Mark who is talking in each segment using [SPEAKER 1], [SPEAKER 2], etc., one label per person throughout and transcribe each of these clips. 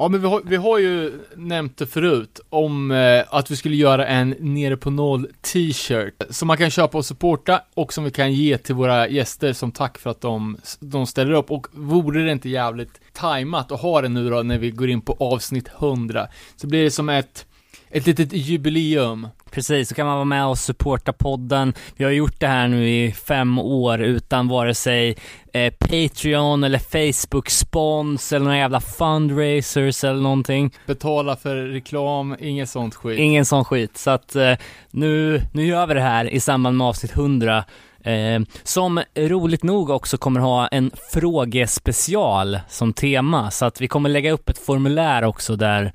[SPEAKER 1] Ja, men vi har, vi har ju nämnt det förut om eh, att vi skulle göra en nere på noll t-shirt som man kan köpa och supporta och som vi kan ge till våra gäster som tack för att de, de ställer upp. Och vore det inte jävligt tajmat att ha det nu då när vi går in på avsnitt 100 så blir det som ett ett litet jubileum.
[SPEAKER 2] Precis, så kan man vara med och supporta podden. Vi har gjort det här nu i fem år utan vare sig eh, Patreon eller Facebook spons eller några jävla fundraisers eller någonting.
[SPEAKER 1] Betala för reklam, inget sånt skit.
[SPEAKER 2] Ingen sån skit. Så att eh, nu, nu gör vi det här i samband med avsnitt 100. Eh, som roligt nog också kommer ha en frågespecial som tema, så att vi kommer lägga upp ett formulär också där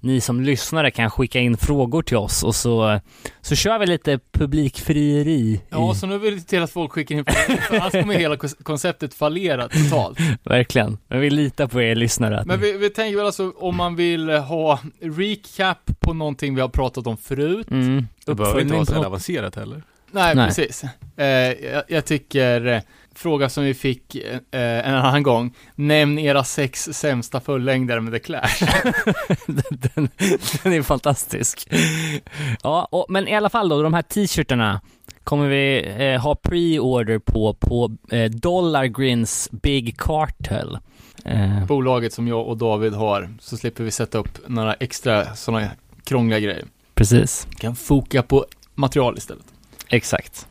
[SPEAKER 2] ni som lyssnare kan skicka in frågor till oss och så, så kör vi lite publikfrieri.
[SPEAKER 1] Ja, så nu vill vi till att folk skickar in frågor, för annars kommer hela konceptet fallera totalt.
[SPEAKER 2] Verkligen, men vi litar på er lyssnare.
[SPEAKER 1] Men vi, vi tänker väl alltså om man vill ha recap på någonting vi har pratat om förut.
[SPEAKER 2] Mm.
[SPEAKER 3] Det behöver inte vara så avancerat heller.
[SPEAKER 1] Nej,
[SPEAKER 2] Nej.
[SPEAKER 1] precis. Eh, jag, jag tycker, eh, fråga som vi fick eh, en annan gång, nämn era sex sämsta fullängdare med The Clash.
[SPEAKER 2] den, den är fantastisk. Ja, och, men i alla fall då, de här t-shirtarna kommer vi eh, ha pre-order på, på eh, Dollar Grins Big Cartel. Eh,
[SPEAKER 1] Bolaget som jag och David har, så slipper vi sätta upp några extra sådana krångliga grejer.
[SPEAKER 2] precis.
[SPEAKER 1] Kan foka på material istället.
[SPEAKER 2] Exakt.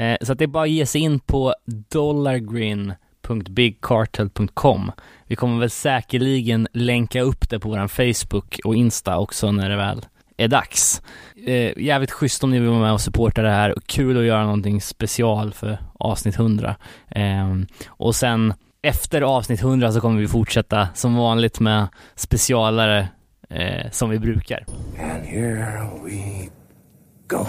[SPEAKER 2] Eh, så att det är bara att ge sig in på dollargrin.bigcartel.com. Vi kommer väl säkerligen länka upp det på vår Facebook och Insta också när det väl är dags. Eh, jävligt schysst om ni vill vara med och supporta det här och kul att göra någonting special för avsnitt 100. Eh, och sen efter avsnitt 100 så kommer vi fortsätta som vanligt med specialare eh, som vi brukar.
[SPEAKER 4] And here we go.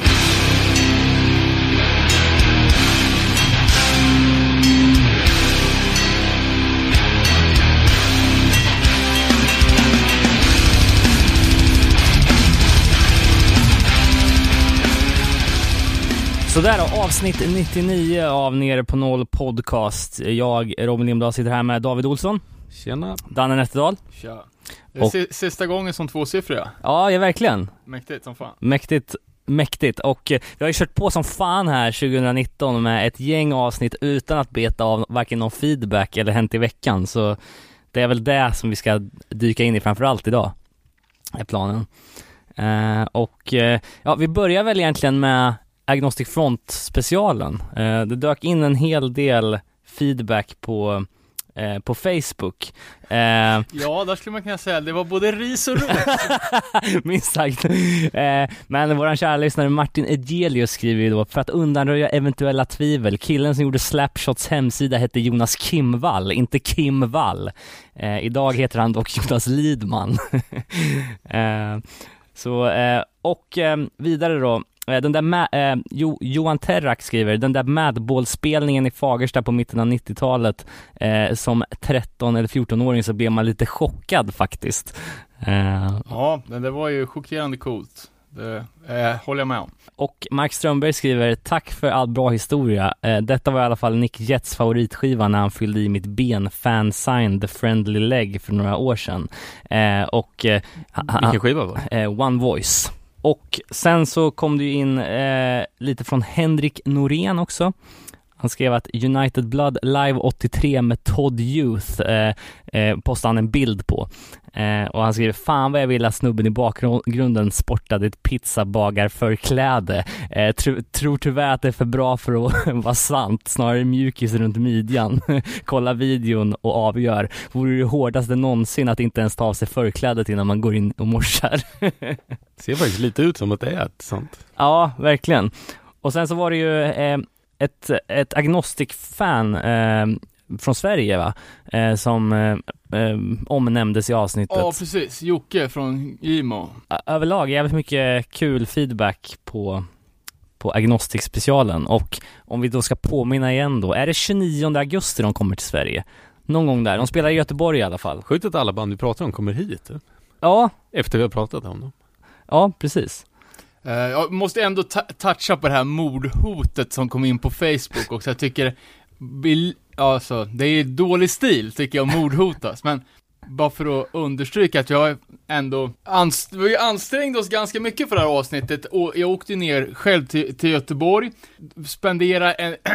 [SPEAKER 2] Sådär då, avsnitt 99 av Nere på Noll podcast. Jag, Robin Lindblad, sitter här med David Olsson,
[SPEAKER 3] Tjena.
[SPEAKER 2] Danne Nätterdal.
[SPEAKER 1] Tja. Det är si- sista gången som tvåsiffriga.
[SPEAKER 2] Ja, ja verkligen.
[SPEAKER 1] Mäktigt som fan.
[SPEAKER 2] Mäktigt, mäktigt. Och eh, vi har ju kört på som fan här 2019 med ett gäng avsnitt utan att beta av varken någon feedback eller hänt i veckan. Så det är väl det som vi ska dyka in i framförallt idag, är planen. Eh, och eh, ja, vi börjar väl egentligen med Agnostic Front specialen. Eh, det dök in en hel del feedback på eh, på Facebook. Eh,
[SPEAKER 1] Ja, där skulle man kunna säga det var både ris och ros.
[SPEAKER 2] Minst sagt. Eh, men våran kära lyssnare Martin Egelius skriver ju då, för att undanröja eventuella tvivel, killen som gjorde Slapshots hemsida hette Jonas Kimvall, inte Kim Wall. Eh, idag heter han dock Jonas Lidman. eh, så, eh, och vidare då, den där Ma- eh, jo, Johan Terrak skriver, den där Madball-spelningen i Fagersta på mitten av 90-talet, eh, som 13 eller 14-åring så blev man lite chockad faktiskt. Eh,
[SPEAKER 1] Ja, men det var ju chockerande coolt. Det eh, håller jag med om.
[SPEAKER 2] Och Mark Strömberg skriver, tack för all bra historia. Eh, detta var i alla fall Nick Jets favoritskiva när han fyllde i mitt ben Fan Sign The Friendly Leg för några år sedan. Eh, och eh,
[SPEAKER 3] Vilken skiva var det?
[SPEAKER 2] eh, One Voice. Och sen så kom det ju in eh, lite från Henrik Norén också. Han skrev att United Blood Live 83 med Todd Youth eh, eh, postade han en bild på. Eh, och han skriver, fan vad jag vill att snubben i bakgrunden sportade ett pizzabagarförkläde. Eh, tro, tror tyvärr att det är för bra för att vara sant, snarare mjukis runt midjan. Kolla videon och avgör. Vore det hårdaste någonsin att inte ens ta av sig förklädet innan man går in och morsar.
[SPEAKER 3] Ser faktiskt lite ut som att det är sånt.
[SPEAKER 2] Ja, verkligen. Och sen så var det ju eh, ett, ett agnostic-fan eh, från Sverige va? Eh, som eh, eh, omnämndes i avsnittet.
[SPEAKER 1] Ja, precis. Jocke från Gimo.
[SPEAKER 2] Överlag jävligt mycket kul feedback på, på agnostic-specialen och om vi då ska påminna igen då, är det 29 augusti de kommer till Sverige? Någon gång där, de spelar i Göteborg i alla fall.
[SPEAKER 3] Sjukt att alla band vi pratar om kommer hit.
[SPEAKER 2] Ja,
[SPEAKER 3] Efter vi har pratat om dem.
[SPEAKER 2] ja precis.
[SPEAKER 1] Eh, jag måste ändå toucha på det här mordhotet som kom in på Facebook också. Jag tycker, alltså, det är dålig stil tycker jag att mordhotas, men bara för att understryka att jag ändå anst- vi ansträngde oss ganska mycket för det här avsnittet. Och jag åkte ner själv till, till Göteborg, spendera en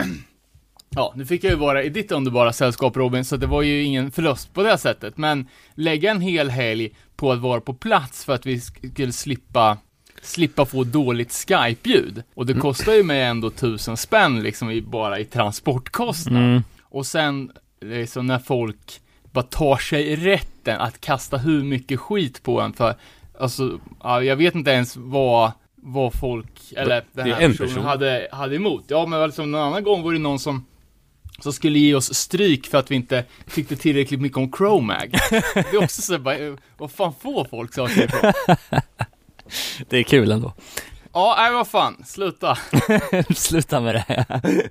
[SPEAKER 1] Ja, nu fick jag ju vara i ditt underbara sällskap Robin, så det var ju ingen förlust på det sättet, men lägga en hel helg på att vara på plats för att vi skulle slippa slippa få dåligt Skype-ljud. Och det kostar ju mig ändå tusen spänn liksom i, bara i transportkostnad.
[SPEAKER 2] Mm.
[SPEAKER 1] Och sen, liksom när folk bara tar sig rätten att kasta hur mycket skit på en för, alltså, ja, jag vet inte ens vad, vad folk, eller den här
[SPEAKER 3] en
[SPEAKER 1] personen
[SPEAKER 3] person.
[SPEAKER 1] hade, hade emot. Ja, men liksom någon annan gång var det någon som som skulle ge oss stryk för att vi inte tyckte tillräckligt mycket om Chromag. Det är också så bara, vad fan får folk saker ifrån?
[SPEAKER 2] Det är kul ändå.
[SPEAKER 1] Ja, nej vad fan, sluta.
[SPEAKER 2] Sluta med det.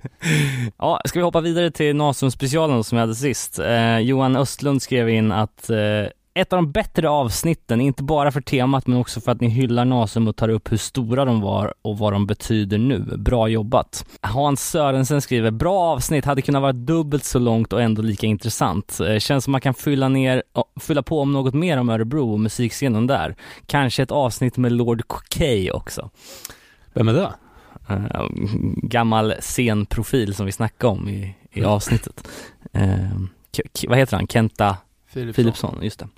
[SPEAKER 2] ja, ska vi hoppa vidare till Nasum-specialen som jag hade sist. Eh, Johan Östlund skrev in att eh, ett av de bättre avsnitten, inte bara för temat men också för att ni hyllar Nasum och tar upp hur stora de var och vad de betyder nu. Bra jobbat. Hans Sörensen skriver, bra avsnitt, hade kunnat vara dubbelt så långt och ändå lika intressant. Eh, känns som man kan fylla ner, fylla på om något mer om Örebro och musikscenen där. Kanske ett avsnitt med Lord K också.
[SPEAKER 3] Vem är det?
[SPEAKER 2] Uh, gammal scenprofil som vi snackade om i, i avsnittet. K- vad heter han? Kenta Philipsson, just det.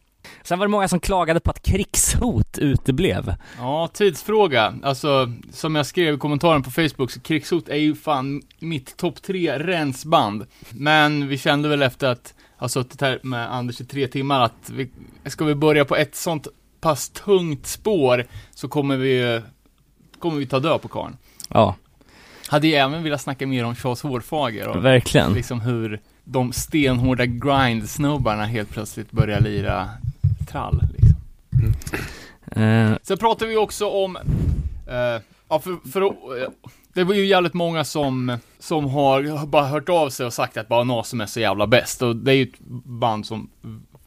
[SPEAKER 2] Sen var det många som klagade på att krigshot uteblev.
[SPEAKER 1] Ja, tidsfråga. Alltså, som jag skrev i kommentaren på Facebook, så Krigshot är ju fan mitt topp tre rensband. Men vi kände väl efter att ha suttit här med Anders i tre timmar att vi, ska vi börja på ett sånt pass tungt spår så kommer vi, kommer vi ta död på karln.
[SPEAKER 2] Ja,
[SPEAKER 1] Hade ju även velat snacka mer om Charles Hårfager och
[SPEAKER 2] verkligen.
[SPEAKER 1] liksom hur de stenhårda grind-snubbarna helt plötsligt börjar lira trall liksom.
[SPEAKER 2] Uh,
[SPEAKER 1] Sen pratar vi också om, eh, ja för, för eh, det var ju jävligt många som, som har bara hört av sig och sagt att bara Nasum är så jävla bäst och det är ju ett band som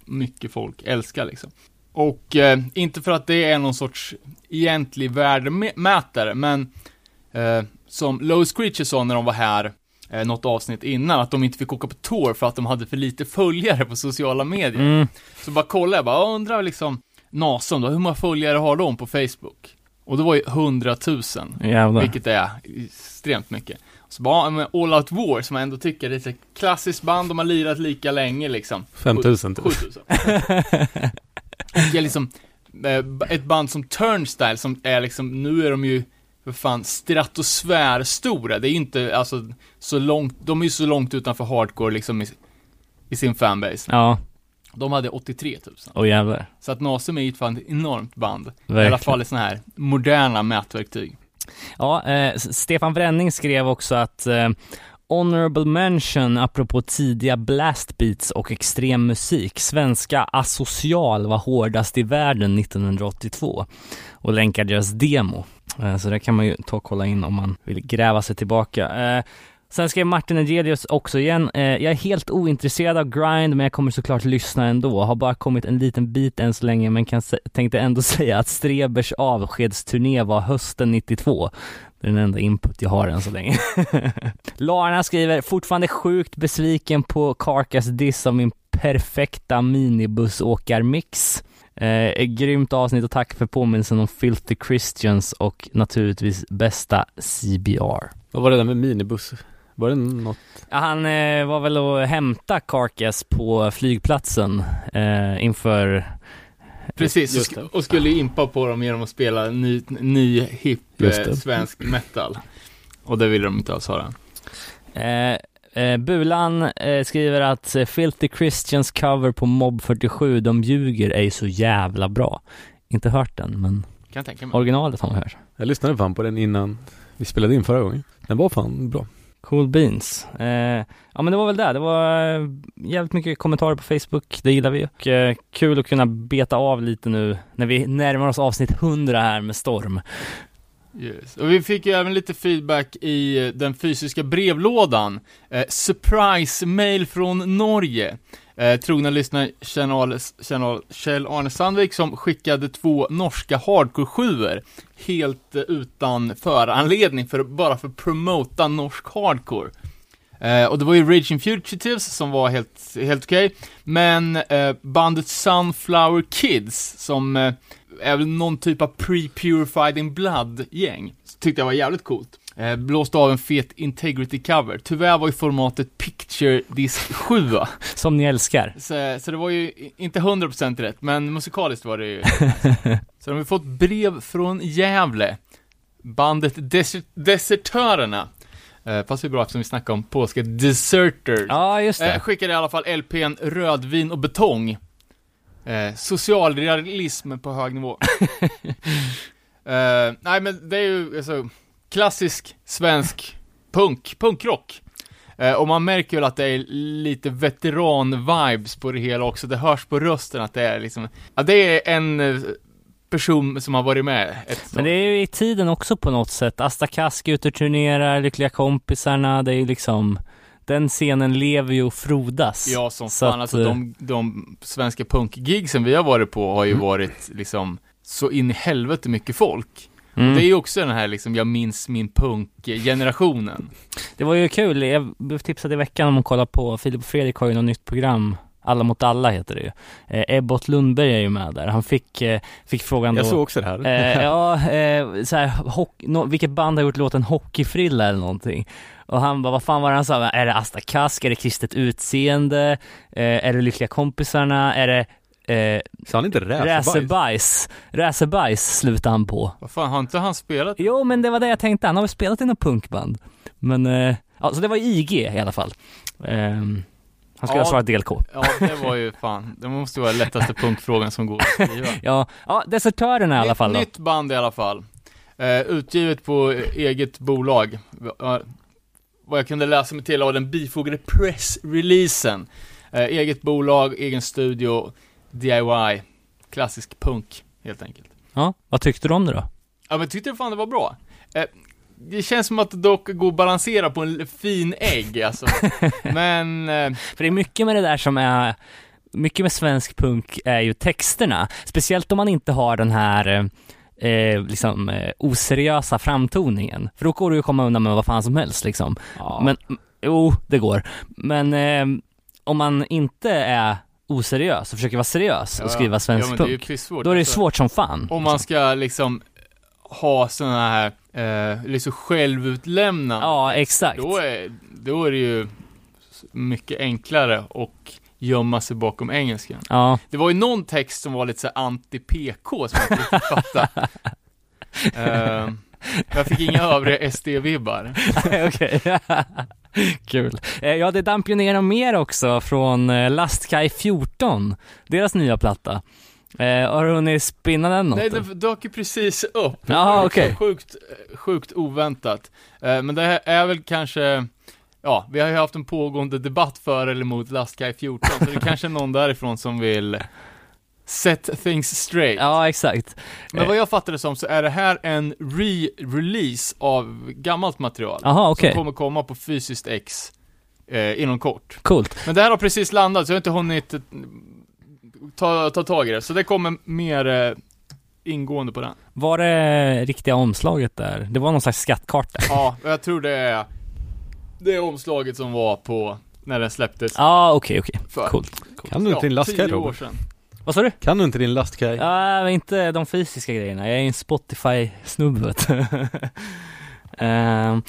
[SPEAKER 1] mycket folk älskar liksom. Och eh, inte för att det är någon sorts egentlig värdemätare, men eh, som Low Screecher sa när de var här eh, något avsnitt innan, att de inte fick åka på tour för att de hade för lite följare på sociala medier.
[SPEAKER 2] mm,
[SPEAKER 1] Så bara kollade jag bara, undrar liksom Nasum då, hur många följare har de på Facebook? Och det var ju 100 000,
[SPEAKER 2] jävlar.
[SPEAKER 1] vilket är extremt mycket. Så bara, men All Out War, som jag ändå tycker det är ett klassiskt band, de har lirat lika länge liksom.
[SPEAKER 3] 5000 typ.
[SPEAKER 1] 7000. Och jag liksom, eh, ett band som Turnstyle som är liksom, nu är de ju för fan stratosfärstora, det är ju inte, alltså, så långt, de är ju så långt utanför hardcore liksom i, i sin fanbase.
[SPEAKER 2] Ja,
[SPEAKER 1] De hade 83 000.
[SPEAKER 2] och jävlar.
[SPEAKER 1] Så att Nasum är ju fan ett enormt band. I alla
[SPEAKER 2] Verkligen.
[SPEAKER 1] fall i sådana här moderna mätverktyg.
[SPEAKER 2] Ja, eh, Stefan Bränning skrev också att eh, Honorable mention apropå tidiga blastbeats och extrem musik. Svenska Asocial var hårdast i världen 1982 och länkar deras demo. Eh, så det kan man ju ta och kolla in om man vill gräva sig tillbaka. Eh, sen skrev Martin Egelius också igen, eh, jag är helt ointresserad av grind men jag kommer såklart lyssna ändå. Har bara kommit en liten bit än så länge men kan tänkte ändå säga att Strebers avskedsturné var hösten 92. Det är den enda input jag har än så länge. Larna skriver, fortfarande sjukt besviken på Carcass diss av min perfekta minibussåkarmix. Eh, grymt avsnitt och tack för påminnelsen om Filthy Christians och naturligtvis bästa CBR.
[SPEAKER 3] Vad var det där med minibuss? Var det något?
[SPEAKER 2] Ja, han eh, var väl och hämta Carcass på flygplatsen eh, inför
[SPEAKER 1] Precis, och,
[SPEAKER 3] det.
[SPEAKER 1] sk- och skulle impa på dem genom att spela ny, ny hip
[SPEAKER 3] Just
[SPEAKER 1] eh, svensk metal. Och det ville de inte alls höra.
[SPEAKER 2] Eh, eh, Bulan eh, skriver att eh, Filthy Christians cover på Mob 47, De ljuger, är så jävla bra. Inte hört den, men
[SPEAKER 1] Kan jag tänka mig.
[SPEAKER 2] originalet har man hört.
[SPEAKER 3] Jag lyssnade fan på den innan vi spelade in förra gången. Den var fan bra.
[SPEAKER 2] Cool beans. Eh, ja men det var väl det. Det var eh, jävligt mycket kommentarer på Facebook, det gillar vi. Och eh, kul att kunna beta av lite nu när vi närmar oss avsnitt 100 här med Storm.
[SPEAKER 1] Yes. Och vi fick ju även lite feedback i eh, den fysiska brevlådan. Eh, surprise mail från Norge. Eh, trogna lyssnare Kjell Arne- Kjell Kjell Sandvik som skickade två norska hardcore helt eh, utan föranledning för bara för att promota norsk hardcore. Eh, och det var ju Raging Fugitives som var helt, helt okej, men eh, bandet Sunflower Kids, som eh, någon typ av pre-purified in blood-gäng, tyckte jag var jävligt coolt. Eh, blåste av en fet integrity cover. Tyvärr var ju formatet Picture Disc 7
[SPEAKER 2] Som ni älskar.
[SPEAKER 1] så, så det var ju inte 100% rätt, men musikaliskt var det ju Så de har fått brev från Gävle Bandet Desert, Desertörerna eh, Passar ju bra eftersom vi snackar om polska Deserters
[SPEAKER 2] Ja, just
[SPEAKER 1] eh,
[SPEAKER 2] det.
[SPEAKER 1] Skickade i alla fall LPn Rödvin och betong eh, Socialrealism på hög nivå. Eh, Nej men det är ju alltså Klassisk svensk punk, punkrock. Eh, och man märker väl att det är lite veteran-vibes på det hela också, det hörs på rösten att det är liksom, ja det är en eh, person som har varit med ett
[SPEAKER 2] Men det är ju i tiden också på något sätt. Asta Kaski ute och turnerar, Lyckliga kompisarna, det är ju liksom den scenen lever ju och frodas.
[SPEAKER 1] Ja, som
[SPEAKER 2] Så
[SPEAKER 1] fan,
[SPEAKER 2] att,
[SPEAKER 1] alltså
[SPEAKER 2] eh,
[SPEAKER 1] de, de svenska punkgigsen vi har varit på har ju
[SPEAKER 2] Mm.
[SPEAKER 1] varit liksom så in i helvete mycket folk.
[SPEAKER 2] Mm.
[SPEAKER 1] Det är ju också den här liksom, jag minns min punk-generationen.
[SPEAKER 2] Det var ju kul, jag blev tipsad i veckan om att kolla på, Filip och Fredrik har ju något nytt program, Alla mot alla heter det ju. Eh, Ebbot Lundberg är ju med där, han fick, eh, fick frågan
[SPEAKER 3] Jag
[SPEAKER 2] då
[SPEAKER 3] såg också det här.
[SPEAKER 2] Eh, ja, eh, så här, hock, no, vilket band har gjort låten Hockeyfrilla eller någonting? Och han bara, vad fan var det han sa? Är det Asta Kask? Är det Kristet Utseende? Eh, är det Lyckliga Kompisarna? Är det eh,
[SPEAKER 3] Sa han inte räsebajs?
[SPEAKER 2] Räsebajs? Räsebajs slutade han på.
[SPEAKER 1] Vad fan, har inte han spelat?
[SPEAKER 2] Jo, men det var det jag tänkte. Han har väl spelat i något punkband. Men, eh, ja, så det var IG i alla fall. Ehm, han skulle
[SPEAKER 1] Ja.
[SPEAKER 2] ha svarat DLK.
[SPEAKER 1] Ja, det var ju fan, det måste vara lättaste punkfrågan som går att skriva.
[SPEAKER 2] Ja, ja Desertörerna i alla
[SPEAKER 1] Nytt-
[SPEAKER 2] fall då.
[SPEAKER 1] Nytt band i alla fall. Eh, utgivet på eget bolag. Vad jag kunde läsa mig till av den bifogade pressreleasen. Eh, eget bolag, egen studio, DIY. Klassisk punk, helt enkelt.
[SPEAKER 2] Ja, vad tyckte du om det då?
[SPEAKER 1] Ja men tyckte fan det var bra. Eh, det känns som att det dock går att balansera på en fin ägg alltså. Men, eh,
[SPEAKER 2] För det är mycket med det där som är, mycket med svensk punk är ju texterna. Speciellt om man inte har den här eh, liksom eh, oseriösa framtoningen. För då går det ju att komma undan med vad fan som helst liksom. Men, jo, det går. Men eh, om man inte är oseriös och försöker vara seriös och skriva
[SPEAKER 1] ja,
[SPEAKER 2] svensk
[SPEAKER 1] det är ju
[SPEAKER 2] punk, då är det
[SPEAKER 1] alltså.
[SPEAKER 2] svårt som fan.
[SPEAKER 1] Om man ska liksom ha såna här, eh, liksom självutlämnande.
[SPEAKER 2] Ja, exakt.
[SPEAKER 1] Då är, då är det ju mycket enklare och gömma sig bakom engelskan.
[SPEAKER 2] Ja,
[SPEAKER 1] Det var ju någon text som var lite så anti-PK som jag inte riktigt fattade. Eh, jag fick inga övriga SD-vibbar.
[SPEAKER 2] okej. Kul. Eh, Ja, det damp ju ner dem mer också från eh, Lastkaj 14, deras nya platta. Eh, har du hunnit spinna den något?
[SPEAKER 1] Nej, det dök ju precis upp.
[SPEAKER 2] Jaha, okej.
[SPEAKER 1] Sjukt, sjukt oväntat. Eh, men det är väl kanske, ja, vi har ju haft en pågående debatt för eller emot Lastkaj 14, så det är kanske är någon därifrån som vill set things straight.
[SPEAKER 2] Ja, exakt.
[SPEAKER 1] Men vad jag fattade som så är det här en re-release av gammalt material.
[SPEAKER 2] Jaha, okej.
[SPEAKER 1] Som kommer komma på fysiskt X eh, inom kort.
[SPEAKER 2] Coolt.
[SPEAKER 1] Men det här har precis landat, så jag har inte hunnit eh, ta, ta tag i det. Så det kommer mer eh, ingående på den.
[SPEAKER 2] Var det riktiga omslaget där? Det var någon slags skattkarta.
[SPEAKER 1] Ja, jag tror det är det omslaget som var på när den släpptes
[SPEAKER 2] Ja, ah, okej, okej.
[SPEAKER 1] för
[SPEAKER 2] Coolt.
[SPEAKER 3] Kan du inte din lastkaj
[SPEAKER 1] tio år
[SPEAKER 3] Robert?
[SPEAKER 1] sedan.
[SPEAKER 2] Vad sa du?
[SPEAKER 3] Kan du inte din lastkaj?
[SPEAKER 2] Ja, men inte de fysiska grejerna. Jag är en Spotify-snubbe. Ehm,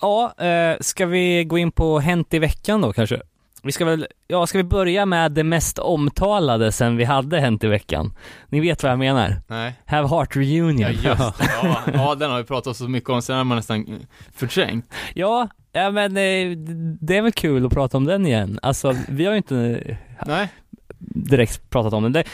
[SPEAKER 2] Ja, eh, ska vi gå in på Hänt i veckan då kanske? Vi ska väl, ja, ska vi börja med det mest omtalade sen vi hade Hänt i veckan? Ni vet vad jag menar?
[SPEAKER 1] Nej.
[SPEAKER 2] Have Heart Reunion.
[SPEAKER 1] Ja, just det. Ja, ja, den har vi pratat så mycket om, sen har man nästan förträngt.
[SPEAKER 2] Ja, ja men eh, det är väl kul att prata om den igen. Alltså, vi har ju inte
[SPEAKER 1] Nej.
[SPEAKER 2] direkt pratat om den. Det,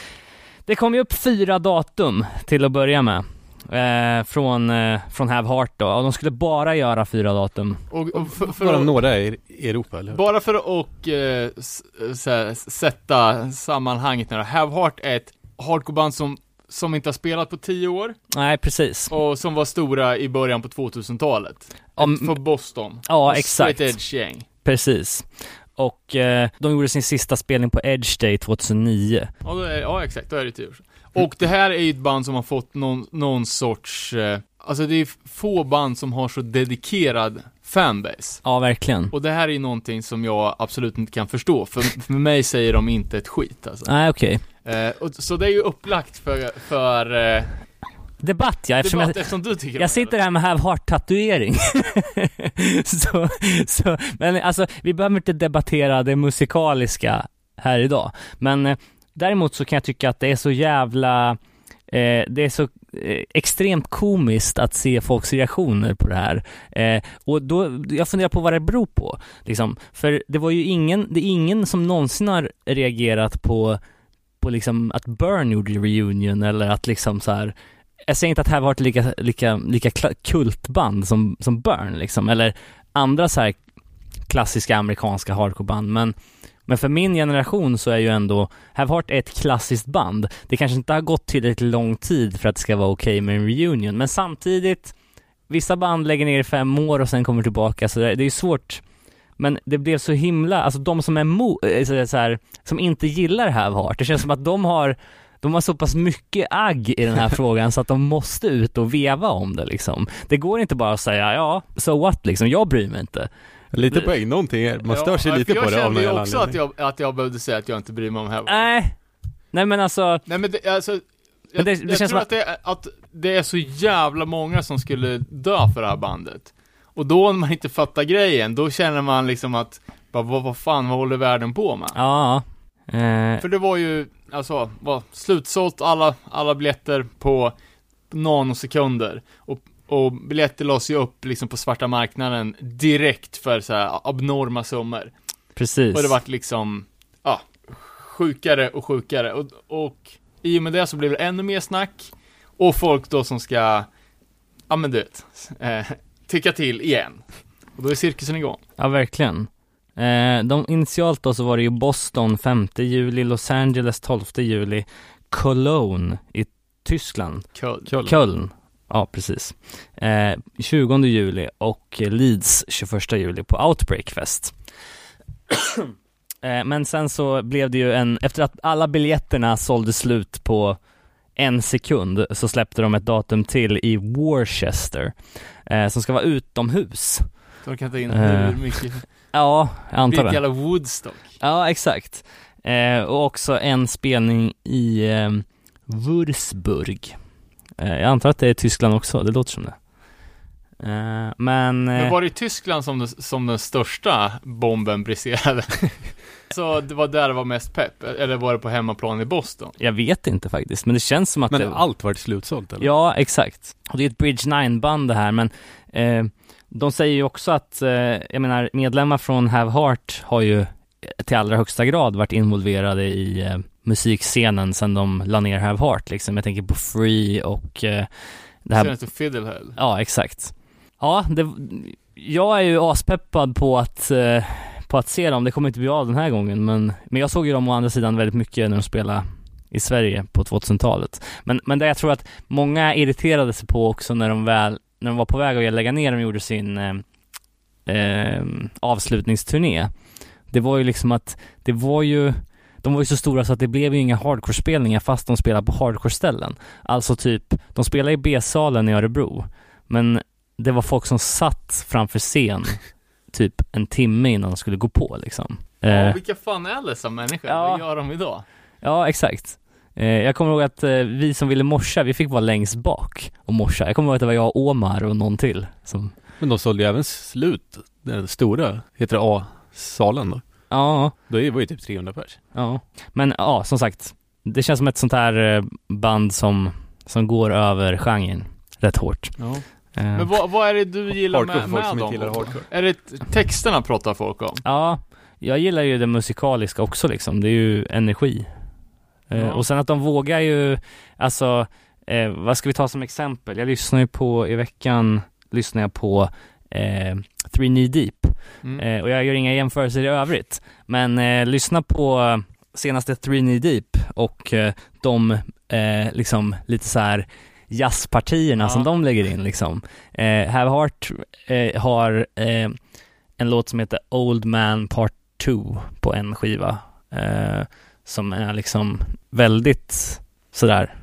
[SPEAKER 2] det kom ju upp fyra datum till att börja med. Eh, från, eh, från Have Heart då, och de skulle bara göra fyra datum.
[SPEAKER 1] Och, och för, för
[SPEAKER 3] Bara
[SPEAKER 1] att,
[SPEAKER 3] några i i Europa eller?
[SPEAKER 1] bara för att och, eh, s- så här, sätta sammanhanget nu. Have Heart är ett hardcoreband som, som inte har spelat på tio år
[SPEAKER 2] Nej, precis.
[SPEAKER 1] och som var stora i början på 2000-talet.
[SPEAKER 2] Om-
[SPEAKER 1] för Boston.
[SPEAKER 2] Ja, exakt.
[SPEAKER 1] Straight edge gäng.
[SPEAKER 2] Precis. och eh, de gjorde sin sista spelning på Edge Day 2009.
[SPEAKER 1] Ja, är, ja exakt, då är det sedan. Och det här är ju ett band som har fått någon, någon sorts, eh, alltså det är få band som har så dedikerad fanbase.
[SPEAKER 2] Ja, verkligen.
[SPEAKER 1] Och det här är ju någonting som jag absolut inte kan förstå, för, för mig säger de inte ett skit alltså.
[SPEAKER 2] Nej, okej.
[SPEAKER 1] Eh, och, så det är ju upplagt för, för eh,
[SPEAKER 2] Debatt ja, eftersom
[SPEAKER 1] debatt
[SPEAKER 2] jag,
[SPEAKER 1] eftersom du tycker
[SPEAKER 2] jag sitter här med Have Heart-tatuering. så, så, men alltså, vi behöver inte debattera det musikaliska här idag. Men eh, däremot så kan jag tycka att det är så jävla, eh, det är så eh, extremt komiskt att se folks reaktioner på det här. Eh, och då, jag funderar på vad det beror på. Liksom. För det var ju ingen, det är ingen som någonsin har reagerat på, på liksom att Burn gjorde reunion eller att liksom så här jag säger inte att det här var ett lika, lika, lika kultband som, som Burn liksom, eller andra så här klassiska amerikanska hardcoreband, men men för min generation så är ju ändå Have Heart ett klassiskt band. Det kanske inte har gått tillräckligt lång tid för att det ska vara okej med en reunion, men samtidigt Vissa band lägger ner i fem år och sen kommer tillbaka, så det, är ju svårt men det blev så himla, alltså de som är mo, eh, så här, som inte gillar Have Heart, det känns som att de har de har så pass mycket agg i den här frågan så att de måste ut och veva om det liksom. Det går inte bara att säga ja, so what liksom, jag bryr mig inte.
[SPEAKER 3] Lite poäng, någonting är, man stör sig
[SPEAKER 1] ja,
[SPEAKER 3] lite på det av
[SPEAKER 1] Jag kände ju också att jag, att jag behövde säga att jag inte bryr mig om Have
[SPEAKER 2] Nej, nej men alltså,
[SPEAKER 1] Nej men det, alltså, jag,
[SPEAKER 2] det- det
[SPEAKER 1] jag
[SPEAKER 2] känns
[SPEAKER 1] tror
[SPEAKER 2] som
[SPEAKER 1] att, det, är- att det är så jävla många som skulle dö för det här bandet. Och då när man inte fattar grejen, då känner man liksom att, bara, vad, vad fan, vad håller världen på med?
[SPEAKER 2] ja. Eh,
[SPEAKER 1] För det var ju, alltså, var slutsålt alla, alla biljetter på nanosekunder. Och, och biljetter lades ju upp liksom på svarta marknaden direkt för så här abnorma summor.
[SPEAKER 2] precis.
[SPEAKER 1] Och det vart liksom, ja, sjukare och sjukare. Och, och i och med det så blev det ännu mer snack. Och folk då som ska, ja men du vet, eh, tycka till igen. Och då är cirkusen igång.
[SPEAKER 2] Ja, verkligen. Eh, de, initialt då så var det ju Boston 5 juli, Los Angeles 12 juli, Cologne i Tyskland.
[SPEAKER 1] Kul.
[SPEAKER 2] Köln, ja precis, eh, 20 juli och Leeds 21 juli på Outbreak Fest. eh, men sen så blev det ju en, efter att alla biljetterna sålde slut på en sekund så släppte de ett datum till i Worcester eh, som ska vara utomhus.
[SPEAKER 1] De kan ta in
[SPEAKER 2] Eh,
[SPEAKER 1] hur mycket,
[SPEAKER 2] Ja, jag
[SPEAKER 1] det
[SPEAKER 2] antar
[SPEAKER 1] blir
[SPEAKER 2] det.
[SPEAKER 1] jävla Woodstock.
[SPEAKER 2] Ja, exakt. Eh, och också en spelning i eh, Würzburg. Eh, jag antar att det är Tyskland också, det låter som det. Eh, men... Eh,
[SPEAKER 1] Men var det i Tyskland som den, som den största bomben briserade? så det var där det var mest pepp? Eller var det på hemmaplan i Boston?
[SPEAKER 2] Jag vet inte faktiskt, men det känns som att
[SPEAKER 3] Men
[SPEAKER 2] det...
[SPEAKER 3] allt vart slutsålt eller?
[SPEAKER 2] Ja, exakt. Och det är ett Bridge 9-band det här, men eh, de säger ju också att, eh, jag menar, medlemmar från Have Heart har ju till allra högsta grad varit involverade i eh, musikscenen sedan de la ner Have Heart liksom. Jag tänker på Free och eh, det här
[SPEAKER 1] Senaste Fiddlehead.
[SPEAKER 2] Ja, exakt. Ja, det, jag är ju aspeppad på att, eh, på att se dem. Det kommer inte bli av den här gången, men, men jag såg ju dem å andra sidan väldigt mycket när de spelade i Sverige på 2000-talet. Men, men det jag tror att många irriterade sig på också när de väl, när de var på väg att lägga ner, de gjorde sin eh, eh, avslutningsturné. Det var ju liksom att, det var ju, de var ju så stora så att det blev ju inga hardcore-spelningar fast de spelade på hardcore-ställen. Alltså typ, de spelade i B-salen i Örebro, men det var folk som satt framför scen typ en timme innan de skulle gå på liksom.
[SPEAKER 1] Ja,
[SPEAKER 2] Eh,
[SPEAKER 1] vilka fan är dessa människor?
[SPEAKER 2] Ja.
[SPEAKER 1] Vad gör de idag?
[SPEAKER 2] ja, exakt. Eh, jag kommer ihåg att eh, vi som ville morsa, vi fick vara längst bak och morsa. Jag kommer ihåg att det var jag, Omar och någon till som,
[SPEAKER 3] Men de sålde ju även slut, den stora, heter det A-salen då?
[SPEAKER 2] ja,
[SPEAKER 3] Då var ju typ 300 pers.
[SPEAKER 2] ja. Men ja, som sagt, det känns som ett sånt här eh, band som, som går över genren rätt hårt.
[SPEAKER 1] Ja. Men vad, vad är det du gillar
[SPEAKER 3] Hardcore
[SPEAKER 1] med, med dem?
[SPEAKER 3] inte gillar hardcore.
[SPEAKER 1] Är det texterna pratar folk om?
[SPEAKER 2] Ja, jag gillar ju det musikaliska också liksom. Det är ju energi. Eh,
[SPEAKER 1] Ja.
[SPEAKER 2] och sen att de vågar ju, alltså, eh, vad ska vi ta som exempel? Jag lyssnar ju på, i veckan lyssnar jag på eh, Three Knee Deep.
[SPEAKER 1] Mm.
[SPEAKER 2] Eh, och jag gör inga jämförelser i övrigt. Men eh, lyssna på senaste Three Knee Deep och eh, de eh, liksom lite så här jazzpartierna
[SPEAKER 1] Ja.
[SPEAKER 2] som de lägger in liksom. Have Heart har en låt som heter Old Man Part 2 på en skiva. Som är liksom väldigt sådär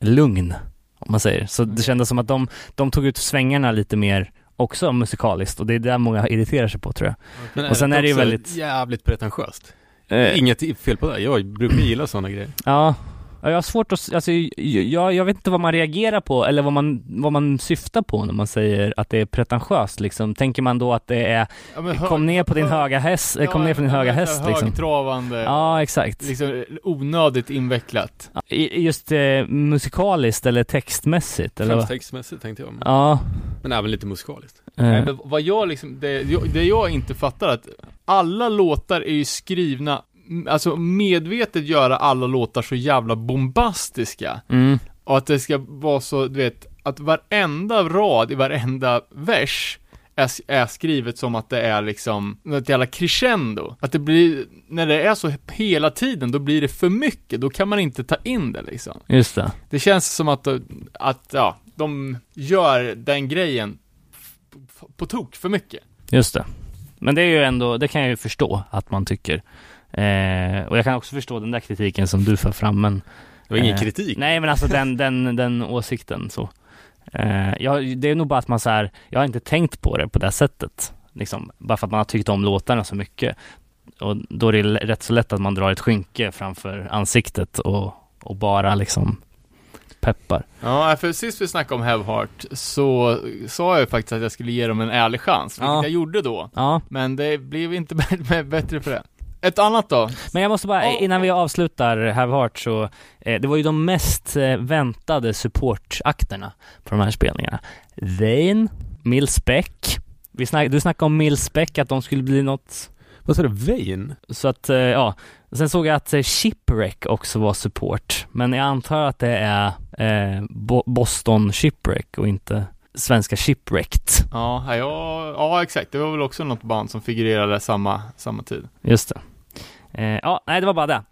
[SPEAKER 2] lugn, om man säger. Så det kändes som att de, de tog ut svängarna lite mer också musikaliskt och det är det många irriterar sig på tror jag.
[SPEAKER 3] Men
[SPEAKER 2] Och sen är det ju väldigt-
[SPEAKER 3] jävligt pretentiöst.
[SPEAKER 2] Eh,
[SPEAKER 3] Inget fel på det. Jag brukar gilla sådana grejer.
[SPEAKER 2] Ja, Ja, jag har svårt att, alltså, jag, jag vet inte vad man reagerar på eller vad man, vad man syftar på när man säger att det är pretentiöst liksom. Tänker man då att det är,
[SPEAKER 1] Ja, men hö-
[SPEAKER 2] kom ner på din
[SPEAKER 1] hö-
[SPEAKER 2] höga häst, eh, kom ner på din
[SPEAKER 1] ja,
[SPEAKER 2] höga häst liksom.
[SPEAKER 1] Högtravande,
[SPEAKER 2] Ja, exakt.
[SPEAKER 1] liksom onödigt invecklat.
[SPEAKER 2] Ja, Just eh, musikaliskt eller textmässigt eller?
[SPEAKER 3] Främst textmässigt tänkte jag. Men,
[SPEAKER 2] Ja.
[SPEAKER 3] men även lite musikaliskt.
[SPEAKER 1] Nej,
[SPEAKER 2] Eh,
[SPEAKER 1] men vad jag liksom, det, jag- det jag inte fattar att alla låtar är ju skrivna, alltså medvetet göra alla låtar så jävla bombastiska.
[SPEAKER 2] mm,
[SPEAKER 1] Och att det ska vara så, du vet, att varenda rad i varenda vers är, är skrivet som att det är liksom, ett jävla crescendo. Att det blir, när det är så hela tiden, då blir det för mycket, då kan man inte ta in det liksom.
[SPEAKER 2] just det.
[SPEAKER 1] Det känns som att, att ja, de gör den grejen på tok för mycket.
[SPEAKER 2] Just det. Men det är ju ändå, det kan jag ju förstå att man tycker. Eh, och jag kan också förstå den där kritiken som du för fram, men
[SPEAKER 3] Det var ingen
[SPEAKER 2] Eh,
[SPEAKER 3] kritik.
[SPEAKER 2] Nej men alltså den, den, den åsikten så. Eh, jag, det är nog bara att man så här, jag har inte tänkt på det på det sättet. Liksom, bara för att man har tyckt om låtarna så mycket. Och då är det rätt så lätt att man drar ett skynke framför ansiktet och, och bara liksom peppar.
[SPEAKER 1] Ja, för sist vi snackade om Have Heart så sa jag ju faktiskt att jag skulle ge dem en ärlig chans, vilket
[SPEAKER 2] Ja.
[SPEAKER 1] jag gjorde då.
[SPEAKER 2] Ja,
[SPEAKER 1] Men det blev inte bättre för det. Ett annat då?
[SPEAKER 2] men jag måste bara, innan vi avslutar Have Heart så, eh, det var ju de mest eh, väntade supportakterna på de här spelningarna. Vane, Mills Beck, vi snack, du snackade om Mills Beck, att de skulle bli något
[SPEAKER 3] Vad sa du? Vain?
[SPEAKER 2] Så att, eh, ja. Sen såg jag att eh, Shipwreck också var support. Men jag antar att det är eh, Bo- Boston Shipwreck och inte svenska Shipwrecked.
[SPEAKER 1] Ja, ja, ja, exakt. Det var väl också något band som figurerade samma, samma tid.
[SPEAKER 2] Just det. Eh, ja, nej det var bara det.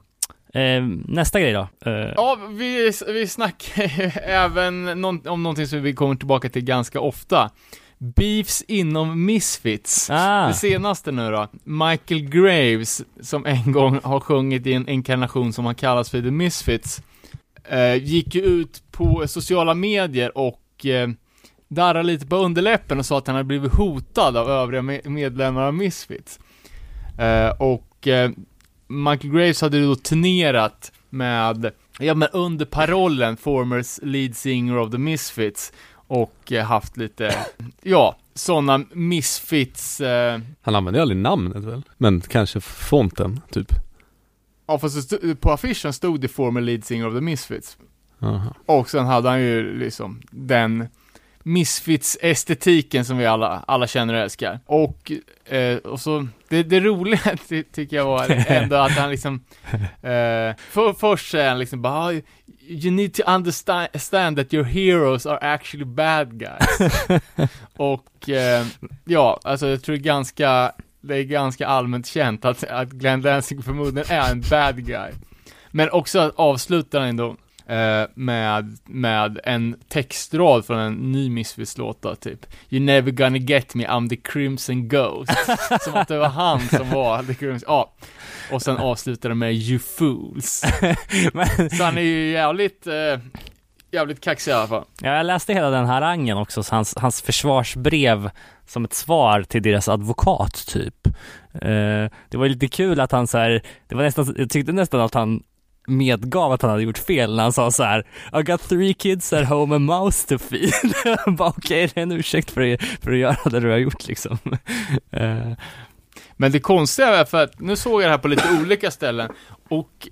[SPEAKER 2] Eh, nästa grej då. Eh,
[SPEAKER 1] Ja, vi, vi snackar även någon, om någonting som vi kommer tillbaka till ganska ofta. Beefs inom Misfits.
[SPEAKER 2] Ah.
[SPEAKER 1] Det senaste nu då, Michael Graves, som en gång har sjungit i en inkarnation som han kallas för The Misfits, eh, gick ju ut på sociala medier och eh, darrade lite på underläppen och sa att han hade blivit hotad av övriga me- medlemmar av Misfits. Eh, och eh, Michael Graves hade då turnerat med, ja men under parollen Former lead singer of the Misfits och eh, haft lite, ja, sådana Misfits, eh,
[SPEAKER 3] Han använde ju aldrig namnet väl? Men kanske fonten, typ.
[SPEAKER 1] ja fast på affischen stod det Former lead singer of the Misfits.
[SPEAKER 3] Aha.
[SPEAKER 1] Och sen hade han ju liksom den Misfits-estetiken som vi alla, alla känner och älskar. Och, eh, och så, det, det roliga ty, tycker jag var ändå att han liksom, eh, för, först säger han liksom bara, "Ah, You need to understand that your heroes are actually bad guys. och, eh, ja, alltså jag tror det är ganska, det är ganska allmänt känt att, att Glenn Danzig förmodligen är en bad guy. Men också att avsluta den ändå eh, med, med en textrad från en ny Misfits-låt typ You never gonna get me, I'm the crimson ghost. Som att det var han som var the crimson, ja. Och sen avslutar den med You fools.
[SPEAKER 2] Men,
[SPEAKER 1] Så han är ju jävligt, eh, jävligt kaxig i alla fall.
[SPEAKER 2] Ja, jag läste hela den här rangen också, så hans, hans försvarsbrev som ett svar till deras advokat typ. Eh, det var lite kul att han så här, det var nästan, jag tyckte nästan att han medgav att han hade gjort fel när han sa så här I got three kids at home and mouse to feed. Bara okej, det är en ursäkt för att, för att göra det du har gjort liksom. Eh,
[SPEAKER 1] Men det konstiga är för att, nu såg jag det här på lite olika ställen Och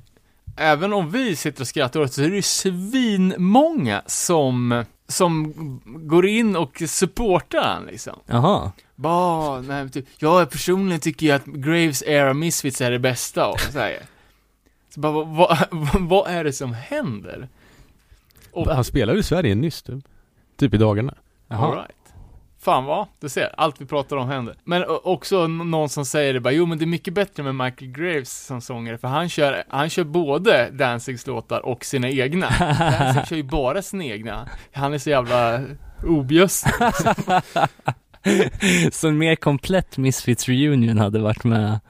[SPEAKER 1] även om vi sitter och skrattar åt det så är det ju svinmånga som, som går in och supportar han liksom
[SPEAKER 2] Jaha.
[SPEAKER 1] Bara, nej, typ, jag personligen tycker ju att Graves Era Misfits är det bästa och så här. Så bara, vad, vad, vad är det som händer? Och,
[SPEAKER 3] Han spelade i Sverige nyss typ. Typ i dagarna.
[SPEAKER 2] Jaha.
[SPEAKER 1] all right. Fan vad, du ser, allt vi pratar om händer. Men också någon som säger det bara, jo men det är mycket bättre med Michael Graves som sångare, för han kör, han kör både Danzigs låtar och sina egna. Danzig kör ju bara sina egna. Han är så jävla objössig.
[SPEAKER 2] Så en mer komplett Misfits reunion hade varit med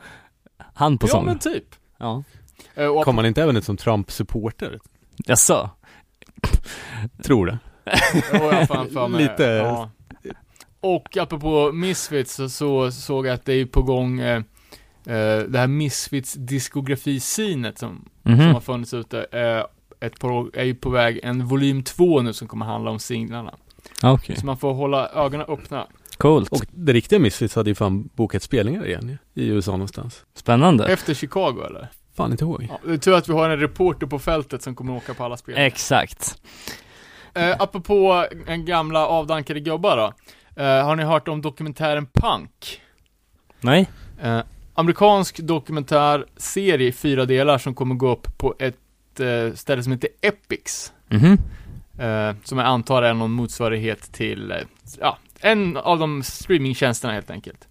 [SPEAKER 2] Han på
[SPEAKER 1] Ja
[SPEAKER 2] sång.
[SPEAKER 1] men typ.
[SPEAKER 2] Ja.
[SPEAKER 1] Eh, och
[SPEAKER 3] Kom han inte även ut som Trump-supporter?
[SPEAKER 2] Jaså?
[SPEAKER 3] Tror det.
[SPEAKER 1] Jo, jag.
[SPEAKER 3] Lite-
[SPEAKER 1] Ja. Och apropå Misfits så, så såg jag att det är på gång eh, eh, det här Misfits diskografi-synet som, som
[SPEAKER 2] Mhm.
[SPEAKER 1] har funnits ute. Eh, ett par år, är ju på väg en volym 2 nu som kommer handla om singlarna.
[SPEAKER 2] Okej,
[SPEAKER 1] Så man får hålla ögonen öppna.
[SPEAKER 2] coolt.
[SPEAKER 3] Och det riktiga Misfits hade ju fan bokat spelningar igen i USA någonstans.
[SPEAKER 2] Spännande.
[SPEAKER 1] Efter Chicago eller?
[SPEAKER 3] Fan inte ihåg.
[SPEAKER 1] Ja, det är tur att vi har en reporter på fältet som kommer åka på alla spel.
[SPEAKER 2] Exakt.
[SPEAKER 1] Eh, apropå en gamla avdankade gubbar då. Eh, har ni hört om dokumentären Punk?
[SPEAKER 2] Nej?
[SPEAKER 1] Eh, amerikansk dokumentärserie i fyra delar som kommer gå upp på ett eh, ställe som heter Epix.
[SPEAKER 2] Mhm.
[SPEAKER 1] Eh, som jag antar är någon motsvarighet till, eh, ja, en av de streamingtjänsterna helt enkelt.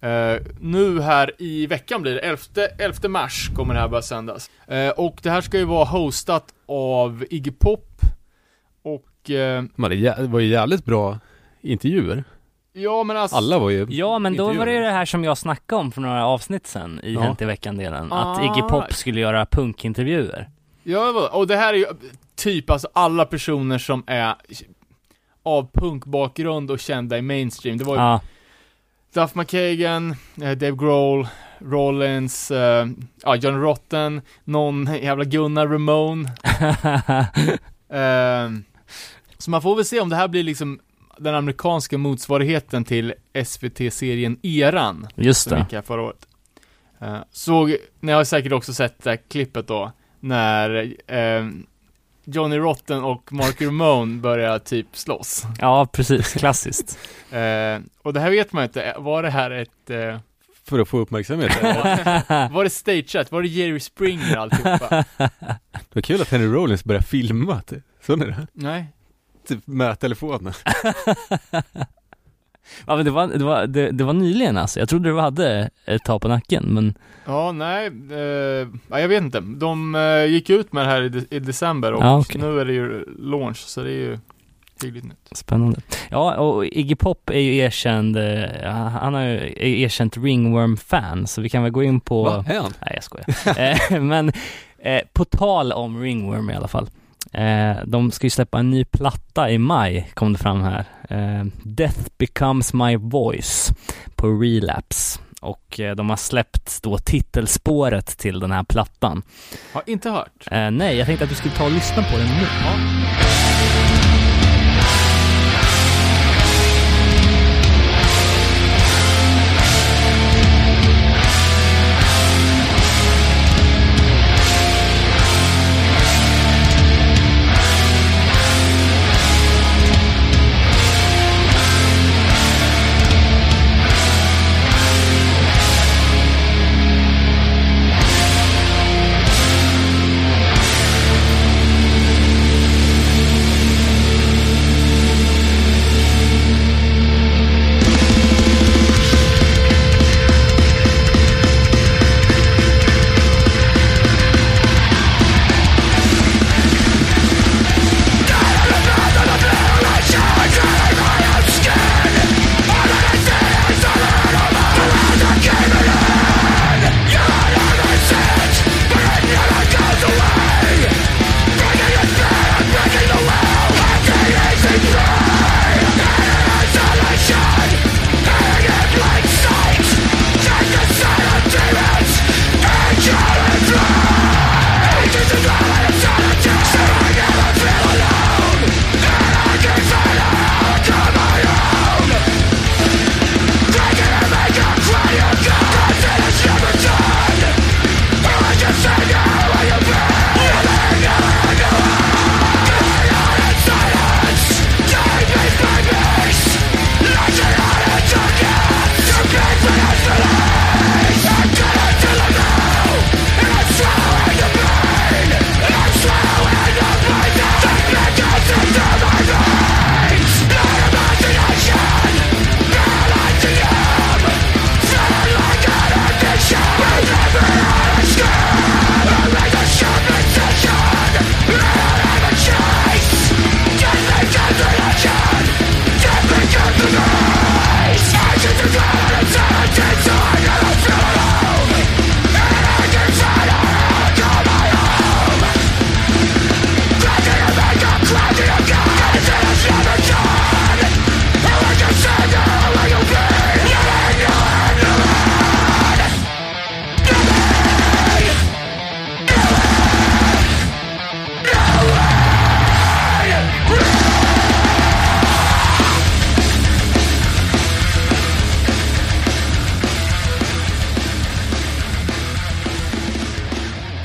[SPEAKER 1] Eh, nu här i veckan blir det, 11, 11 mars kommer det här börja sändas. Eh, och det här ska ju vara hostat av Iggy Pop och, eh,
[SPEAKER 3] Men det var ju jävligt bra intervjuer.
[SPEAKER 1] ja men alltså
[SPEAKER 3] Alla var ju
[SPEAKER 2] Ja, men då var det ju det här som jag snackade om för några avsnitt sen i
[SPEAKER 3] Ja.
[SPEAKER 2] Hänt i veckan-delen. Att
[SPEAKER 1] Ah.
[SPEAKER 2] Iggy Pop skulle göra punkintervjuer.
[SPEAKER 1] Ja, och det här är ju typ alltså alla personer som är av punkbakgrund och kända i mainstream. Det var ju
[SPEAKER 2] Ja.
[SPEAKER 1] Duff McKagan, eh, Dave Grohl, Rollins, eh, ja, John Rotten, någon jävla Gunnar Ramone. Eh, så man får väl se om det här blir liksom den amerikanska motsvarigheten till SVT-serien Eran,
[SPEAKER 2] Just
[SPEAKER 1] som
[SPEAKER 2] det.
[SPEAKER 1] gick här förra året. Eh, såg, ni har säkert också sett det här klippet då, när eh, Johnny Rotten och Mark Ramone börjar typ slåss.
[SPEAKER 2] Ja, precis. Klassiskt.
[SPEAKER 1] Eh, och det här vet man inte, var det här ett, eh,
[SPEAKER 3] för att få uppmärksamhet.
[SPEAKER 1] var det stageat? Var det Jerry Springer alltihopa?
[SPEAKER 3] Det var kul att Henry Rollins började filma. typ. Såg ni det?
[SPEAKER 1] Nej.
[SPEAKER 3] Typ med telefonen.
[SPEAKER 2] Ja, men det var, det, var, det, det var nyligen alltså. Jag trodde du hade ett tag på nacken, men
[SPEAKER 1] Ja, nej, eh, ja, jag vet inte. De eh, gick ut med det här i, de- i december och
[SPEAKER 2] Ja, okej.
[SPEAKER 1] nu är det ju launch, så det är ju hyggligt nytt.
[SPEAKER 2] spännande. Ja, och Iggy Pop är ju erkänd, eh, han är ju är ju erkänt Ringworm-fan, så vi kan väl gå in på...
[SPEAKER 3] Va? Är han?
[SPEAKER 2] Nej, jag skojar. Eh, Men eh, på tal om Ringworm i alla fall. Eh, de ska ju släppa en ny platta i maj, kom det fram här. Eh, Death becomes my voice på Relapse. Och eh, de har släppt då titelspåret till den här plattan.
[SPEAKER 1] Har inte hört.
[SPEAKER 2] Eh, nej, jag tänkte att du skulle ta och lyssna på den nu.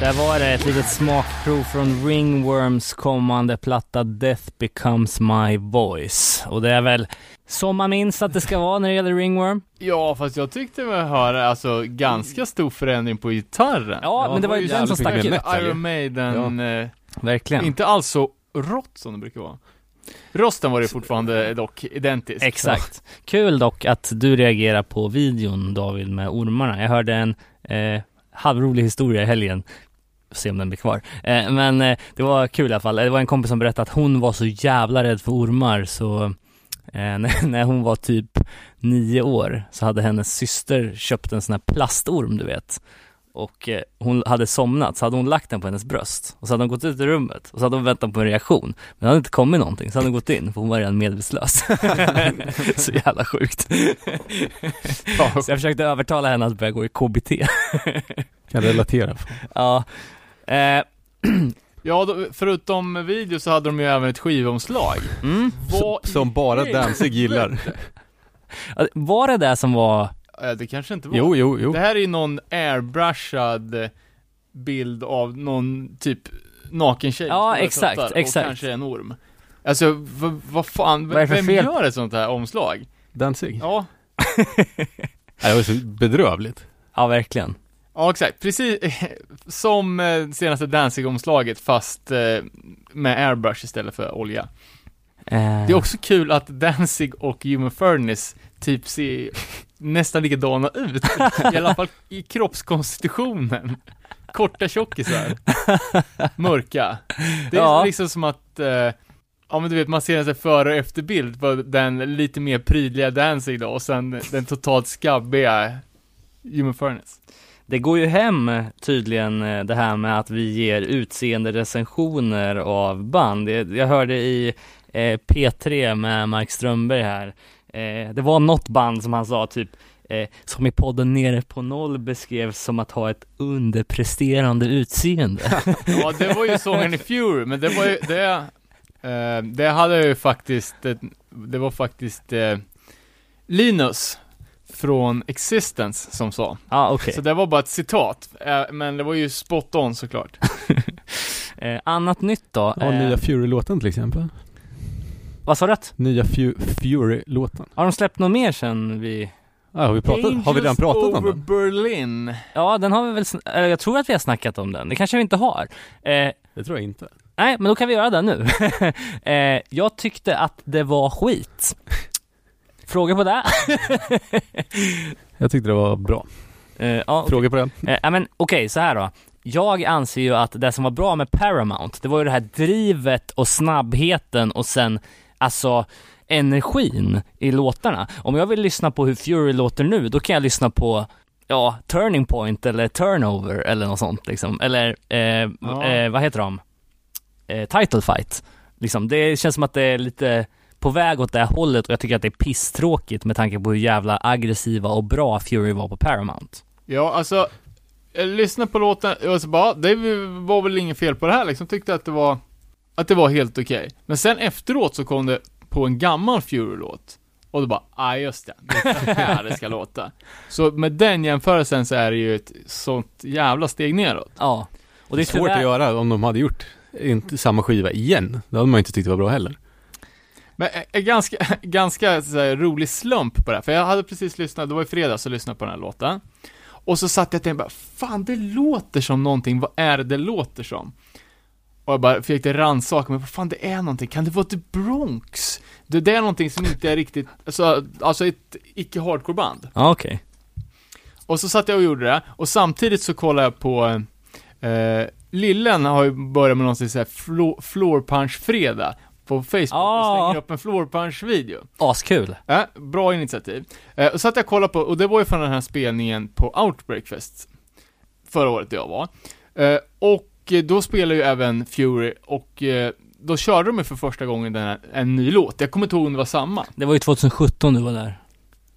[SPEAKER 2] Där var det ett litet smakprov från Ringworms kommande platta Death becomes my voice. Och det är väl som man minns att det ska vara när det gäller Ringworm.
[SPEAKER 1] Ja, fast jag tyckte mig höra alltså ganska stor förändring på gitarren.
[SPEAKER 2] Ja, men det var ju den som stack ut.
[SPEAKER 1] Iron Maiden, eh,
[SPEAKER 2] Verkligen.
[SPEAKER 1] inte alls så rått som det brukar vara. Rosten var det fortfarande dock identisk.
[SPEAKER 2] Exakt. Kul dock att du reagerar på videon David med ormarna. Jag hörde en eh, halvrolig historia i helgen. Se om den blir kvar. Eh, men eh, det var kul i alla fall. Det var en kompis som berättade att hon var så jävla rädd för ormar så eh, när, när hon var typ nio år så hade hennes syster köpt en sån här plastorm du vet. Och eh, hon hade somnat, så hade hon lagt den på hennes bröst och så hade hon gått ut i rummet och så hade hon väntat på en reaktion. Men det hade inte kommit någonting, så hade hon gått in för hon var redan medvetslös. så jävla sjukt. så jag försökte övertala henne att börja gå i KBT.
[SPEAKER 3] Kan relatera.
[SPEAKER 2] ja. Eh,
[SPEAKER 1] Ja, då, förutom video så hade de ju även ett skivomslag.
[SPEAKER 2] mm.
[SPEAKER 3] Som
[SPEAKER 1] i
[SPEAKER 3] bara? Danzig gillar.
[SPEAKER 2] Var det det som var,
[SPEAKER 1] Eh, Det kanske inte var.
[SPEAKER 3] Jo, jo, jo.
[SPEAKER 1] Det här är ju någon airbrushad bild av någon typ naken tjej
[SPEAKER 2] Ja, exakt,
[SPEAKER 1] tuttar
[SPEAKER 2] exakt.
[SPEAKER 1] Och kanske en orm. Alltså, vad vad fan,
[SPEAKER 2] Vad är det för
[SPEAKER 1] vem
[SPEAKER 2] fel?
[SPEAKER 1] gör ett sånt här omslag?
[SPEAKER 3] Danzig.
[SPEAKER 1] Ja,
[SPEAKER 3] Nej, Det var så bedrövligt.
[SPEAKER 2] ja verkligen.
[SPEAKER 1] Ja exakt. Precis som eh, senaste Danzig-omslaget fast eh, med airbrush istället för olja.
[SPEAKER 2] Eh,
[SPEAKER 1] Det är också kul att Danzig och Human Furnace typ ser nästan likadana ut. I alla fall i kroppskonstitutionen. Korta tjockisar. Mörka. Det är
[SPEAKER 2] Ja.
[SPEAKER 1] liksom som att, eh, ja men du vet, man ser en före och efterbild på den lite mer prydliga Danzig då, och sen den totalt skabbiga Human Furnace.
[SPEAKER 2] Det går ju hem tydligen eh, det här med att vi ger utseende recensioner av band. Jag hörde i eh, P3 med Mark Strömberg här, eh, det var något band som han sa typ eh, som i podden Nere på Noll beskrevs som att ha ett underpresterande utseende.
[SPEAKER 1] Ja, det var ju sången i Fury, men det var ju, det, det hade ju faktiskt, det var faktiskt Linus från Existence som sa.
[SPEAKER 2] Ja, okej.
[SPEAKER 1] Så det var bara ett citat, eh, men det var ju spot on såklart.
[SPEAKER 2] Eh, annat nytt då?
[SPEAKER 3] Ja,
[SPEAKER 2] Eh,
[SPEAKER 3] nya Fury-låten till exempel.
[SPEAKER 2] vad sa du?
[SPEAKER 3] Nya Fu- Fury-låten.
[SPEAKER 2] Har de släppt något mer sen vi
[SPEAKER 3] Ja, har vi pratat, har vi redan
[SPEAKER 1] Angels
[SPEAKER 3] pratat om
[SPEAKER 1] over
[SPEAKER 3] den?
[SPEAKER 1] Berlin.
[SPEAKER 2] Ja, den har vi väl, eller jag tror att vi har snackat om den. Det kanske vi inte har. Eh,
[SPEAKER 3] Det tror jag inte.
[SPEAKER 2] nej, men då kan vi göra det nu. eh, jag tyckte att det var skit. Fråga på det?
[SPEAKER 3] Jag tyckte det var bra.
[SPEAKER 2] Eh, ja,
[SPEAKER 3] Fråga på den?
[SPEAKER 2] Eh, ja, men okej, så här då. Jag anser ju att det som var bra med Paramount, det var ju det här drivet och snabbheten och sen, alltså, energin i låtarna. Om jag vill lyssna på hur Fury låter nu, då kan jag lyssna på, ja, Turning Point eller Turnover eller något sånt liksom. Eller, eh,
[SPEAKER 1] Ja.
[SPEAKER 2] eh, vad heter de? Eh, title Fight. Liksom, det känns som att det är lite på väg åt det här hållet och jag tycker att det är pisstråkigt med tanke på hur jävla aggressiva och bra Fury var på Paramount.
[SPEAKER 1] Ja, alltså, jag lyssnade på låten, och så bara, det var väl inget fel på det här liksom, tyckte att det var, att det var helt okej. Men sen efteråt så kom det på en gammal Fury-låt. Och då bara, ah just det, det är så här det ska låta. Så med den jämförelsen så är det ju ett sånt jävla steg neråt.
[SPEAKER 2] Ja. Och
[SPEAKER 3] Det är svårt att göra om de hade gjort inte samma skiva igen. Det hade man inte tyckt var bra heller.
[SPEAKER 1] Men eh, en ganska, ganska här, rolig slump på det här, för jag hade precis lyssnat, det var i fredags och lyssnade på den här låten. Och så satt jag och tänkte bara, fan det låter som någonting, vad är det det låter som? Och jag bara försökte rannsaka mig, vad fan det är någonting, kan det vara The Bronx? Det, det är någonting som inte är riktigt, alltså, alltså ett icke-hardcore band.
[SPEAKER 2] Ja, okej.
[SPEAKER 1] Och så satt jag och gjorde det, och samtidigt så kollade jag på, eh, Lillen har ju börjat med någonting såhär floor, floor punch-fredag på Facebook och slänger upp en floor punch-video.
[SPEAKER 2] Askul.
[SPEAKER 1] Ja, bra initiativ. Eh, och så att jag kollade på, och det var ju från den här spelningen på Outbreak Fest förra året jag var. Eh, och då spelade ju även Fury, och eh, då körde de ju för första gången den här, en ny låt. Jag kommer inte ihåg om det var samma.
[SPEAKER 2] Det var ju 2017 du var där.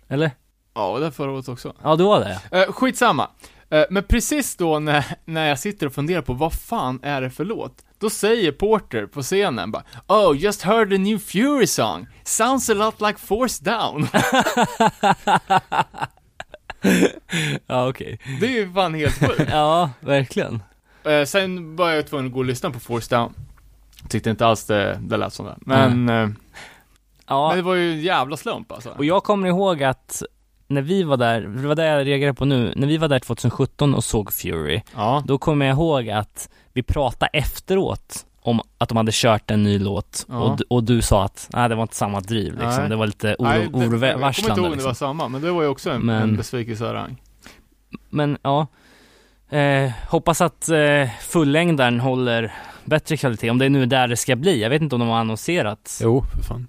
[SPEAKER 2] Eller?
[SPEAKER 1] Ja, det var förra året också.
[SPEAKER 2] Ja, du var det ja.
[SPEAKER 1] Eh, skitsamma. Eh, men precis då när, när jag sitter och funderar på vad fan är det för låt? Då säger Porter på scenen bara Oh, just heard a new Fury song. Sounds a lot like Force Down.
[SPEAKER 2] Ja, okej.
[SPEAKER 1] det är ju fan helt sjukt.
[SPEAKER 2] Ja, verkligen.
[SPEAKER 1] Eh, sen var jag tvungen att gå och lyssna på Force Down. Tyckte inte alls det, det lät som det. Men, eh,
[SPEAKER 2] Ja,
[SPEAKER 1] men det var ju en jävla slump alltså.
[SPEAKER 2] och jag kommer ihåg att när vi var där, det var det jag reagerade på nu, när vi var där 2017 och såg Fury,
[SPEAKER 1] Ja.
[SPEAKER 2] då kommer jag ihåg att vi pratade efteråt om att de hade kört en ny låt
[SPEAKER 1] Ja.
[SPEAKER 2] och, och du sa att nej, det var inte samma driv liksom,
[SPEAKER 1] Nej.
[SPEAKER 2] det var lite
[SPEAKER 1] Nej,
[SPEAKER 2] oro,
[SPEAKER 1] det- Jag kommer inte ihåg om det
[SPEAKER 2] liksom.
[SPEAKER 1] var samma, men det var ju också en,
[SPEAKER 2] Men-
[SPEAKER 1] en besvikelse av rang.
[SPEAKER 2] Men ja, eh, hoppas att eh, fullängdaren håller bättre kvalitet, om det är nu där det ska bli. Jag vet inte om de har annonserat
[SPEAKER 3] Jo, för fan.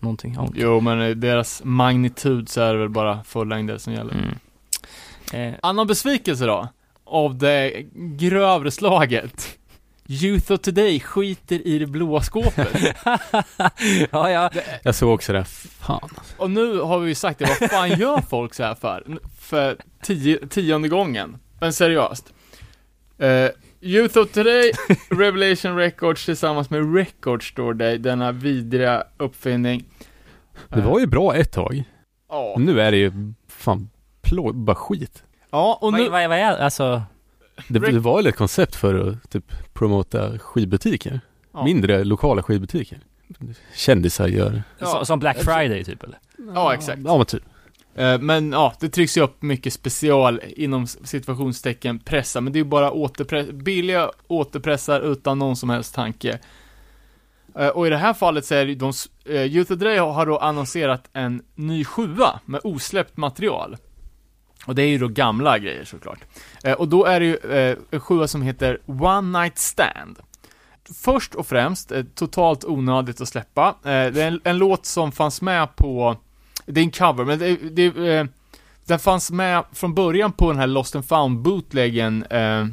[SPEAKER 2] någonting. Ja.
[SPEAKER 1] Jo, men i deras magnitud så är det väl bara fullängder som gäller.
[SPEAKER 2] Mm. Eh,
[SPEAKER 1] Annan besvikelse då? Av det grövre slaget. Youth of Today skiter i det blåa skåpet.
[SPEAKER 2] ja, ja.
[SPEAKER 3] Jag såg också det. Fan.
[SPEAKER 1] Och nu har vi ju sagt det, vad fan gör folk så här för? För tio, tionde gången. Men seriöst. Uh, Youth of Today, Revelation Records tillsammans med Record Store Day, denna vidriga uppfinning.
[SPEAKER 3] Det var ju bra ett tag.
[SPEAKER 1] Ja.
[SPEAKER 3] Nu är det ju fan plå, bara skit.
[SPEAKER 1] Ja, och
[SPEAKER 2] Vad,
[SPEAKER 1] nu...
[SPEAKER 2] vad, vad är, alltså,
[SPEAKER 3] Det, det var väl ett koncept för att typ promota skivbutiker.
[SPEAKER 1] Ja.
[SPEAKER 3] Mindre lokala skivbutiker. Kändisar gör.
[SPEAKER 1] Ja.
[SPEAKER 2] som Black Friday typ eller?
[SPEAKER 1] Ja, exakt.
[SPEAKER 3] Ja men typ.
[SPEAKER 1] Eh, Men ja, det trycks ju upp mycket special inom situationstecken pressar, men det är ju bara återpress, billiga återpressar utan någon som helst tanke. Eh, Och i det här fallet så är det de, uh, Youth of Dre har då annonserat en ny sjua med osläppt material. Och det är ju då gamla grejer såklart. Eh, Och då är det ju eh, en sjua som heter One Night Stand. Först och främst, eh, totalt onödigt att släppa. Eh, Det är en, en låt som fanns med på det är en cover, men det, det, eh, den fanns med från början på den här Lost and found bootleggen, eh,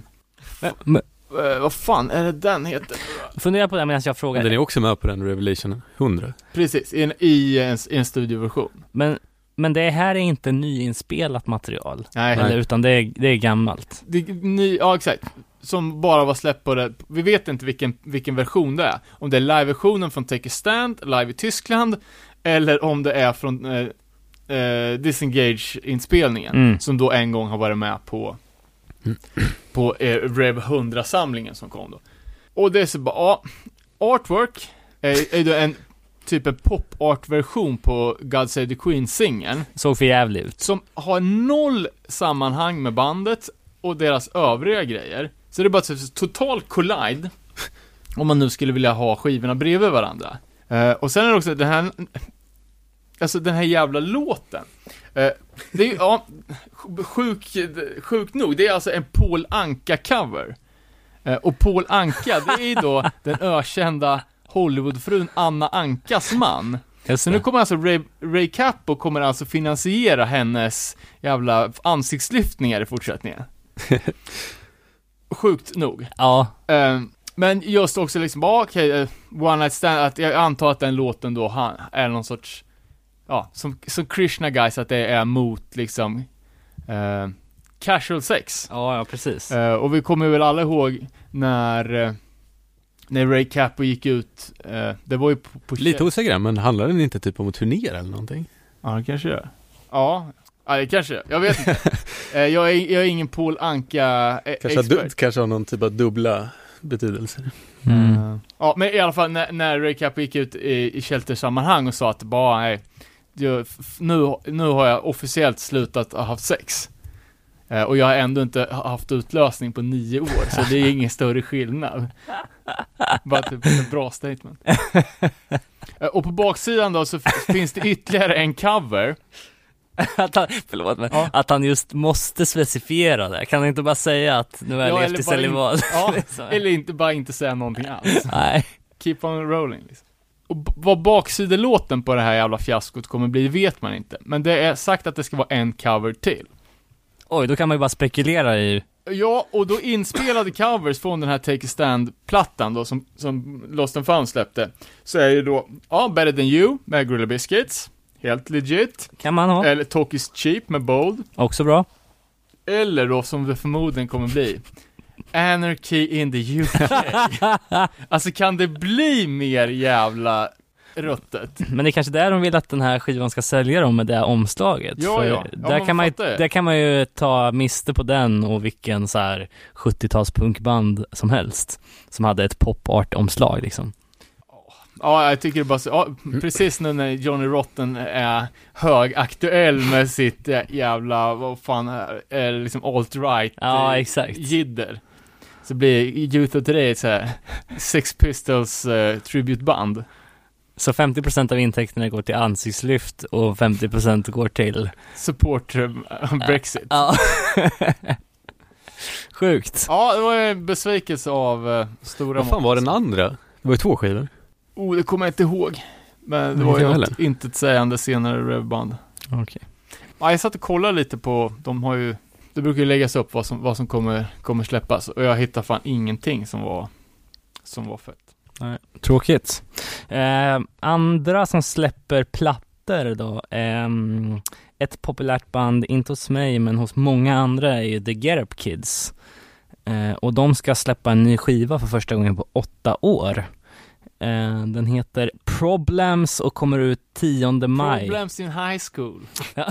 [SPEAKER 2] Men-
[SPEAKER 1] eh, vad fan är det den heter?
[SPEAKER 2] Fundera på det medan jag frågar.
[SPEAKER 3] Den är också med på den Revelation 100.
[SPEAKER 1] Precis, i en, i en, i en studioversion.
[SPEAKER 2] Men, men det här är inte nyinspelat material,
[SPEAKER 1] Nej,
[SPEAKER 2] eller, utan det är, det är gammalt.
[SPEAKER 1] det, ny, ja exakt. Som bara var släppt på det, vi vet inte vilken, vilken version det är. Om det är live-versionen från Take a Stand, live i Tyskland, eller om det är från eh, eh, Disengage-inspelningen.
[SPEAKER 2] Mm.
[SPEAKER 1] Som då en gång har varit med på På eh, Rev 100-samlingen som kom då Och det är så bara, ja Artwork är, är då en Typ en pop-art-version på God Save the Queen-singeln.
[SPEAKER 2] Såg för jävligt ut.
[SPEAKER 1] Som har noll sammanhang med bandet Och deras övriga grejer. Så det är bara ett total collide. Om man nu skulle vilja ha skivorna bredvid varandra. Eh, Och sen är det också den här Alltså den här jävla låten. Eh, Det är ju, ja, sjuk, sjukt nog, det är alltså en Paul Anka-cover. Eh, och Paul Anka, det är ju då den ökända Hollywoodfrun Anna Ankas man. Så nu kommer alltså Ray, Ray Capo kommer alltså finansiera hennes jävla ansiktslyftningar i fortsättningen. Sjukt nog.
[SPEAKER 2] Ja,
[SPEAKER 1] Eh, men just också liksom, bara okej, eh, One Night Stand, att jag antar att den låten då han, är någon sorts, ja, som, som Krishna Guys, att det är mot liksom, eh, casual sex.
[SPEAKER 2] ja, ja precis.
[SPEAKER 1] Eh, och vi kommer väl alla ihåg när, när Ray Capo gick ut, eh, det var ju på, på
[SPEAKER 3] Lite osäker men handlar den inte typ om att turnera eller någonting?
[SPEAKER 1] Ja, det kanske gör. Ja, ja det kanske. Jag vet inte. Eh, jag, är, jag är ingen Paul Anka eh,
[SPEAKER 3] Kanske har, du,
[SPEAKER 1] expert.
[SPEAKER 3] kanske har någon typ av dubbla betydelser.
[SPEAKER 2] Mm.
[SPEAKER 1] Eh, Ja, men i alla fall när, när Ray Capo gick ut i, i Shelter-sammanhang och sa att bara, nej, nu, nu har jag officiellt slutat ha haft sex. Eh, och jag har ändå inte ha- haft utlösning på nio år, så det är ingen större skillnad. Bara typ ett bra statement. Eh, och på baksidan då så finns det ytterligare en cover.
[SPEAKER 2] Att han, förlåt men,
[SPEAKER 1] Ja.
[SPEAKER 2] att han just måste specifiera det. Kan han inte bara säga att nu har jag
[SPEAKER 1] Ja,
[SPEAKER 2] levt i celibat?
[SPEAKER 1] Ja,
[SPEAKER 2] Liksom.
[SPEAKER 1] eller inte bara inte säga någonting alls.
[SPEAKER 2] Nej.
[SPEAKER 1] Keep on rolling liksom. Och vad baksidelåten på det här jävla fiaskot kommer bli vet man inte. Men det är sagt att det ska vara en cover till.
[SPEAKER 2] Oj, då kan man ju bara spekulera i
[SPEAKER 1] Ja, och då inspelade covers från den här Take a Stand-plattan då, som, som Lost and Found släppte, så är det då, ja, Better Than You med Gorilla Biscuits, helt legit,
[SPEAKER 2] Kan man ha.
[SPEAKER 1] eller Talk Is Cheap med Bold,
[SPEAKER 2] Också bra.
[SPEAKER 1] eller då som det förmodligen kommer bli, Anarchy in the UK. alltså kan det bli mer jävla ruttet.
[SPEAKER 2] Men det är kanske där de vill att den här skivan ska sälja dem med det omslaget.
[SPEAKER 1] Ja,
[SPEAKER 2] För
[SPEAKER 1] ja. Ja,
[SPEAKER 2] där,
[SPEAKER 1] man
[SPEAKER 2] kan man ju,
[SPEAKER 1] det.
[SPEAKER 2] där kan man ju ta miste på den och vilken så här 70-tals punkband som helst. Som hade ett pop art-omslag liksom.
[SPEAKER 1] Ja, jag tycker det bara så, ja, precis nu när Johnny Rotten är högaktuell med sitt eh, jävla, vad fan, är liksom alt-right
[SPEAKER 2] Ja,
[SPEAKER 1] eh,
[SPEAKER 2] exakt.
[SPEAKER 1] jidder. Så blir Youth of Today ett så här Sex Pistols eh, tributeband.
[SPEAKER 2] Så 50% av intäkterna går till ansiktslyft och 50% går till...
[SPEAKER 1] Support eh, Brexit.
[SPEAKER 2] Ja. Sjukt.
[SPEAKER 1] Ja, det var en besvikelse av eh, stora
[SPEAKER 3] Vad fan var den andra? Det var ju två skivor.
[SPEAKER 1] Oh, det kommer jag inte ihåg. Men det var
[SPEAKER 3] inte
[SPEAKER 1] ju något intetsägande senare revband.
[SPEAKER 2] Okej.
[SPEAKER 1] Ja, jag satt och kollade lite på, de har ju, det brukar ju läggas upp vad som, vad som kommer, kommer släppas och jag hittar fan ingenting som var, som var fett.
[SPEAKER 2] Tråkigt. Eh, andra som släpper plattor då. ehm, ett populärt band, inte hos mig men hos många andra är ju The Get Up Kids. Eh, och de ska släppa en ny skiva för första gången på åtta år. Eh, den heter Problems och kommer ut 10 maj.
[SPEAKER 1] Problems in high school.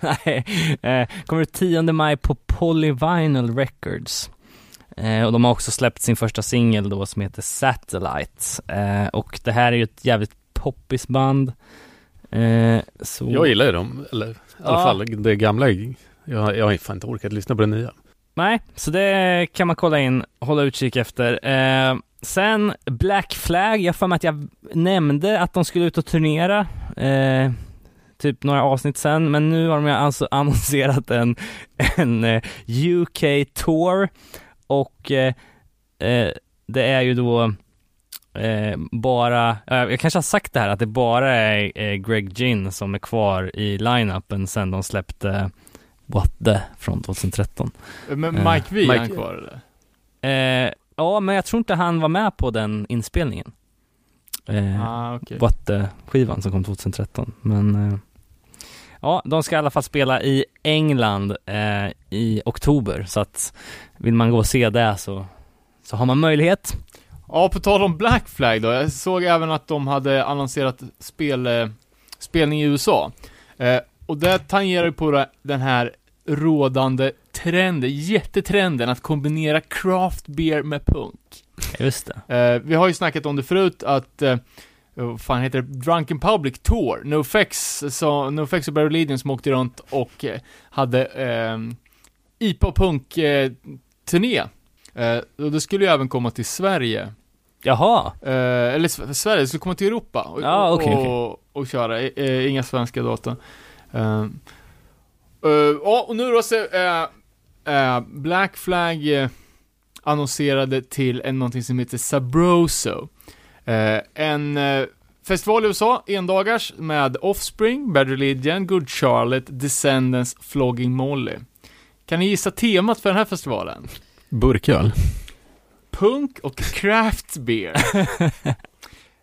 [SPEAKER 2] Nej, eh, kommer ut 10 maj på Polyvinyl Records. Eh, och de har också släppt sin första singel då som heter Satellite. Eh, och det här är ju ett jävligt poppis band. Eh, så...
[SPEAKER 3] Jag gillar ju dem, eller i alla
[SPEAKER 2] Ja.
[SPEAKER 3] fall det gamla. Jag, jag har fan inte orkat lyssna på det nya.
[SPEAKER 2] Nej, så det kan man kolla in, hålla utkik efter. Eh, sen Black Flag, jag för mig att jag nämnde att de skulle ut och turnera, eh, typ några avsnitt sen, men nu har de alltså annonserat en, en eh, UK Tour och eh, eh, det är ju då eh, bara, jag kanske har sagt det här, att det bara är Greg Ginn som är kvar i line-upen sen de släppte What the från 2013.
[SPEAKER 1] Men Mike V, är han kvar eller?
[SPEAKER 2] Eh, ja, men jag tror inte han var med på den inspelningen. Eh,
[SPEAKER 1] Ah, okej.
[SPEAKER 2] What the-skivan som kom 2013. Men eh, ja, de ska i alla fall spela i England eh, i oktober. Så att vill man gå och se det så, så har man möjlighet.
[SPEAKER 1] Ja, på tal om Black Flag då. Jag såg även att de hade annonserat spel, eh, spelning i USA. Eh, och det tangerar ju på den här rådande trenden, jättetrenden att kombinera craft beer med punk.
[SPEAKER 2] Just det.
[SPEAKER 1] Eh, vi har ju snackat om det förut att, eh, vad fan heter det, Drunken Public Tour, NoFX, så, NoFX och Barry Legion som åkte runt och eh, hade eh, IPA och punk eh, turné. Eh, och det skulle ju även komma till Sverige.
[SPEAKER 2] Jaha,
[SPEAKER 1] Eh, eller Sverige, det skulle komma till Europa och,
[SPEAKER 2] Ja, okej,
[SPEAKER 1] och,
[SPEAKER 2] okej.
[SPEAKER 1] och köra, eh, inga svenska data. Eh, eh, Ja, och nu då så, eh, eh, Black Flag eh, annonserade till en, någonting som heter Sabroso. Eh, en eh, festival i USA, endagars, med Offspring, Bad Religion, Good Charlotte, Descendants, Flogging Molly. Kan ni gissa temat för den här festivalen?
[SPEAKER 3] Burköl.
[SPEAKER 1] Punk och craft beer.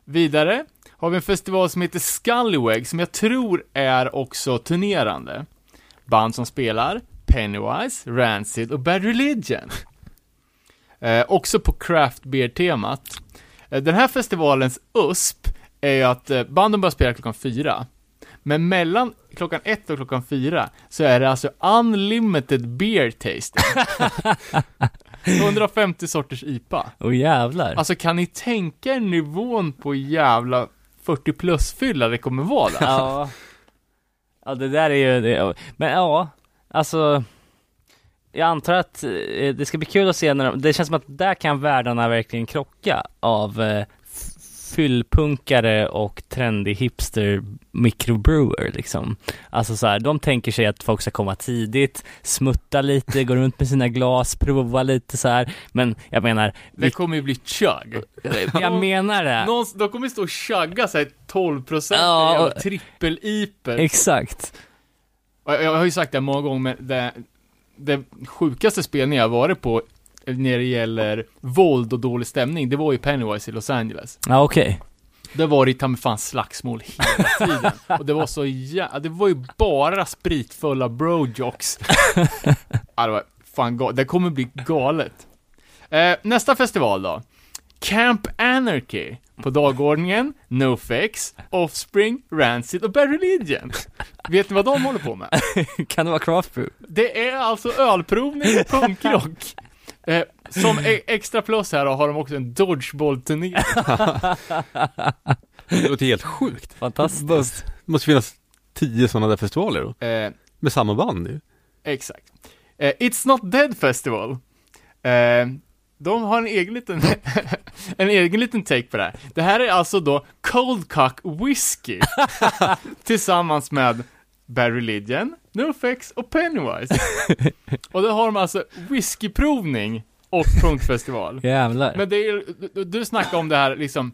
[SPEAKER 1] Vidare har vi en festival som heter Scullywag, som jag tror är också turnerande. Band som spelar Pennywise, Rancid och Bad Religion. Eh, också på craft beer-temat. Eh, den här festivalens USP är ju att eh, banden börjar spela klockan fyra. Men mellan klockan ett och klockan fyra så är det alltså unlimited beer tasting. 150 sorters IPA.
[SPEAKER 2] och jävlar.
[SPEAKER 1] Alltså kan ni tänka er nivån på jävla 40 plus-fylla det kommer vara där?
[SPEAKER 2] Ja. Ja, det där är ju, det, men ja, alltså jag antar att eh, det ska bli kul att se när de, det känns som att där kan världarna verkligen krocka av eh, fyllpunkare och trendig hipster microbrewer liksom. Alltså så här, de tänker sig att folk ska komma tidigt, smutta lite, gå runt med sina glas, prova lite så här. men jag menar,
[SPEAKER 1] Det kommer ju bli chug.
[SPEAKER 2] jag menar det.
[SPEAKER 1] Någon, de kommer stå och chugga såhär 12%
[SPEAKER 2] Ja,
[SPEAKER 1] trippel-iper.
[SPEAKER 2] Exakt.
[SPEAKER 1] Jag jag har ju sagt det många gånger, men det, det sjukaste spelningen jag varit på när det gäller våld och dålig stämning, det var ju Pennywise i Los Angeles.
[SPEAKER 2] Ja, okej.
[SPEAKER 1] Det var det ta mig fan slagsmål hela tiden. Och det var så jä... Det var ju bara spritfulla brojocks. ja, det var fan galet. Det kommer bli galet. Eh, nästa festival då. Camp Anarchy. På dagordningen, NoFX, Offspring, Rancid och Barry Legion. Vet ni vad de håller på med?
[SPEAKER 2] kan det vara craft brew?
[SPEAKER 1] Det är alltså ölprovning och punkrock. Eh, som e- extra plus här då, har de också en dodgeball-turné.
[SPEAKER 3] Det låter helt sjukt.
[SPEAKER 2] Fantastiskt.
[SPEAKER 3] Det måste finnas tio sådana där festivaler då.
[SPEAKER 1] Eh,
[SPEAKER 3] Med samma band ju.
[SPEAKER 1] exakt. Eh, It's Not Dead Festival. De har en egen liten, en egen liten take på det här. Det här är alltså då Cold Cock Whiskey. tillsammans med Barry Legion, NoFX och Pennywise. och då har de alltså whiskyprovning och punkfestival.
[SPEAKER 2] Jävlar.
[SPEAKER 1] Men det är, du, du snackar om det här liksom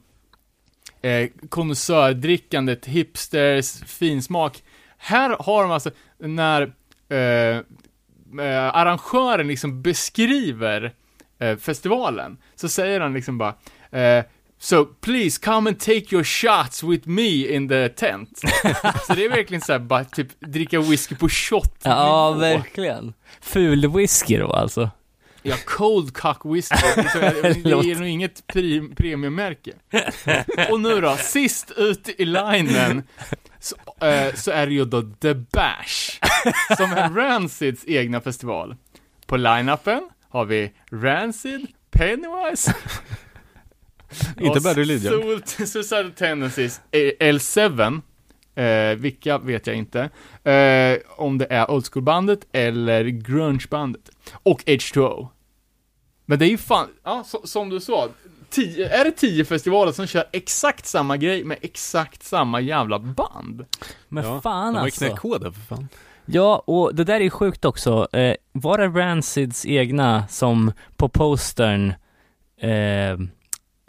[SPEAKER 1] eh, konnässördrickandet, hipsters, finsmak. Här har de alltså, när eh, eh, arrangören liksom beskriver eh, festivalen, så säger han liksom bara eh, So please come and take your shots with me in the tent. så det är verkligen såhär bara typ dricka whisky på shot.
[SPEAKER 2] Ja, verkligen. Ful whisky då alltså.
[SPEAKER 1] Ja, cold cock whisky. Jag- det är nog inget premiummärke. Och nu då, sist ut i linen, så, eh, så är det ju då The Bash, som är Rancids egna festival. På line-upen har vi Rancid, Pennywise,
[SPEAKER 3] Inte Legion.
[SPEAKER 1] Soul- Suicidal Tendencies, eh, L7, eh, vilka vet jag inte. Eh, om det är old school-bandet eller grunge-bandet. Och H2O. Men det är ju fan, ja, så, som du sa, tio, är det tio festivaler som kör exakt samma grej med exakt samma jävla band?
[SPEAKER 2] Men
[SPEAKER 3] Ja,
[SPEAKER 2] fan
[SPEAKER 3] De har ju
[SPEAKER 2] alltså.
[SPEAKER 3] knäckt koden för fan.
[SPEAKER 2] Ja, och det där är ju sjukt också. Eh, var det Rancids egna som på postern eh,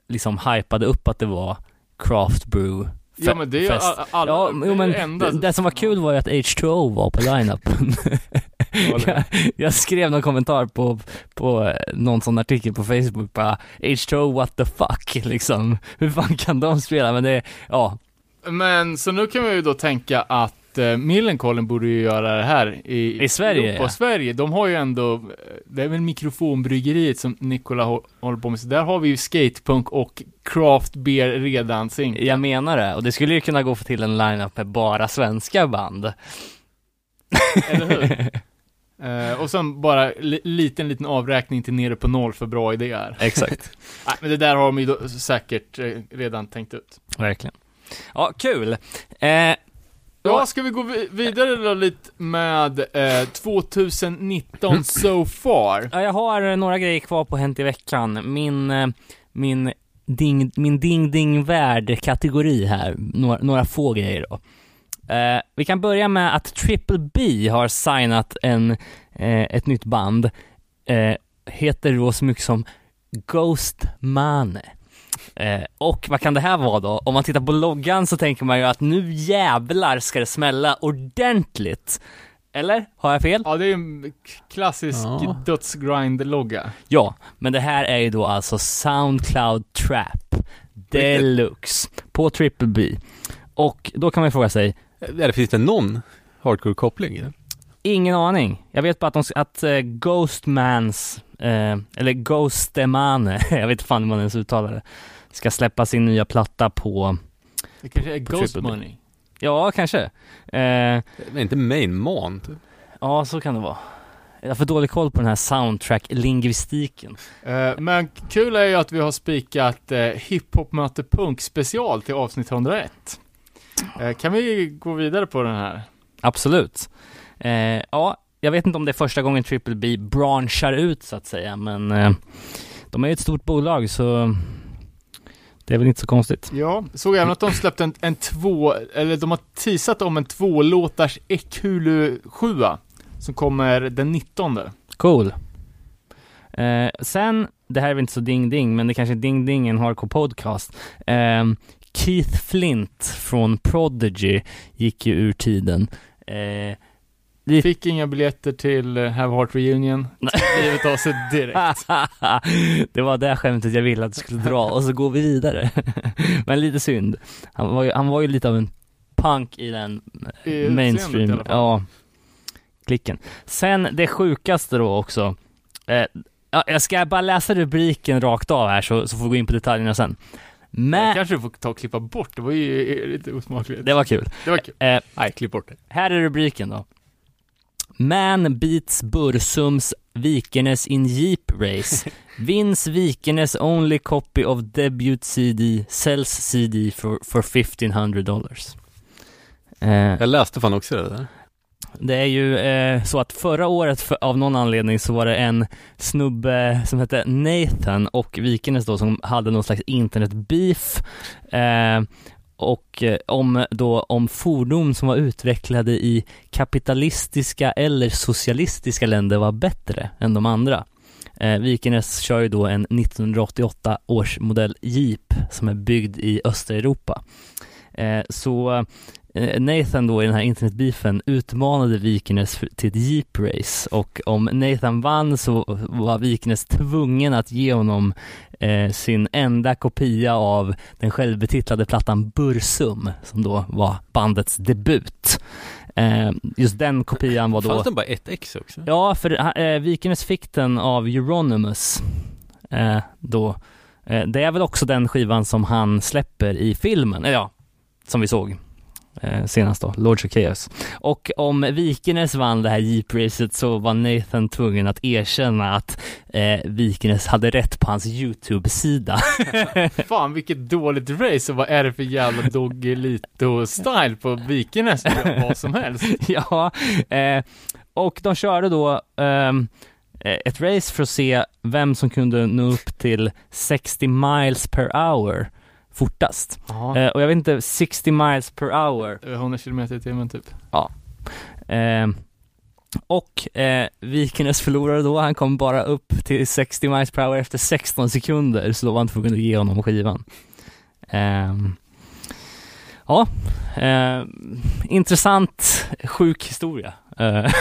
[SPEAKER 2] liksom hypade upp att det var craft brew
[SPEAKER 1] Ja men det är ju
[SPEAKER 2] fest?
[SPEAKER 1] all, alla,
[SPEAKER 2] Ja, jo, men
[SPEAKER 1] det enda.
[SPEAKER 2] det, det som var kul var ju att H2O var på line-upen. jag, jag skrev någon kommentar på, på eh, någon sån artikel på Facebook bara H2O what the fuck liksom. Hur fan kan de spela? Men det, ja,
[SPEAKER 1] Men så nu kan vi ju då tänka att eh, Millencolin borde ju göra det här i,
[SPEAKER 2] I Sverige,
[SPEAKER 1] Europa
[SPEAKER 2] ja.
[SPEAKER 1] Sverige. De har ju ändå, eh, det är väl mikrofonbryggeriet som Nikola hå- håller på med, så där har vi ju skatepunk och craft beer redan synkat.
[SPEAKER 2] jag menar det. Och det skulle ju kunna gå för till en line-up med bara svenska band.
[SPEAKER 1] Eller hur? Eh, och sen bara li- liten, liten avräkning till nere på noll för bra idéer.
[SPEAKER 2] Exakt.
[SPEAKER 1] Nej, men det där har de ju då säkert eh, redan tänkt ut.
[SPEAKER 2] Verkligen. Ja, kul. Eh,
[SPEAKER 1] Ja, ska vi gå vi- vidare då lite med eh, 2019 so far?
[SPEAKER 2] ja, jag har några grejer kvar på Hänt i veckan. Min, eh, min ding, min ding ding värld kategori här. Några, några få grejer då. Eh, vi kan börja med att Triple B har signat en, eh, ett nytt band. Eh, heter då så mycket som Ghost Mane. Eh, och vad kan det här vara då? Om man tittar på loggan så tänker man ju att nu jävlar ska det smälla ordentligt. Eller? Har jag fel?
[SPEAKER 1] Ja, det är en k- klassisk
[SPEAKER 3] Ja.
[SPEAKER 1] dödsgrind-logga.
[SPEAKER 2] Ja, men det här är ju då alltså Soundcloud Trap Deluxe på Triple B. Och då kan man ju fråga sig,
[SPEAKER 3] Eller finns det någon hardcore-koppling
[SPEAKER 2] ingen aning. Jag vet bara att, de, att uh, Ghostmans, eh, eller Ghostemane, jag vet inte fan hur man ens uttalar det, ska släppa sin nya platta på,
[SPEAKER 1] Det kanske är Ghost
[SPEAKER 3] Triple.
[SPEAKER 1] Money.
[SPEAKER 2] ja kanske. Eh,
[SPEAKER 3] Men inte Main Man, typ.
[SPEAKER 2] ja, så kan det vara. Jag har för dålig koll på den här soundtrack-lingvistiken.
[SPEAKER 1] Eh, men kul är ju att vi har spikat eh, hiphop möter punk special till avsnitt 101. Eh, kan vi gå vidare på den här?
[SPEAKER 2] Absolut. Eh, ja, jag vet inte om det är första gången Triple B branchar ut så att säga, men eh, de är ju ett stort bolag så det är väl inte så konstigt.
[SPEAKER 1] Ja, såg även att de släppte en, en två, eller de har teasat om en tvålåtars Ekulu 7 som kommer den 19.
[SPEAKER 2] Cool. Eh, sen, det här är väl inte så ding-ding, men det kanske är ding-ding en hardcore podcast. Eh, Keith Flint från Prodigy gick ju ur tiden. Eh, vi
[SPEAKER 1] Fick inga biljetter till eh, Have Heart Reunion. Livet av sig direkt.
[SPEAKER 2] det var det skämtet jag ville att du skulle dra och så går vi vidare. Men lite synd. Han var ju, han var ju lite av en punk i den
[SPEAKER 1] I i
[SPEAKER 2] mainstream,
[SPEAKER 1] fall.
[SPEAKER 2] ja, klicken. Sen det sjukaste då också. Eh, ja, jag ska bara läsa rubriken rakt av här så, så får vi gå in på detaljerna sen. Men,
[SPEAKER 1] kanske du får ta och klippa bort, det var ju lite osmakligt.
[SPEAKER 2] det var kul.
[SPEAKER 1] Det var kul.
[SPEAKER 2] Eh,
[SPEAKER 3] Nej, klipp bort det.
[SPEAKER 2] Här är rubriken då. Man beats Bursums Vikernes in Jeep Race. Wins Vikernes only copy of debut CD, sells CD for, for 1500 dollars. Eh,
[SPEAKER 3] Jag läste fan också det där.
[SPEAKER 2] det är ju eh, så att förra året för, av någon anledning så var det en snubbe som hette Nathan och Vikernes då som hade någon slags internetbeef eh, och eh, om då om fordon som var utvecklade i kapitalistiska eller socialistiska länder var bättre än de andra. Eh, Vikenäs kör ju då en 1988 års modell Jeep som är byggd i östra Europa. Eh, så eh, Nathan då i den här internetbeefen utmanade Vikenäs till ett Jeep-race och om Nathan vann så var Vikenäs tvungen att ge honom eh, sin enda kopia av den självbetitlade plattan Bursum som då var bandets debut. Eh, just den kopian var då
[SPEAKER 3] Fanns den bara ett ex också?
[SPEAKER 2] Ja, för eh, Vikernes fick den av Euronymous eh, då. Eh, det är väl också den skivan som han släpper i filmen, eh, ja, som vi såg senast då, Lords of Chaos. Och om Vikernes vann det här Jeep-racet så var Nathan tvungen att erkänna att eh, Vikernes hade rätt på hans YouTube-sida.
[SPEAKER 1] Fan vilket dåligt race och vad är det för jävla Doggelito-style på Vikernes? Vad som helst.
[SPEAKER 2] ja, eh, och de körde då ehm, eh, ett race för att se vem som kunde nå upp till 60 miles per hour fortast.
[SPEAKER 1] Ja.
[SPEAKER 2] Eh, och jag vet inte, 60 miles per hour.
[SPEAKER 1] 100 km i timmen typ.
[SPEAKER 2] Eh, och eh, Vikernes förlorade då, han kom bara upp till 60 miles per hour efter 16 sekunder, så då var han tvungen att ge honom skivan. Ehm, ja, eh, intressant, sjuk historia. Eh,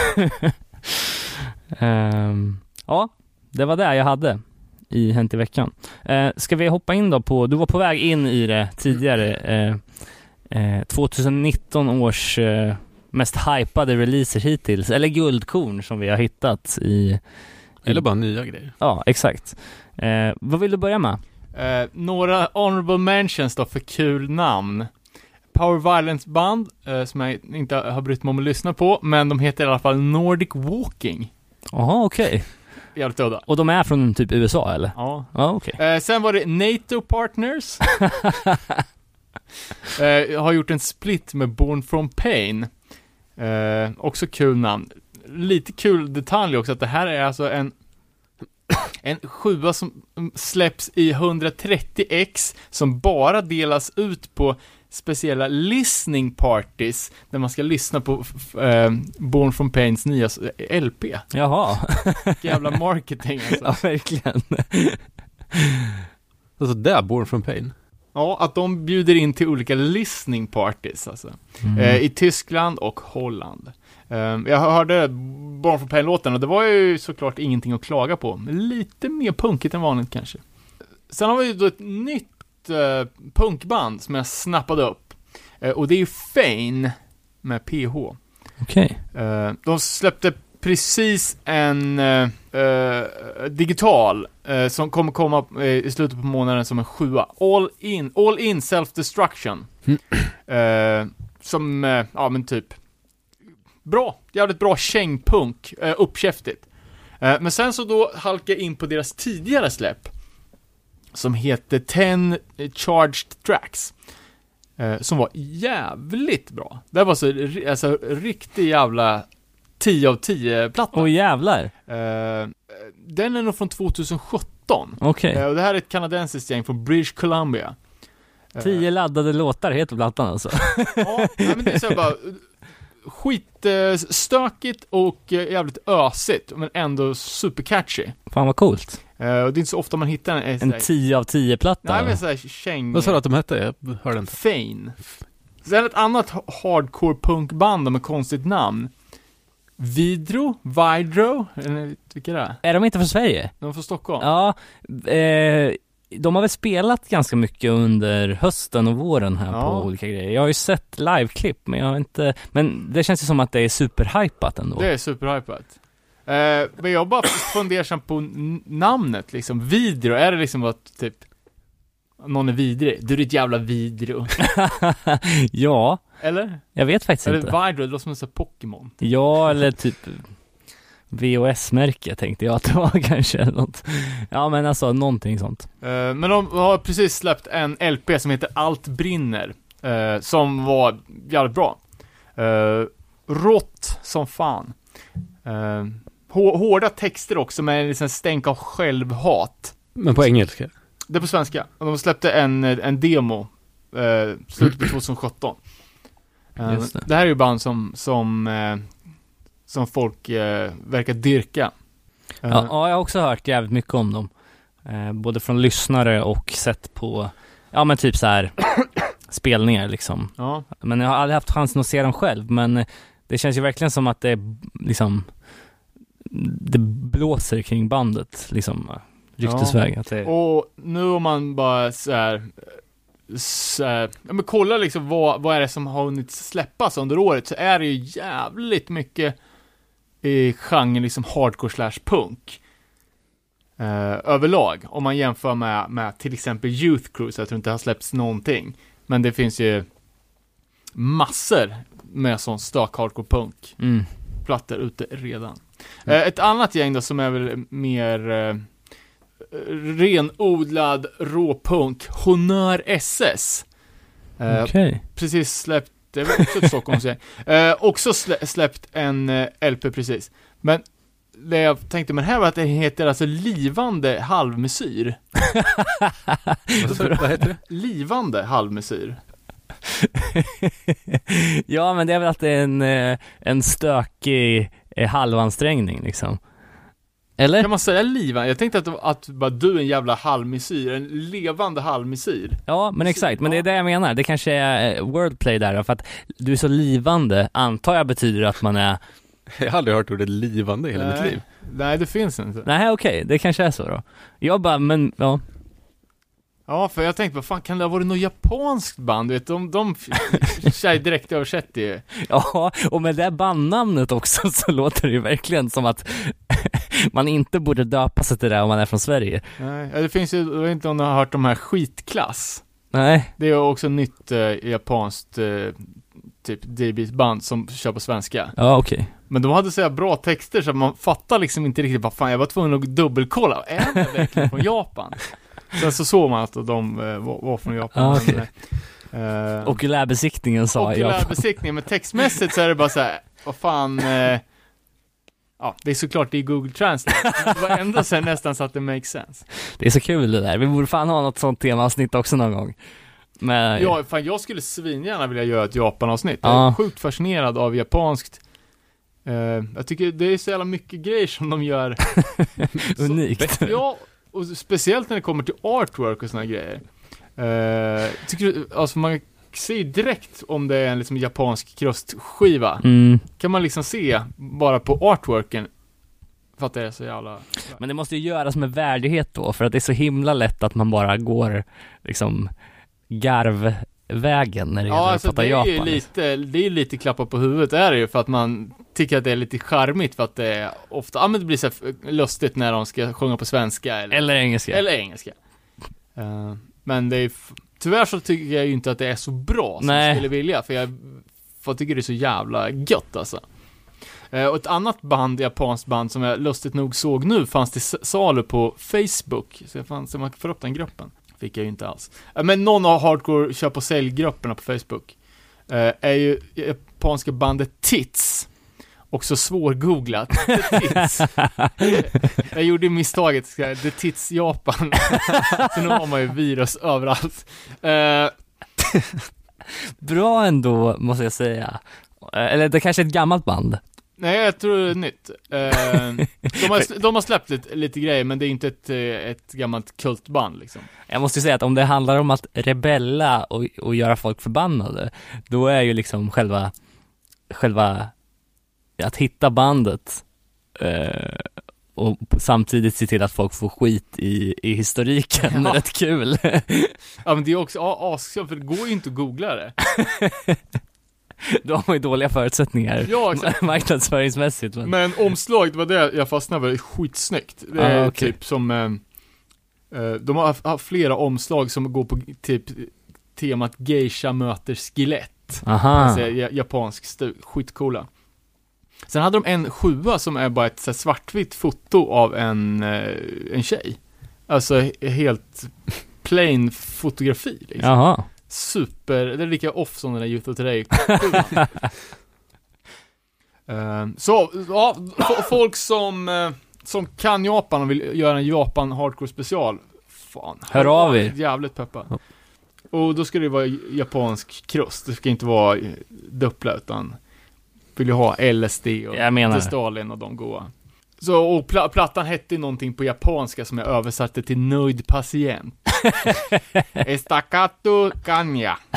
[SPEAKER 2] ehm, ja, det var det jag hade i Hänt i veckan. Eh, ska vi hoppa in då på, du var på väg in i det tidigare, eh, eh, 2019 års eh, mest hypade releaser hittills, eller guldkorn som vi har hittat i... i
[SPEAKER 3] Eller bara nya grejer.
[SPEAKER 2] Ja, exakt. Eh, vad vill du börja med?
[SPEAKER 1] Eh, några honorable mentions då för kul namn. Power Violence band, eh, som jag inte har brytt mig om att lyssna på, men de heter i alla fall Nordic Walking.
[SPEAKER 2] Jaha, okej.
[SPEAKER 1] Jävligt udda.
[SPEAKER 2] Och de är från typ USA eller?
[SPEAKER 1] Ja.
[SPEAKER 2] Ja, okej.
[SPEAKER 1] Eh, sen var det NATO Partners. eh, har gjort en split med Born From Pain. Eh, också kul namn. Lite kul detalj också att det här är alltså en en sjua som släpps i 130x som bara delas ut på speciella listening parties där man ska lyssna på eh, Born From Pains nya s- LP.
[SPEAKER 2] Jaha,
[SPEAKER 1] Jävla marketing alltså.
[SPEAKER 2] ja verkligen.
[SPEAKER 3] Alltså där, Born from Pain.
[SPEAKER 1] Ja, att de bjuder in till olika listening parties alltså.
[SPEAKER 2] Mm.
[SPEAKER 1] Eh, I Tyskland och Holland. Eh, jag hörde Born from Pain-låten och det var ju såklart ingenting att klaga på. Lite mer punkigt än vanligt kanske. Sen har vi ju då ett nytt eh, punkband som jag snappade upp. Eh, och det är ju Fane med PH.
[SPEAKER 2] Okej.
[SPEAKER 1] Eh, de släppte precis en eh, eh, digital eh, som kommer komma eh, i slutet på månaden som en sjua. All in, all in self-destruction. Eh, som, eh, ja men typ, bra, jävligt bra kängpunk, uh, uppkäftigt. Eh, men sen så då halkar jag in på deras tidigare släpp. Som heter 10 Charged Tracks. Eh, som var jävligt bra. Det var så, alltså riktig jävla 10 av 10 platta.
[SPEAKER 2] Åh jävlar.
[SPEAKER 1] Eh, den är nog från 2017.
[SPEAKER 2] Okej.
[SPEAKER 1] Eh, och det här är ett kanadensiskt gäng från British Columbia. Eh,
[SPEAKER 2] Tio laddade låtar heter plattan alltså.
[SPEAKER 1] Ja, men det är så bara skitstökigt och jävligt ösigt, men ändå supercatchy.
[SPEAKER 2] Fan vad coolt.
[SPEAKER 1] Eh, och det är inte så ofta man hittar en, en,
[SPEAKER 2] En
[SPEAKER 1] här-
[SPEAKER 2] 10 av 10 platta.
[SPEAKER 1] Nej men såhär käng...
[SPEAKER 3] Vad sa du att de hette? Jag hörde inte.
[SPEAKER 1] Fane. Sen ett annat ha- hardcore punkband med konstigt namn. Vidro? Vidro? Eller vilka det är?
[SPEAKER 2] Är de inte från Sverige?
[SPEAKER 1] De är från Stockholm?
[SPEAKER 2] Ja, eh, de har väl spelat ganska mycket under hösten och våren här
[SPEAKER 1] Ja.
[SPEAKER 2] på olika grejer. Jag har ju sett liveklipp men jag har inte, men det känns ju som att det är superhypat ändå.
[SPEAKER 1] Det är superhypat. Eh, men jag bara fundersam på namnet liksom. Vidro, är det liksom att typ någon är vidrig. Du är ett jävla vidro.
[SPEAKER 2] ja,
[SPEAKER 1] Eller?
[SPEAKER 2] jag vet faktiskt
[SPEAKER 1] Eller
[SPEAKER 2] inte.
[SPEAKER 1] vidro, det låter som en sån Pokémon.
[SPEAKER 2] Ja, eller typ VHS-märke tänkte jag att det var kanske. Något. Ja, men alltså någonting sånt.
[SPEAKER 1] Eh, men de har precis släppt en LP som heter Allt brinner. eh, som var jävligt bra. Uh, rått som fan. Uh, hårda texter också med en liten stänk av självhat.
[SPEAKER 3] Men på engelska?
[SPEAKER 1] Det är på svenska. Och de släppte en, en demo, uh, slutet på 2017. Uh,
[SPEAKER 2] Just det.
[SPEAKER 1] det. här är ju band som, som, eh, som folk eh, verkar dyrka. Eh,
[SPEAKER 2] Ja, ja, jag har också hört jävligt mycket om dem. Eh, både från lyssnare och sett på, ja men typ så här spelningar liksom.
[SPEAKER 1] ja.
[SPEAKER 2] Men jag har aldrig haft chansen att se dem själv, men det känns ju verkligen som att det är liksom, det blåser kring bandet liksom, ryktesväg. Att det,
[SPEAKER 1] Och nu om man bara så här, så här, ja men kolla liksom vad, vad är det som har hunnit släppas under året, så är det ju jävligt mycket i genren liksom hardcore slash punk. Eh, överlag, om man jämför med, med till exempel Youth Crew, så jag tror inte det har släppts någonting. Men det finns ju massor med sån stök hardcore punk
[SPEAKER 2] mm.
[SPEAKER 1] plattor ute redan. Eh, ett annat gäng då som är väl mer eh, renodlad råpunk, Honör SS. Eh,
[SPEAKER 2] Okej.
[SPEAKER 1] Precis släppt, det väl också ett Stockholmsgäng. Eh, också slä, släppt en eh, LP precis. Men det jag tänkte med det här var att det heter alltså Livande halvmesyr.
[SPEAKER 3] Vad heter det?
[SPEAKER 1] Livande halvmesyr.
[SPEAKER 2] ja, men det är väl att det är en, eh, en stökig halvansträngning liksom. Eller?
[SPEAKER 1] Kan man säga livande? Jag tänkte att, att bara du är en jävla halvmesyr, en levande halvmesyr.
[SPEAKER 2] Ja, men exakt. Men det är det jag menar. Det kanske är eh, wordplay där för att du är så livande, antar jag betyder att man är...
[SPEAKER 3] Jag har aldrig hört ordet livande i hela mitt
[SPEAKER 1] Nej.
[SPEAKER 3] liv.
[SPEAKER 1] Nej, det finns inte.
[SPEAKER 2] Nej, okej, det kanske är så då. Jag bara, men ja.
[SPEAKER 1] Ja, för jag tänkte, vad fan kan det ha varit något japanskt band? Du vet, de, de direkt översätter ju.
[SPEAKER 2] Ja, och med det bandnamnet också så låter det ju verkligen som att man inte borde döpa sig till det om man är från Sverige.
[SPEAKER 1] Nej, det finns ju, jag vet inte om ni har hört de här skitklass.
[SPEAKER 2] Nej.
[SPEAKER 1] Det är också nytt eh, japanskt eh, typ D-beat-band som kör på svenska.
[SPEAKER 2] Ja, okej.
[SPEAKER 1] Men de hade så här bra texter så att man fattar liksom inte riktigt vad fan, jag var tvungen att dubbelkolla, är det verkligen från Japan? Sen så såg man att de eh, var, från Japan.
[SPEAKER 2] Ja,
[SPEAKER 1] men,
[SPEAKER 2] okej.
[SPEAKER 1] eh,
[SPEAKER 2] Okulärbesiktningen sa jag.
[SPEAKER 1] Okulärbesiktning, men textmässigt så är det bara så här, vad fan, eh, ja, det är såklart det är Google Translate, men det var ändå så nästan så att det makes sense.
[SPEAKER 2] Det är så kul det där. Vi borde fan ha något sånt temaavsnitt också någon gång. Men,
[SPEAKER 1] Ja, fan jag skulle svingärna vilja göra ett Japan-avsnitt. Jag är sjukt fascinerad av japanskt. Eh, jag tycker det är så jävla mycket grejer som de gör.
[SPEAKER 2] unikt.
[SPEAKER 1] Ja, och speciellt när det kommer till artwork och såna här grejer. Eh, tycker alltså man ser ju direkt om det är en liksom japansk krustskiva.
[SPEAKER 2] Mm.
[SPEAKER 1] Kan man liksom se bara på artworken. För att det är så jävla...
[SPEAKER 2] Men det måste ju göras med värdighet då, för att det är så himla lätt att man bara går liksom garvvägen när det gäller
[SPEAKER 1] Ja,
[SPEAKER 2] att
[SPEAKER 1] alltså
[SPEAKER 2] prata
[SPEAKER 1] det är
[SPEAKER 2] Japan.
[SPEAKER 1] ju lite, det är lite klappa på huvudet är det ju för att man tycker att det är lite charmigt för att det är ofta, ja men det blir så lustigt när de ska sjunga på svenska eller,
[SPEAKER 2] Eller engelska.
[SPEAKER 1] eller engelska. Eh, men det är, tyvärr så tycker jag ju inte att det är så bra som
[SPEAKER 2] Nej.
[SPEAKER 1] jag skulle vilja, för jag, för jag tycker det är så jävla gött alltså. Eh, och ett annat band, japanskt band, som jag lustigt nog såg nu, fanns till salu på Facebook, så jag fann, så man får upp den gruppen. Fick jag ju inte alls. Eh, Men någon av hardcore köp och säljgrupperna på Facebook eh, är ju japanska bandet Tits. Också svårgooglat. Tits. jag gjorde misstaget, The Tits Japan. så nu har man ju virus överallt. Eh,
[SPEAKER 2] Bra ändå, måste jag säga. Eh, Eller det kanske är ett gammalt band.
[SPEAKER 1] Nej, jag tror det är nytt. Eh, de, har, de har släppt lite, lite grejer, men det är inte ett, ett gammalt kultband liksom.
[SPEAKER 2] Jag måste säga att om det handlar om att rebella och, och göra folk förbannade, då är ju liksom själva, själva, att hitta bandet eh, och samtidigt se till att folk får skit i, i historiken
[SPEAKER 1] Ja.
[SPEAKER 2] rätt kul.
[SPEAKER 1] Ja men det är också askul, för det går ju inte att googla det.
[SPEAKER 2] Då har man ju dåliga förutsättningar
[SPEAKER 1] Ja, exakt.
[SPEAKER 2] marknadsföringsmässigt. Men...
[SPEAKER 1] Men omslag, det var det jag fastnade för, skitsnyggt. Det är
[SPEAKER 2] Ah, okej.
[SPEAKER 1] typ som, eh, Eh, de har haft- flera omslag som går på typ temat geisha möter skelett.
[SPEAKER 2] Aha.
[SPEAKER 1] Alltså, ja- japansk stu, skitcoola. Sen hade de en sjua som är bara ett så svartvitt foto av en, eh, en tjej. Alltså he- helt plain fotografi liksom.
[SPEAKER 2] Jaha.
[SPEAKER 1] Super, det är lika off som den där Youth of Today. Uh, Så, ja, folk som, eh, som kan Japan och vill göra en Japan hardcore special. Fan,
[SPEAKER 2] Hör av er.
[SPEAKER 1] Jävligt peppa Och då ska det vara japansk krust, det ska inte vara eh, dubbla utan Vill ju ha LSD och. Stalin och de goa. Så, och pla- plattan hette någonting på japanska som jag översatte till nöjd patient. Estacato Kanya.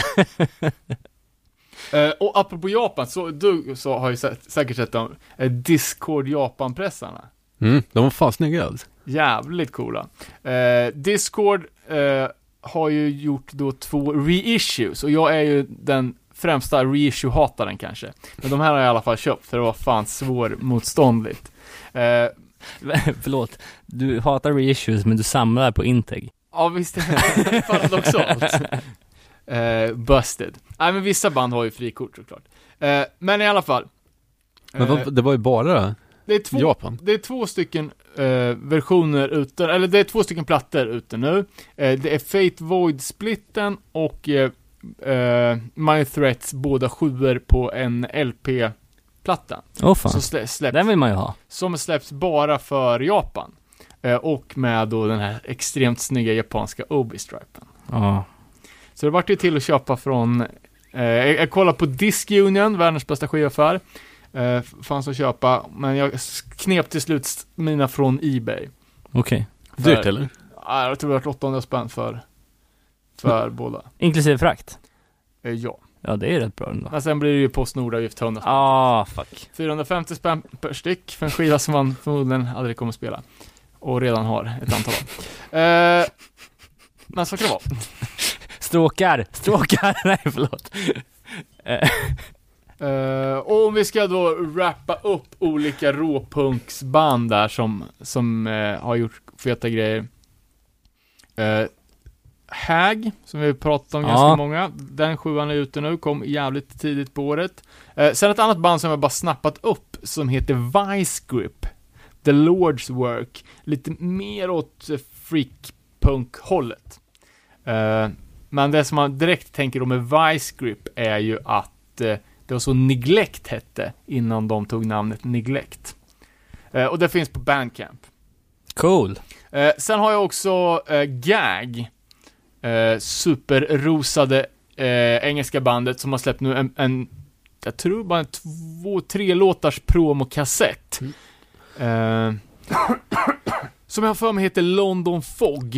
[SPEAKER 1] Eh, och apropå Japan, så du så har ju sä- säkert sett de eh, Discord Japan-pressarna.
[SPEAKER 3] Mm, de var fan snygga alltså.
[SPEAKER 1] Jävligt coola. Eh, Discord har ju gjort då två reissues och jag är ju den främsta reissue-hataren kanske. Men de här har jag i alla fall köpt för det var fan svårmotståndligt.
[SPEAKER 2] Förlåt. Du hatar reissues men du samlar på Integ.
[SPEAKER 1] Ja visst är det paradoxalt. Eh, busted. Nej men vissa band har ju frikort såklart. Eh, men i alla fall.
[SPEAKER 3] Men vad, det var ju bara
[SPEAKER 1] det, är två,
[SPEAKER 3] Japan.
[SPEAKER 1] det är två stycken versioner ute, eller det är två stycken plattor ute nu. Det är Fate Void-splitten och My Threats båda sjuor på en LP-platta.
[SPEAKER 2] Åh fan.
[SPEAKER 1] Som slä, släpps,
[SPEAKER 2] Den vill man ju ha.
[SPEAKER 1] som släpps bara för Japan. Eh, och med då den här extremt snygga japanska Obi-stripen.
[SPEAKER 2] Ja.
[SPEAKER 1] Så det vart ju till att köpa från, eh, jag, kollade på Disc Union, världens bästa skivaffär. Eh, fanns att köpa, men jag knep till slut mina från Ebay.
[SPEAKER 2] Okej.
[SPEAKER 1] För-
[SPEAKER 3] Dyrt eller?
[SPEAKER 1] Ja, jag tror det vart 800 spänn för, för båda.
[SPEAKER 2] Inklusive frakt.
[SPEAKER 1] Eh, ja.
[SPEAKER 2] Ja, det är rätt bra ändå.
[SPEAKER 1] Men sen blir det ju Postnordavgift 100 spänn.
[SPEAKER 2] Ah, fuck.
[SPEAKER 1] 450 spänn per styck för en skiva som man förmodligen aldrig kommer att spela. Och redan har ett antal av. Eh, men så kan det vara.
[SPEAKER 2] Stråkar! Stråkar! Nej, förlåt. Eh,
[SPEAKER 1] Eh, och om vi ska då rappa upp olika råpunksband där som, som eh, har gjort feta grejer. Uh, Hag, som vi har pratat om
[SPEAKER 2] Ja.
[SPEAKER 1] ganska många. Den sjuan är ute nu, kom jävligt tidigt på året. Sen ett annat band som jag bara snappat upp, som heter Vice Grip. The Lord's Work. Lite mer åt freak-punk-hållet. Eh, men det som man direkt tänker då med Vice Grip är ju att eh, det var så Neglect hette innan de tog namnet Neglect. Eh, och det finns på Bandcamp.
[SPEAKER 2] cool.
[SPEAKER 1] Sen har jag också Gag. Superrosade engelska bandet som har släppt nu en, en jag tror bara en två, tre låtars promokassett. Eh, som jag har för mig heter London Fog.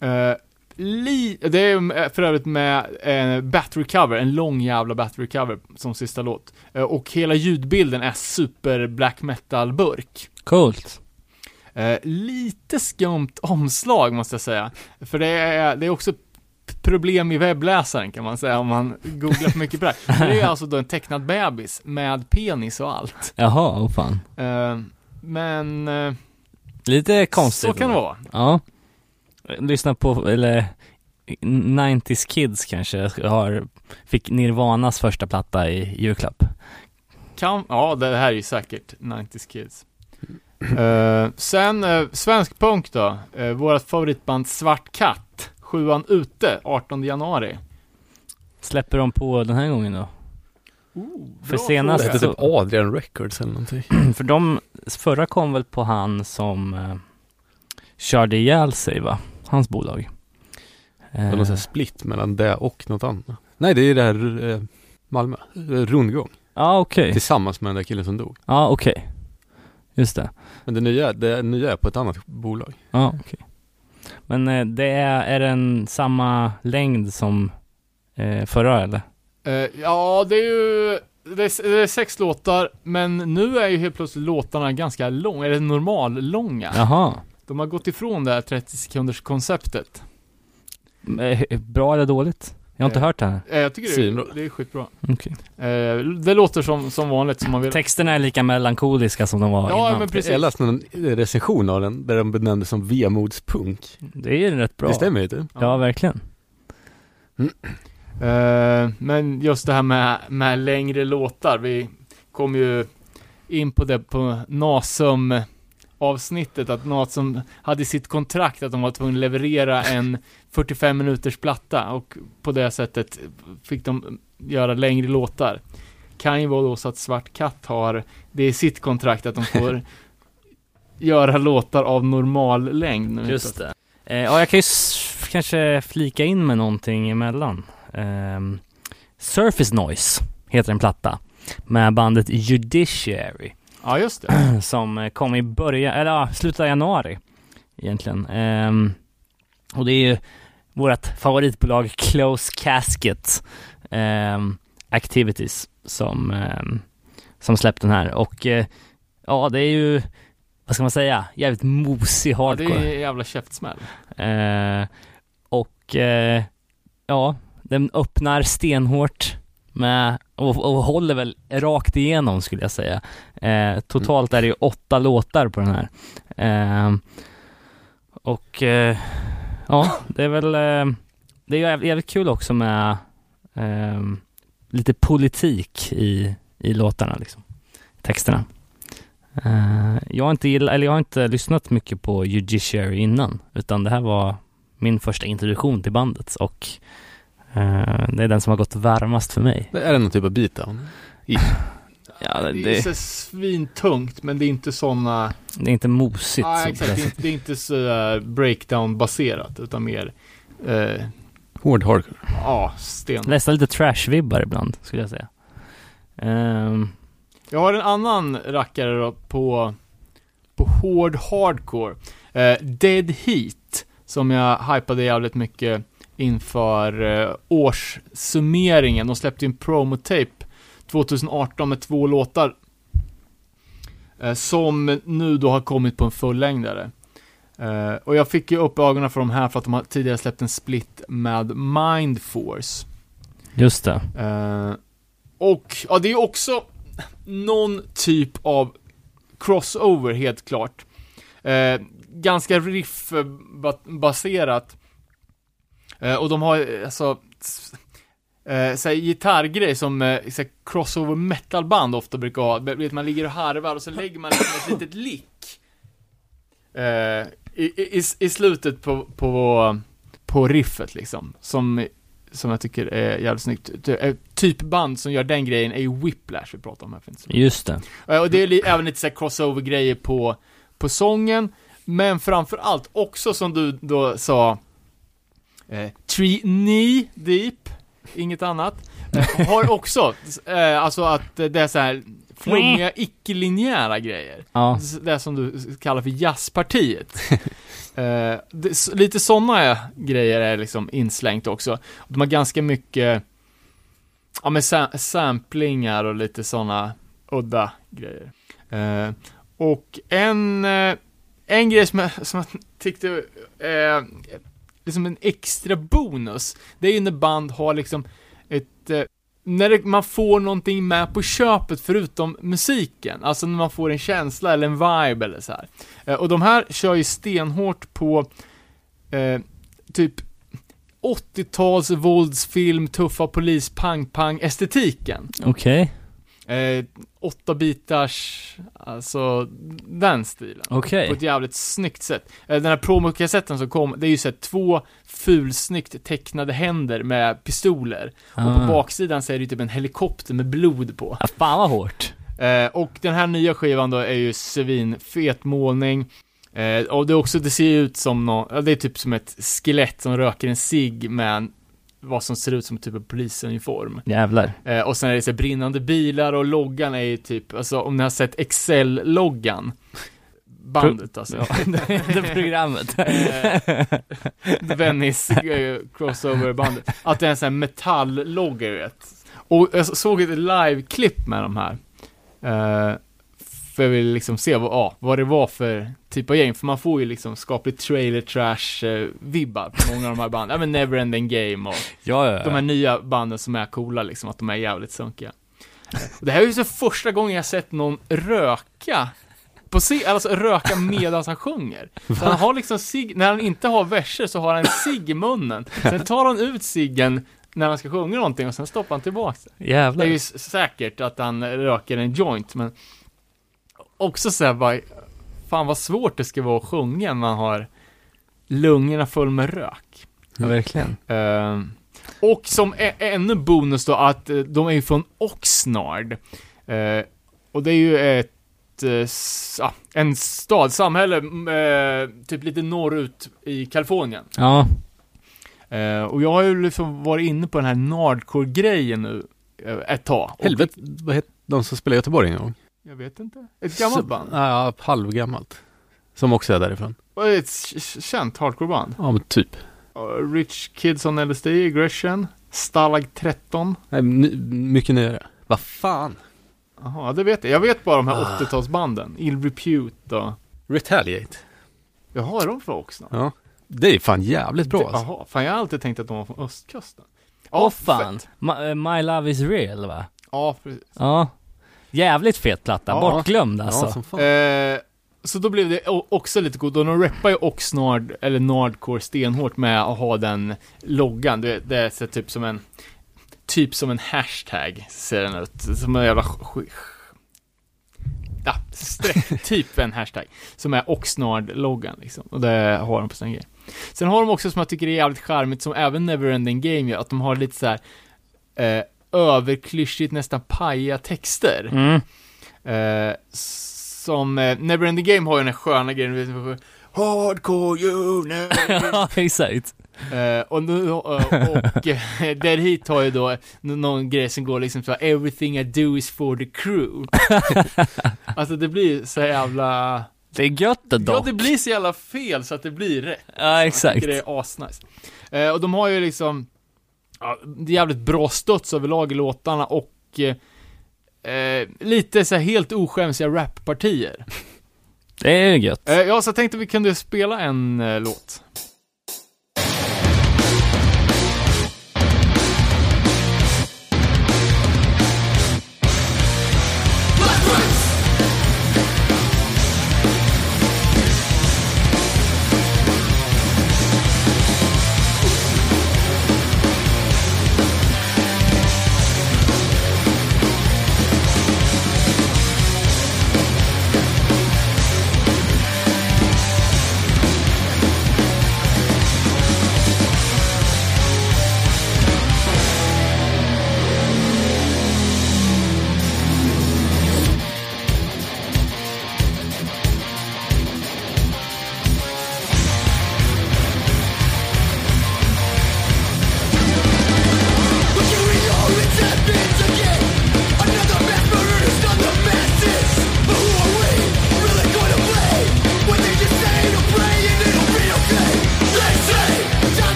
[SPEAKER 1] Eh, li, det är eh, för övrigt med en battery cover, en lång jävla battery cover som sista låt. Eh, och hela ljudbilden är super black metal-burk.
[SPEAKER 2] Coolt.
[SPEAKER 1] Eh, lite skumt omslag måste jag säga. För det är, det är också problem i webbläsaren kan man säga om man googlar för mycket på det här. Det är alltså då en tecknad bebis med penis och allt.
[SPEAKER 2] Jaha, oh fan.
[SPEAKER 1] Eh, men eh,
[SPEAKER 2] Lite konstigt.
[SPEAKER 1] så kan det vara.
[SPEAKER 2] Ja. Lyssna på, eller 90s Kids kanske har, fick Nirvanas första platta i julklapp.
[SPEAKER 1] Kan, ja, det här är ju säkert 90s Kids. Eh, sen, uh, svensk punk då. Uh, vårat favoritband Svart Katt. Sjuan ute, 18 januari.
[SPEAKER 2] Släpper de på den här gången då? För
[SPEAKER 3] Det
[SPEAKER 2] senast
[SPEAKER 3] hette
[SPEAKER 2] så,
[SPEAKER 3] typ Adrian Records eller någonting.
[SPEAKER 2] för de, förra kom väl på han som eh, körde ihjäl sig va? Hans bolag.
[SPEAKER 3] Det var någon
[SPEAKER 2] Eh,
[SPEAKER 3] sån här split mellan det och något annat. Nej, det är ju det här eh, Malmö, eh, Rundgång.
[SPEAKER 2] Ja, okej.
[SPEAKER 3] Tillsammans med den där killen som dog.
[SPEAKER 2] Ja, okej. Just det.
[SPEAKER 3] Men det nya, det nya är på ett annat bolag.
[SPEAKER 2] Ja, okej. Men eh, det är, är den samma längd som eh, förra eller?
[SPEAKER 1] Eh, ja, det är ju det är, det är sex låtar, men nu är ju helt plötsligt låtarna ganska långa, eller normal långa.
[SPEAKER 2] Jaha.
[SPEAKER 1] De har gått ifrån det här 30 sekunders konceptet.
[SPEAKER 2] Bra eller dåligt? Jag har inte
[SPEAKER 1] Eh,
[SPEAKER 2] hört det här.
[SPEAKER 1] Eh, jag tycker det är, det är skitbra.
[SPEAKER 2] Okej.
[SPEAKER 1] Eh, det låter som, som vanligt som man vill.
[SPEAKER 2] Texterna är lika melankoliska som de var
[SPEAKER 1] Ja,
[SPEAKER 2] innan.
[SPEAKER 1] men precis.
[SPEAKER 3] Jag läste någon recension av den där de benämnde som vemodspunk.
[SPEAKER 2] Det är ju rätt bra.
[SPEAKER 3] Det stämmer ju inte.
[SPEAKER 2] Ja, verkligen.
[SPEAKER 1] Eh, men just det här med, med längre låtar, vi kom ju in på det på Nasum avsnittet, att Nasum hade i sitt kontrakt att de var tvungna att leverera en 45 minuters platta och på det sättet fick de göra längre låtar. Kan ju vara då så att Svart Katt har det i sitt kontrakt att de får göra låtar av normal längd.
[SPEAKER 2] Just det. Eh, ja, jag kan ju kanske flika in med någonting emellan. Ehm, Surface Noise heter en platta med bandet Judiciary
[SPEAKER 1] Ja, just det.
[SPEAKER 2] som eh, kom i början, eller ja, slutet av januari egentligen. Ehm, och det är ju vårt favoritbolag Close Casket ehm, Activities som, ehm, som släppt den här och eh, ja, det är ju vad ska man säga, jävligt mosig
[SPEAKER 1] Ja, det
[SPEAKER 2] hardcore.
[SPEAKER 1] är jävla käftsmäll.
[SPEAKER 2] Eh, och ja, den öppnar stenhårt med, och, och håller väl rakt igenom skulle jag säga. Eh, totalt är det ju åtta låtar på den här. Eh, och eh, ja, det är väl, eh, det är jävligt, jävligt kul också med eh, lite politik i, i låtarna liksom, texterna. Eh, jag har inte gillat, eller jag har inte lyssnat mycket på Judiciary innan, utan det här var min första introduktion till bandet och det är den som har gått varmast för mig.
[SPEAKER 3] Det är det någon typ av beatdown?
[SPEAKER 2] Ja,
[SPEAKER 1] Det,
[SPEAKER 2] det,
[SPEAKER 1] är så svintungt, men det är inte såna...
[SPEAKER 2] det är inte mosigt. Så-
[SPEAKER 1] exakt. Det är, inte- det är inte så eh, breakdown-baserat, utan mer... Eh,
[SPEAKER 3] Hård hardcore.
[SPEAKER 1] ja, sten.
[SPEAKER 2] Nästan lite trash-vibbar ibland, skulle jag säga. Ehm,
[SPEAKER 1] Jag har en annan rackare då på, på hård hardcore. Eh, Dead Heat, som jag hypade jävligt mycket inför eh, årssummeringen. De släppte ju en promotape 2018 med två låtar. Eh, som nu då har kommit på en fullängdare. Eh, och jag fick ju upp ögonen för de här för att de har tidigare släppt en split med Mindforce.
[SPEAKER 2] just det.
[SPEAKER 1] Eh, och, ja det är också någon typ av crossover helt klart. Ganska riff-baserat. Eh, och de har eh, alltså, eh, såhär gitarrgrej som eh, såhär crossover metalband ofta brukar ha. Vet, Man ligger och harvar och så lägger man liksom ett litet lick. Eh, i, i, I slutet på, på, på riffet liksom. Som som jag tycker är jävligt snyggt. Eh, Typ band som gör den grejen är ju Whiplash vi pratar om här finns det.
[SPEAKER 2] Just det.
[SPEAKER 1] Eh, Och det är även lite såhär crossover-grejer på, på sången, men framför allt också som du då sa, eh, Tree Knee Deep, inget annat, eh, har också, eh, alltså att det är så här flummiga, icke-linjära grejer.
[SPEAKER 2] Ja,
[SPEAKER 1] Det som du kallar för jazzpartiet. Eh, det, lite sådana grejer är liksom inslängt också. De har ganska mycket, ja men sa- samplingar och lite sådana udda grejer. Eh, och en, eh, en grej som jag, som jag tyckte, eh, som en extra bonus, det är ju när band har liksom ett, eh, när det, man får någonting med på köpet förutom musiken, alltså när man får en känsla eller en vibe eller så här. Eh, och de här kör ju stenhårt på eh, typ 80-tals våldsfilm, tuffa polis, pang-pang estetiken.
[SPEAKER 2] okej.
[SPEAKER 1] Eh, åtta bitars, alltså den stilen.
[SPEAKER 2] Okej.
[SPEAKER 1] På ett jävligt snyggt sätt. Eh, Den här promokassetten som kom, det är ju så här två fulsnyggt tecknade händer med pistoler. Och på
[SPEAKER 2] Ah.
[SPEAKER 1] baksidan så är det ju typ en helikopter med blod på.
[SPEAKER 2] Ja, fan vad hårt.
[SPEAKER 1] Eh, och den här nya skivan då är ju svinfet målning. Eh, och det är också, det ser ju ut som nå, ja, det är typ som ett skelett som röker en cigg med en, vad som ser ut som typ en polisuniform.
[SPEAKER 2] Jävlar.
[SPEAKER 1] Eh, och sen är det så brinnande bilar och loggan är ju typ, alltså om ni har sett Excel-loggan. Bandet alltså.
[SPEAKER 2] Ja, det programmet.
[SPEAKER 1] The Venice eh, crossover-bandet. Att det är en sån här metall-logga, vet. Och jag såg ett live-klipp med de här. Eh, för jag ville liksom se vad, ja, vad det var för typ av gäng, för man får ju liksom skapligt trailer trash eh, vibbar på många av de här banden, även Neverending Game och
[SPEAKER 2] Ja, ja,
[SPEAKER 1] de här nya banden som är coola liksom, att de är jävligt sunkiga. Det här är ju så första gången jag sett någon röka på se alltså röka medan han sjunger. Så han har liksom cigg, när han inte har verser så har han en cigg i munnen. Sen tar han ut ciggen när han ska sjunga någonting och sen stoppar han tillbaka det. Det
[SPEAKER 2] Jävlar.
[SPEAKER 1] är ju säkert att han röker en joint, men också såhär bara, fan vad svårt det ska vara att sjunga när man har lungorna full med rök.
[SPEAKER 2] Ja, verkligen.
[SPEAKER 1] Ehm, och som ä- ännu bonus då att eh, de är ju från Oxnard. Eh, och det är ju ett, eh, en stad, samhälle, typ lite norrut i Kalifornien.
[SPEAKER 2] Ja,
[SPEAKER 1] och jag har ju liksom varit inne på den här Nardcore-grejen nu ett tag.
[SPEAKER 3] Helvete, vad heter de som spelade i Göteborg en gång?
[SPEAKER 1] Jag vet inte. Ett gammalt
[SPEAKER 3] Så-
[SPEAKER 1] band.
[SPEAKER 3] Ja, halvgammalt. Som också är därifrån.
[SPEAKER 1] Och Ett känt hardcore-band.
[SPEAKER 3] Ja, men typ.
[SPEAKER 1] Rich Kids on LSD, Aggression, Stalag 13.
[SPEAKER 3] Nej, ny, mycket nyare. Vad fan?
[SPEAKER 1] Jaha, det vet jag. Jag vet bara de här
[SPEAKER 3] Ah.
[SPEAKER 1] 80-talsbanden. Ill Repute och...
[SPEAKER 3] Retaliate.
[SPEAKER 1] Jaha, är de från Oxnard?
[SPEAKER 3] Ja. Det är fan jävligt bra alltså.
[SPEAKER 1] Jaha, fan jag har alltid tänkt att de var från östkusten.
[SPEAKER 2] åh fan.
[SPEAKER 1] fett.
[SPEAKER 2] Ma- eh, My Love Is Real va?
[SPEAKER 1] Ja, precis.
[SPEAKER 2] Ja. Jävligt fet platta,
[SPEAKER 3] Ja.
[SPEAKER 2] bortglömd alltså.
[SPEAKER 3] Ja.
[SPEAKER 1] Eh, så då blev det också lite coolt, och de rappar ju Oxnard, eller Nardcore stenhårt med att ha den loggan, det, det är så typ som en, typ som en hashtag, ser den ut, som en jävla Ja, streck, typ en hashtag, som är Oxnard-loggan liksom, och det har de på sin grej. Sen har de också, som jag tycker är jävligt charmigt, som även Neverending Game gör, att de har lite så här eh, överklyschigt, nästan paja texter.
[SPEAKER 2] Mm.
[SPEAKER 1] Eh, som, eh, Neverending Game har ju den här sköna grejen, Hardcore know.
[SPEAKER 2] ja, exakt.
[SPEAKER 1] Eh, och, nu, eh, och eh, Dead Heat har ju då någon grej som går liksom så här, Everything I do is for the crew. alltså det blir så jävla...
[SPEAKER 2] Det är gött
[SPEAKER 1] Ja,
[SPEAKER 2] dock.
[SPEAKER 1] det blir så jävla fel så att det blir rätt.
[SPEAKER 2] Ja,
[SPEAKER 1] Jag
[SPEAKER 2] exakt.
[SPEAKER 1] tycker det är asnice. Eh, och de har ju liksom, ja, jävligt bra stöts överlag i låtarna och eh, eh, lite så helt oskämsiga rappartier.
[SPEAKER 2] Det är gött.
[SPEAKER 1] Eh, ja, så jag tänkte vi kunde spela en eh, låt.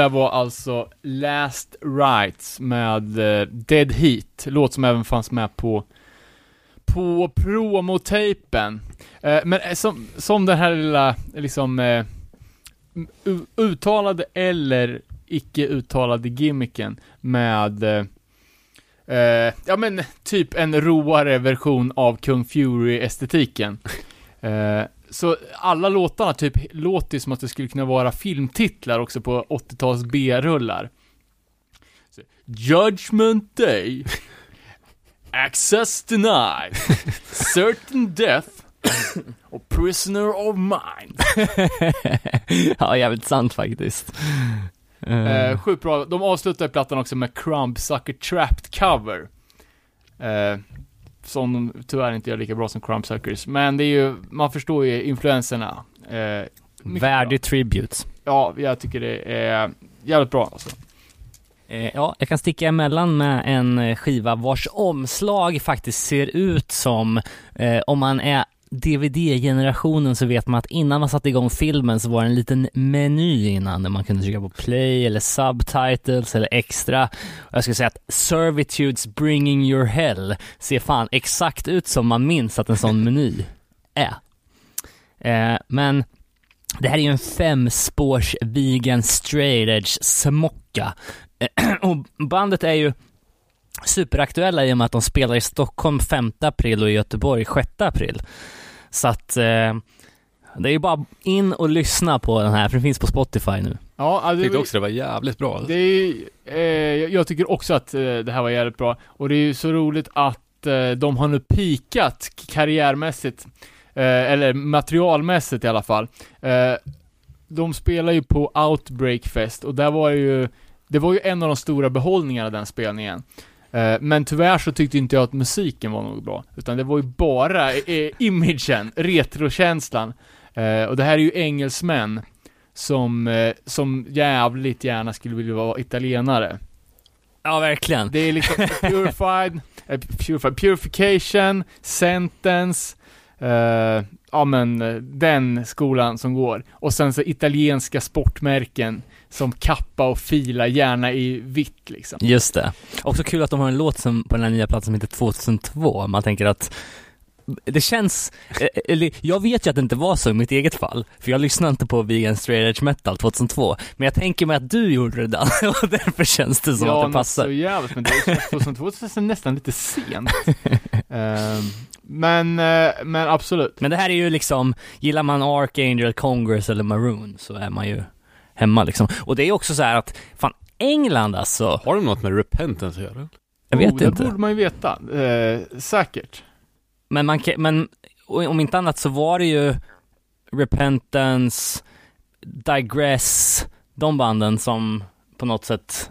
[SPEAKER 1] Det var alltså Last Rights med eh, Dead Heat, låt som även fanns med på på promotejpen. Eh, men eh, som, som den här lilla, liksom, eh, uttalade eller icke uttalade gimmicken med eh, eh, ja men typ en roare version av Kung Fury-estetiken. Så alla låtarna typ låter ju som att det skulle kunna vara filmtitlar också på 80-tals B-rullar. Judgment Day. Access denied. Certain death. och Prisoner of mind.
[SPEAKER 2] ja, jävligt sant faktiskt. Eh,
[SPEAKER 1] sjukt bra. De avslutar plattan också med Crumb Sucker Trapped cover. Eh, som tyvärr inte gör lika bra som Crumb Suckers. Men det är ju, man förstår ju influenserna. Eh,
[SPEAKER 2] Värdig tribute.
[SPEAKER 1] ja, jag tycker det är jävligt bra alltså.
[SPEAKER 2] Eh, ja, jag kan sticka emellan med en skiva vars omslag faktiskt ser ut som, eh, om man är DVD-generationen så vet man att innan man satte igång filmen så var det en liten meny innan där man kunde trycka på play eller subtitles eller extra. Och jag skulle säga att Servitudes Bringing Your Hell ser fan exakt ut som man minns att en sån meny är. Eh, men det här är ju en femspårs vegan straight edge smocka. och bandet är ju superaktuella i och med att de spelar i Stockholm 5 april och i Göteborg 6 april. Så att eh, det är ju bara in och lyssna på den här, för den finns på Spotify nu.
[SPEAKER 1] Ja,
[SPEAKER 3] Jag
[SPEAKER 1] det,
[SPEAKER 3] tyckte också det var jävligt bra.
[SPEAKER 1] det är, eh, jag tycker också att eh, det här var jävligt bra. Och det är ju så roligt att eh, de har nu pikat karriärmässigt. Eh, eller materialmässigt i alla fall. Eh, de spelar ju på Outbreak Fest och där var ju, det var ju en av de stora behållningarna den spelningen. Eh, men tyvärr så tyckte inte jag att musiken var något bra, utan det var ju bara eh, imagen, retrokänslan. Eh, och det här är ju engelsmän som, eh, som jävligt gärna skulle vilja vara italienare.
[SPEAKER 2] Ja, verkligen.
[SPEAKER 1] Det är liksom purified, eh, purified purification, sentence, eh, ja men eh, den skolan som går. Och sen så italienska sportmärken som kappa och fila, gärna i vitt liksom.
[SPEAKER 2] Just det. Också kul att de har en låt som, på den här nya plattan som heter 2002. Man tänker att det känns, eh, eller jag vet ju att det inte var så i mitt eget fall, för jag lyssnade inte på vegan straight edge metal 2002, men jag tänker mig att du gjorde det Dan, och därför känns det som
[SPEAKER 1] ja,
[SPEAKER 2] att det passar.
[SPEAKER 1] så jävligt, men det känns 2002 känns nästan lite sent. Ehm, men, eh, men absolut.
[SPEAKER 2] Men det här är ju liksom, gillar man Archangel, Congress eller Maroon så är man ju hemma liksom. Och det är också så här att, fan England alltså,
[SPEAKER 3] Har de något med repentance att göra?
[SPEAKER 2] jag vet
[SPEAKER 1] oh, det
[SPEAKER 2] inte.
[SPEAKER 1] borde man ju veta. Eh, säkert.
[SPEAKER 2] Men man kan, men om inte annat så var det ju Repentance, Digress, de banden som på något sätt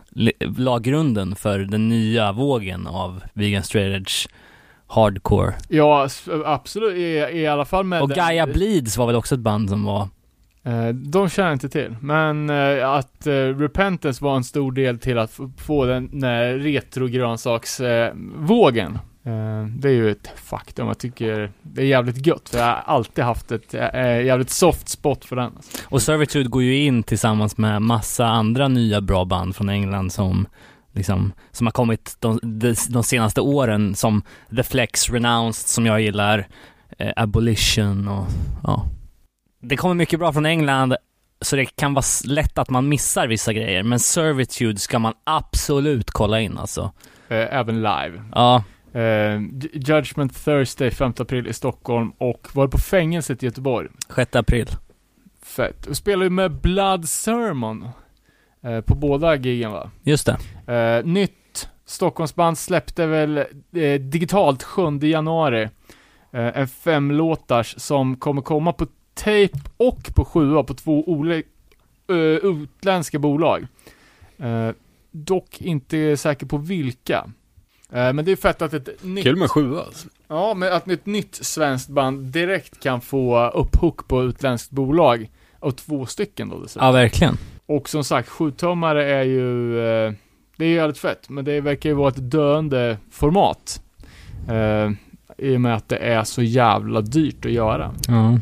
[SPEAKER 2] la grunden för den nya vågen av vegan straight edge hardcore.
[SPEAKER 1] Ja, absolut, i, i alla fall med
[SPEAKER 2] Och
[SPEAKER 1] den-
[SPEAKER 2] Gaia Bleeds var väl också ett band som var,
[SPEAKER 1] Eh, de känner inte till, men eh, att eh, Repentance var en stor del till att få den där retrogrönsaksvågen. Det är ju ett faktum, jag tycker det är jävligt gött, för jag har alltid haft ett jävligt soft spot för den.
[SPEAKER 2] Och Servitude går ju in tillsammans med massa andra nya bra band från England som liksom, som har kommit de, de, de senaste åren som The Flex, Renounced som jag gillar, eh, Abolition och ja. Det kommer mycket bra från England så det kan vara lätt att man missar vissa grejer, men Servitude ska man absolut kolla in alltså.
[SPEAKER 1] Eh, även live.
[SPEAKER 2] Ja,
[SPEAKER 1] J- Judgment Thursday 5 april i Stockholm och var på fängelset i Göteborg.
[SPEAKER 2] 6 april.
[SPEAKER 1] Fett. Och spelade ju med Blood Sermon eh, på båda giggen va?
[SPEAKER 2] Just det.
[SPEAKER 1] Eh, nytt Stockholmsband släppte väl digitalt 7 januari. En femlåtars som kommer komma på tape och på sjua på två olika utländska bolag. Eh, dock inte säker på vilka. Eh, men det är fett att ett nytt...
[SPEAKER 3] Kul med sjua alltså.
[SPEAKER 1] Ja, men att ett nytt svenskt band direkt kan få upphook på utländskt bolag. Och två stycken då dessutom.
[SPEAKER 2] Ja, verkligen.
[SPEAKER 1] Och som sagt, 7-tummare är ju, eh, det är ju jävligt fett, men det verkar ju vara ett döende format. Eh, I och med att det är så jävla dyrt att göra.
[SPEAKER 2] Ja.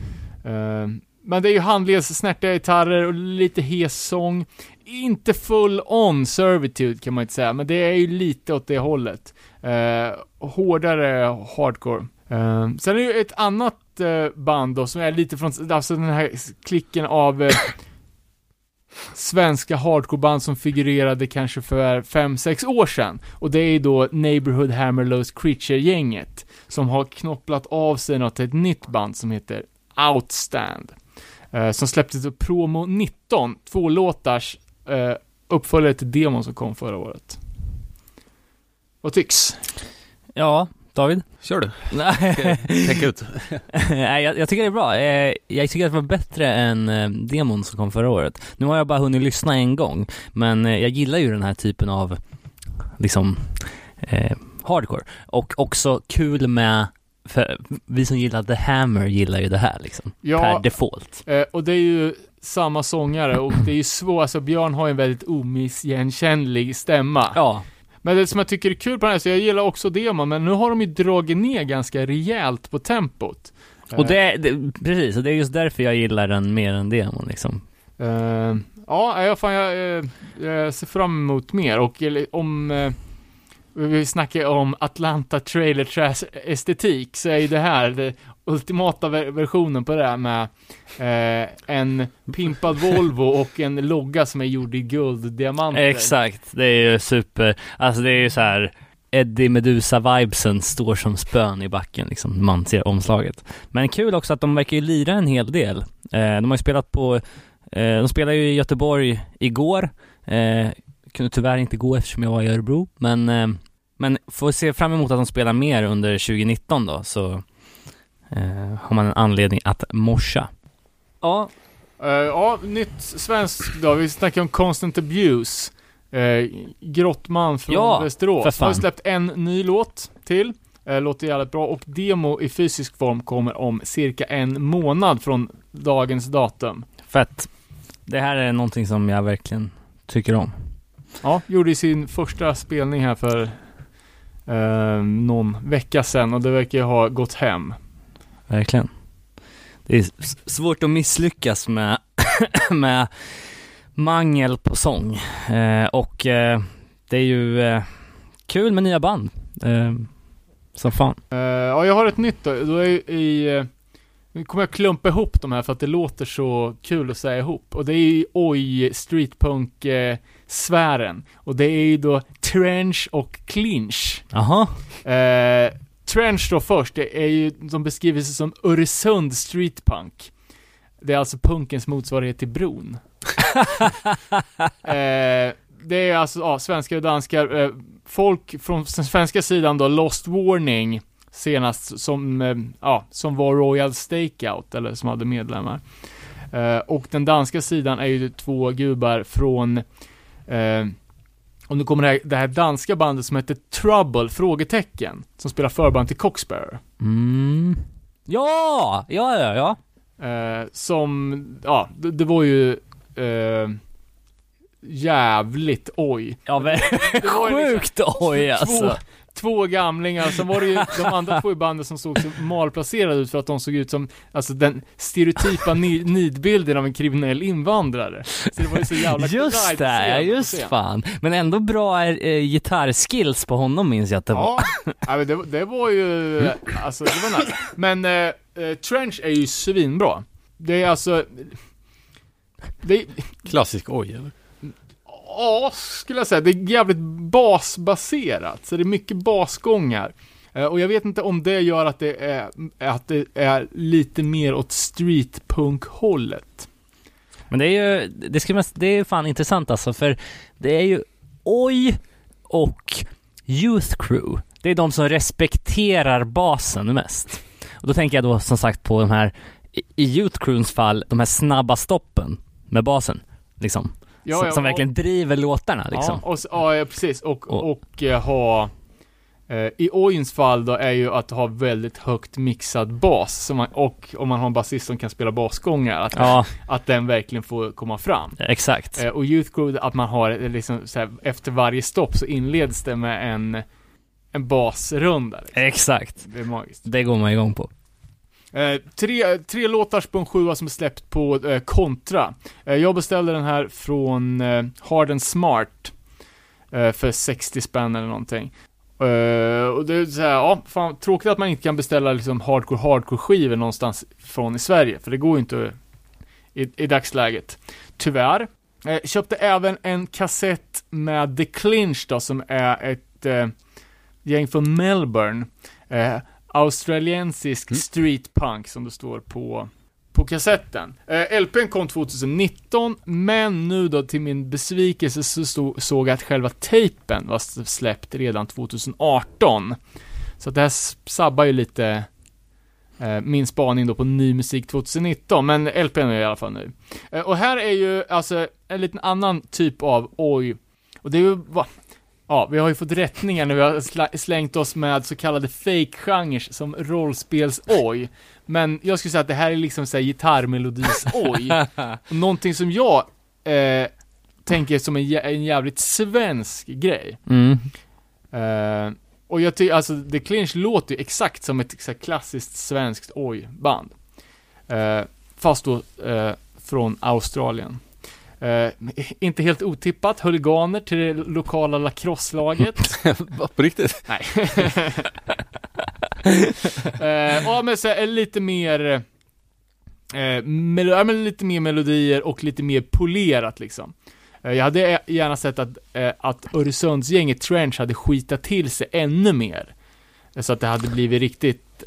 [SPEAKER 1] Eh, men det är ju handleds snärtiga gitarrer och lite hes sång. Inte full on servitude kan man inte säga, men det är ju lite åt det hållet. Eh, hårdare hardcore. Eh, sen är det ju ett annat band då som är lite från, alltså den här klicken av eh, svenska hardcoreband som figurerade kanske för 5-6 år sedan. Och det är ju då Neighborhood Hammerlows Creature-gänget som har knopplat av sig något till ett nytt band som heter Outstand. Eh, som släpptes på Promo 19, två låtars eh, uppföljare till demon som kom förra året. Vad tycks?
[SPEAKER 2] Ja, David?
[SPEAKER 3] Kör du.
[SPEAKER 2] Nej,
[SPEAKER 3] Tänk ut.
[SPEAKER 2] Nej, jag, jag tycker det är bra. Eh, Jag tycker att det var bättre än eh, demon som kom förra året. Nu har jag bara hunnit lyssna en gång, men eh, jag gillar ju den här typen av, liksom, eh, hardcore. Och också kul med, för vi som gillar The Hammer gillar ju det här liksom,
[SPEAKER 1] Ja,
[SPEAKER 2] per default.
[SPEAKER 1] Eh, och det är ju samma sångare och det är ju svårt, alltså Björn har ju en väldigt omissgenkännlig stämma.
[SPEAKER 2] Ja,
[SPEAKER 1] Men det som jag tycker är kul på den här, så jag gillar också demon, men nu har de ju dragit ner ganska rejält på tempot.
[SPEAKER 2] och det, det, precis, och det är just därför jag gillar den mer än demon liksom.
[SPEAKER 1] Eh, ja, jag, fan, jag, eh, jag ser fram emot mer och om vi snackar om Atlanta Trailer Trash estetik så är ju det här den ultimata versionen på det här med eh, en pimpad Volvo och en logga som är gjord i gulddiamanter.
[SPEAKER 2] Exakt, det är ju super, alltså det är ju så här Eddie Medusa-vibesen står som spön i backen liksom, man ser omslaget. Men kul också att de verkar ju lira en hel del. Eh, de har ju spelat på, eh, de spelade ju i Göteborg igår. Eh, kunde tyvärr inte gå eftersom jag var i Örebro, men, eh, men får se fram emot att de spelar mer under 2019 då, så eh, har man en anledning att morsa. Ja,
[SPEAKER 1] Eh, ja, nytt svenskt då. Vi snackar om Constant Abuse. Uh, Grottman från
[SPEAKER 2] Ja,
[SPEAKER 1] Västerås. Har släppt en ny låt till. Uh, låter jävligt bra. Och demo i fysisk form kommer om cirka en månad från dagens datum.
[SPEAKER 2] fett. Det här är någonting som jag verkligen tycker om.
[SPEAKER 1] Ja, gjorde sin första spelning här för eh, någon vecka sedan och det verkar ju ha gått hem.
[SPEAKER 2] Verkligen. Det är svårt att misslyckas med, med mangel på sång. Eh, och eh, det är ju eh, kul med nya band. Eh, som fan.
[SPEAKER 1] Eh, ja, jag har ett nytt då. då är i... eh, nu kommer jag klumpa ihop de här för att det låter så kul att säga ihop. Och det är ju Oj Streetpunk eh, sfären. Och det är ju då Trench och Clinch.
[SPEAKER 2] Jaha.
[SPEAKER 1] Eh, Trench då först, det är ju, de beskriver sig som Öresund Streetpunk. Det är alltså punkens motsvarighet till bron. eh, det är alltså, ja, svenskar och danskar. Eh, folk från den svenska sidan då, Lost Warning, senast som, eh, ja, som var Royal Stakeout, eller som hade medlemmar. Eh, och den danska sidan är ju två gubbar från, och nu kommer det här, det här danska bandet som heter Trouble, frågetecken, som spelar förband till Coxbearer.
[SPEAKER 2] Mm. Ja, ja, ja, ja.
[SPEAKER 1] Eh, som, ja, det, det var ju eh, jävligt oj.
[SPEAKER 2] Ja, men
[SPEAKER 1] Det liksom
[SPEAKER 2] sjukt oj alltså.
[SPEAKER 1] två, två gamlingar, sen var det ju de andra två i bandet som såg så malplacerade ut för att de såg ut som, alltså den stereotypa ni- nidbilden av en kriminell invandrare. Så det var ju så jävla
[SPEAKER 2] Just det, ja, just fan. Men ändå bra eh, gitarrskills på honom minns jag att det var.
[SPEAKER 1] Ja, ja men det, det var ju, alltså det var nice. Men eh, eh, Trench är ju svinbra. Det är alltså, det,
[SPEAKER 3] Klassisk oj eller?
[SPEAKER 1] Ja, skulle jag säga. Det är jävligt basbaserat, så det är mycket basgångar. Eh, och jag vet inte om det gör att det är, att det är lite mer åt streetpunk-hållet.
[SPEAKER 2] Men det är ju, det, ska man, det är fan intressant alltså, för det är ju Oj och Youth Crew. Det är de som respekterar basen mest. Och då tänker jag då som sagt på de här, i Youth Crews fall, de här snabba stoppen med basen. Liksom.
[SPEAKER 1] Ja,
[SPEAKER 2] som,
[SPEAKER 1] ja,
[SPEAKER 2] som
[SPEAKER 1] och-
[SPEAKER 2] verkligen driver låtarna liksom.
[SPEAKER 1] Ja, och, ja, ja, precis. Och,
[SPEAKER 2] Och-
[SPEAKER 1] och, eh, ha... Eh, I Ojns fall då är ju att ha väldigt högt mixad bas, man, och om man har en basist som kan spela basgångar, att,
[SPEAKER 2] Ja,
[SPEAKER 1] att den verkligen får komma fram.
[SPEAKER 2] exakt.
[SPEAKER 1] Eh, och Youth Crew, att man har liksom så här, efter varje stopp så inleds det med en, en basrunda. Liksom.
[SPEAKER 2] Exakt.
[SPEAKER 1] Det är magiskt.
[SPEAKER 2] Det går man igång på.
[SPEAKER 1] Eh, tre, tre låtar på en sjua som är släppt på eh, Kontra. Eh, jag beställde den här från eh, Hard and Smart eh, för 60 spänn eller någonting. Eh, och det är så här, ja, fan, tråkigt att man inte kan beställa liksom hardcore hardcore skivor någonstans från i Sverige, för det går ju inte i, i dagsläget. Tyvärr. Eh, köpte även en kassett med The Clinch då, som är ett eh, gäng från Melbourne. Eh, Australiensisk
[SPEAKER 3] Mm.
[SPEAKER 1] street punk som det står på på kassetten. Eh, LPn kom 2019, men nu då till min besvikelse så stod, såg jag att själva tejpen var släppt redan 2018. Så att det här sabbar ju lite eh, min spaning då på ny musik 2019, men LPn är i alla fall nu. Eh, och här är ju alltså en liten annan typ av oj, och det är ju va, Ja, vi har ju fått rättningar när vi har slängt oss med så kallade fake-genrer som rollspels-oj. Men jag skulle säga att det här är liksom såhär gitarrmelodis-oj. Någonting som jag eh, tänker som en, en jävligt svensk grej.
[SPEAKER 2] Mm.
[SPEAKER 1] Eh, och jag tycker, alltså The Clinch låter ju exakt som ett så klassiskt svenskt oj-band. Eh, fast då eh, från Australien. Eh, inte helt otippat, huliganer till det lokala lacrosse-laget.
[SPEAKER 3] Va, På riktigt?
[SPEAKER 1] Nej. eh, ja, men så lite mer, eh, melo- ja, men lite mer melodier och lite mer polerat liksom. Eh, jag hade gärna sett att, eh, att Öresundsgänget Trench hade skitat till sig ännu mer. Så att det hade blivit riktigt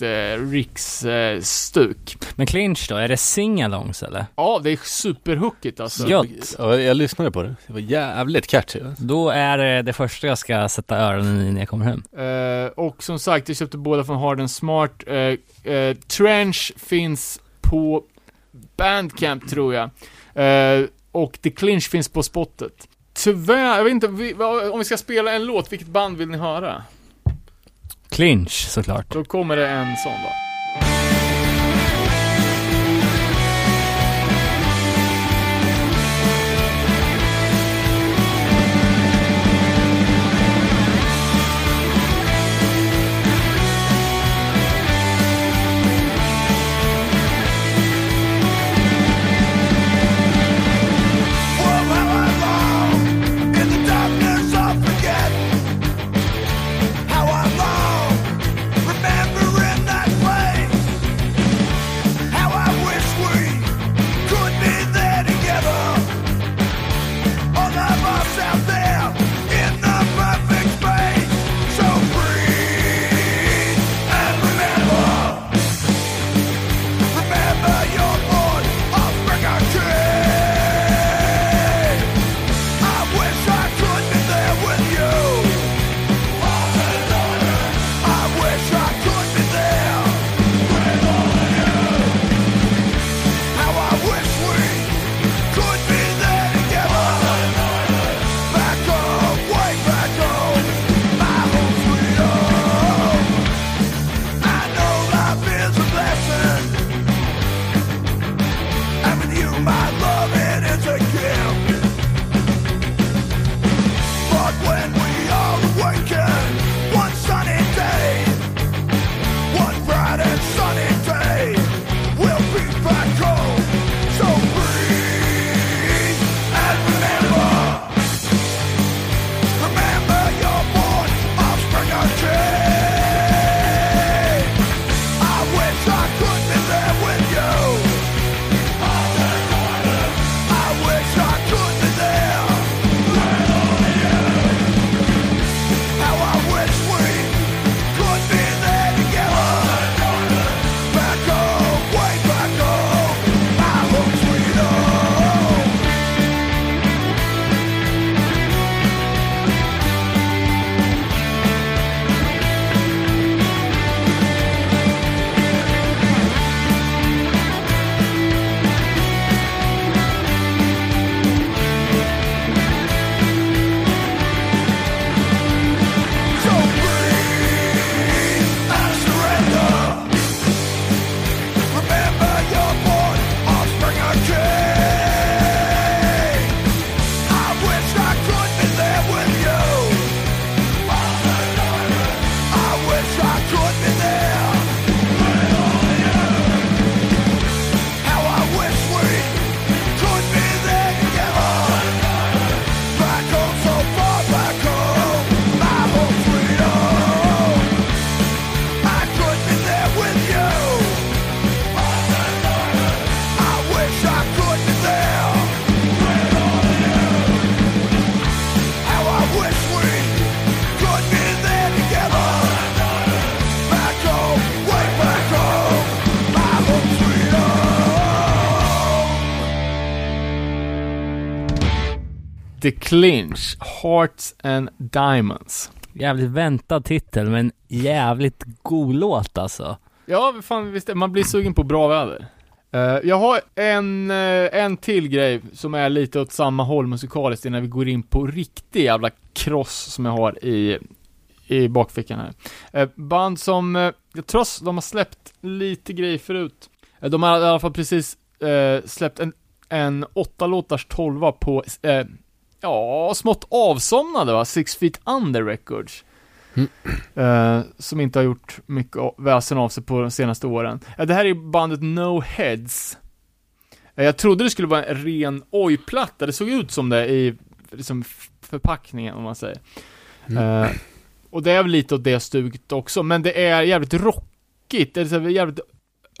[SPEAKER 1] nabbat eh, Riks-stuk.
[SPEAKER 2] Men Clinch då, är det singalongs eller?
[SPEAKER 1] ja, det är superhookigt alltså.
[SPEAKER 2] Gött.
[SPEAKER 3] Ja, jag lyssnade på det. Det var jävligt catchy.
[SPEAKER 2] Då är det det första jag ska sätta öronen i när jag kommer hem.
[SPEAKER 1] Eh, och som sagt, jag köpte båda från Hard and Smart. Eh, eh, Trench finns på Bandcamp tror jag. Eh, och The Clinch finns på spottet. Tyvärr, jag vet inte, vi, om vi ska spela en låt, vilket band vill ni höra?
[SPEAKER 2] Clinch såklart.
[SPEAKER 1] Då kommer det en sån då. Clinch, Hearts and Diamonds.
[SPEAKER 2] Jävligt väntad titel, men jävligt god låt alltså.
[SPEAKER 1] Ja, fan visst, man blir sugen på bra väder. Eh, jag har en, eh, en till grej som är lite åt samma håll musikaliskt innan vi går in på riktig jävla kross som jag har i, i bakfickan här. Eh, band som, uh, trots de har släppt lite grejer förut, de har i alla fall precis släppt en, en åtta låtars tolva på, ja, smått avsomnade va, Six Feet Under Records. Eh, som inte har gjort mycket väsen av sig på de senaste åren. Eh, det här är bandet No Heads. Eh, jag trodde det skulle vara en ren oj-platta, det såg ut som det i liksom, förpackningen om man säger. Eh, och det är väl lite åt det stuket också, men det är jävligt rockigt, det är jävligt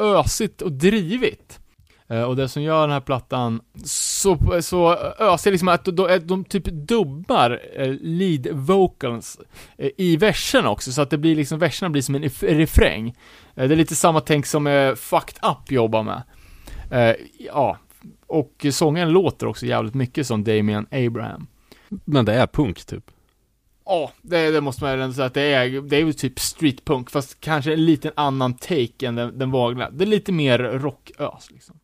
[SPEAKER 1] ösigt och drivigt. Eh, och det som gör den här plattan så, så ösig liksom att de, de, de typ dubbar eh, lead vocals eh, i verserna också, så att det blir liksom, verserna blir som en refräng. Det är lite samma tänk som Fucked Up jobbar med. Ja, och sången låter också jävligt mycket som Damien Abraham.
[SPEAKER 3] Men det är punk typ.
[SPEAKER 1] Ja, det, det måste man väl ändå säga att det är, det är ju typ streetpunk, fast kanske en liten annan take än den, den vanliga. Det är lite mer rockös liksom.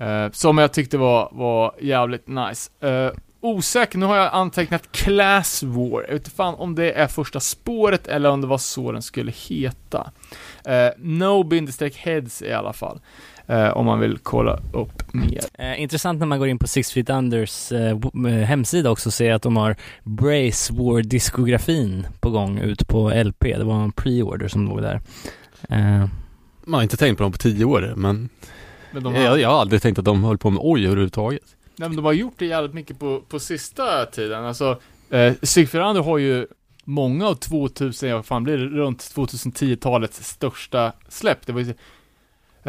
[SPEAKER 1] Eh, som jag tyckte var, var jävligt nice. Uh, osäker, nu har jag antecknat Class War. Jag vet inte fan om det är första spåret eller om det var så den skulle heta. Uh, no bindestreck heads i alla fall. Eh, om man vill kolla upp mer.
[SPEAKER 2] Eh, intressant när man går in på Six Feet Unders eh, hemsida också och ser att de har Brace War-diskografin på gång ut på LP. Det var en pre-order som låg där.
[SPEAKER 3] Man har inte tänkt på dem på tio år, men
[SPEAKER 1] Men de har,
[SPEAKER 3] jag, jag har aldrig tänkt att de höll på med oj överhuvudtaget.
[SPEAKER 1] Nej men de har gjort det jävligt mycket på, på sista tiden, alltså eh, Sigfridander har ju många av 2000, ja fan blir det, runt 2010-talets största släpp. Det var ju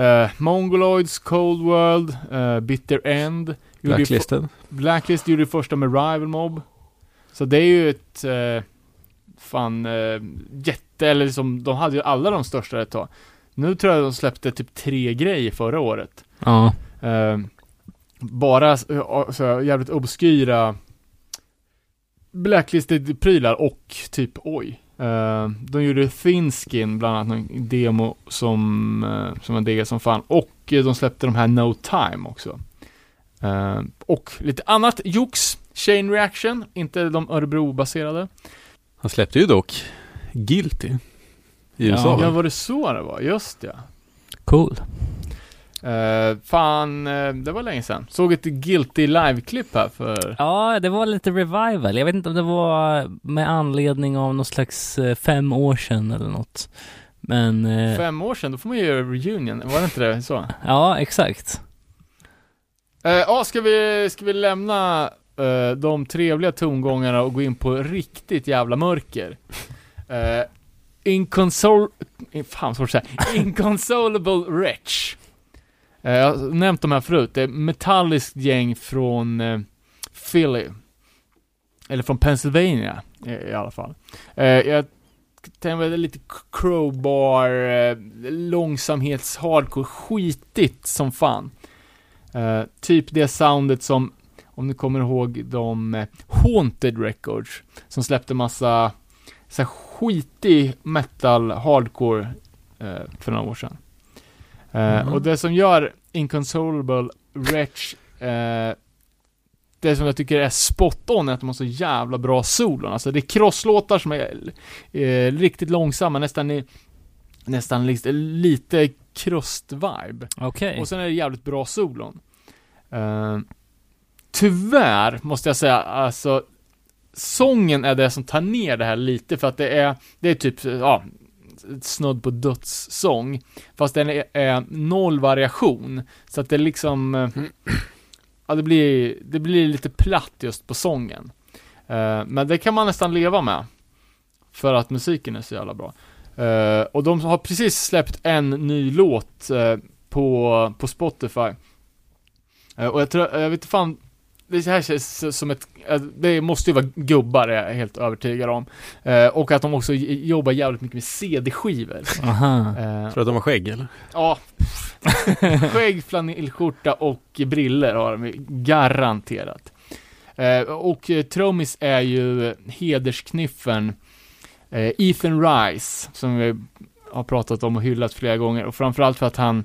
[SPEAKER 1] eh, Mongoloids, Cold World, eh, Bitter End, ju
[SPEAKER 3] Blacklisten.
[SPEAKER 1] Blacklist gjorde det första med Rival Mob. Så det är ju ett, eh, fan, eh, jätte, eller liksom, de hade ju alla de största ett tag. Nu tror jag de släppte typ tre grejer förra året.
[SPEAKER 2] ja.
[SPEAKER 1] Eh, bara så, så jävligt obskyra Blacklisted-prylar och typ oj. Eh, de gjorde Thin Skin, bland annat en demo som, uh, som var digga som fan. Och eh, de släppte de här No Time också. Eh, och lite annat jox, Chain Reaction, inte de Örebro-baserade.
[SPEAKER 3] Han släppte ju dock Guilty i
[SPEAKER 2] Ja.
[SPEAKER 3] USA.
[SPEAKER 1] Ja,
[SPEAKER 3] va?
[SPEAKER 1] var det så det var? Just ja.
[SPEAKER 2] Cool.
[SPEAKER 1] Eh, fan, eh, det var länge sedan. Såg ett Guilty live-klipp här för...
[SPEAKER 2] Ja, det var lite revival. Jag vet inte om det var med anledning av något slags eh, fem år sedan eller något. Men, eh,
[SPEAKER 1] Fem år sedan, då får man ju göra reunion, var det inte det så?
[SPEAKER 2] ja exakt.
[SPEAKER 1] Ja, ska vi, ska vi lämna de trevliga tongångarna och gå in på riktigt jävla mörker? Inconsol... Fan, svårt att säga. Inconsolable Wretch. Eh, jag har nämnt de här förut. Det är metalliskt gäng från eh, Philly. Eller från Pennsylvania i, alla fall. Eh, jag tänker väl lite crowbar, eh, långsamhets hardcore, skitigt som fan. Typ det soundet som, om ni kommer ihåg de Haunted Records, som släppte massa så här skitig metal, hardcore eh, för några år sedan. Eh,
[SPEAKER 3] Mhm.
[SPEAKER 1] Och det som gör Inconsolable Wretch, eh, det som jag tycker är spot on är att de har så jävla bra solon. Alltså det är crosslåtar som är eh, riktigt långsamma, nästan i, nästan lite, lite krust-vibe.
[SPEAKER 2] Okej.
[SPEAKER 1] Och sen är det jävligt bra solon. Uh, tyvärr, måste jag säga, alltså sången är det som tar ner det här lite, för att det är, det är typ, ja, snudd på dödssång, fast den är, är noll variation, så att det liksom, eh, ja det blir, det blir lite platt just på sången. Eh, men det kan man nästan leva med, för att musiken är så jävla bra. Uh, och de har precis släppt en ny låt uh, på, på Spotify. Och jag tror, jag vet inte fan, det här känns som ett, eh, det måste ju vara gubbar är jag helt övertygad om. Eh, och att de också jobbar jävligt mycket med CD-skivor.
[SPEAKER 2] Aha.
[SPEAKER 1] Eh,
[SPEAKER 3] Tror du att de har skägg eller?
[SPEAKER 1] ja, skägg, flanellskjorta och briller har de garanterat. Eh, och eh, trummis är ju eh, hedersknyffen eh, Ethan Rice, som vi har pratat om och hyllat flera gånger, och framförallt för att han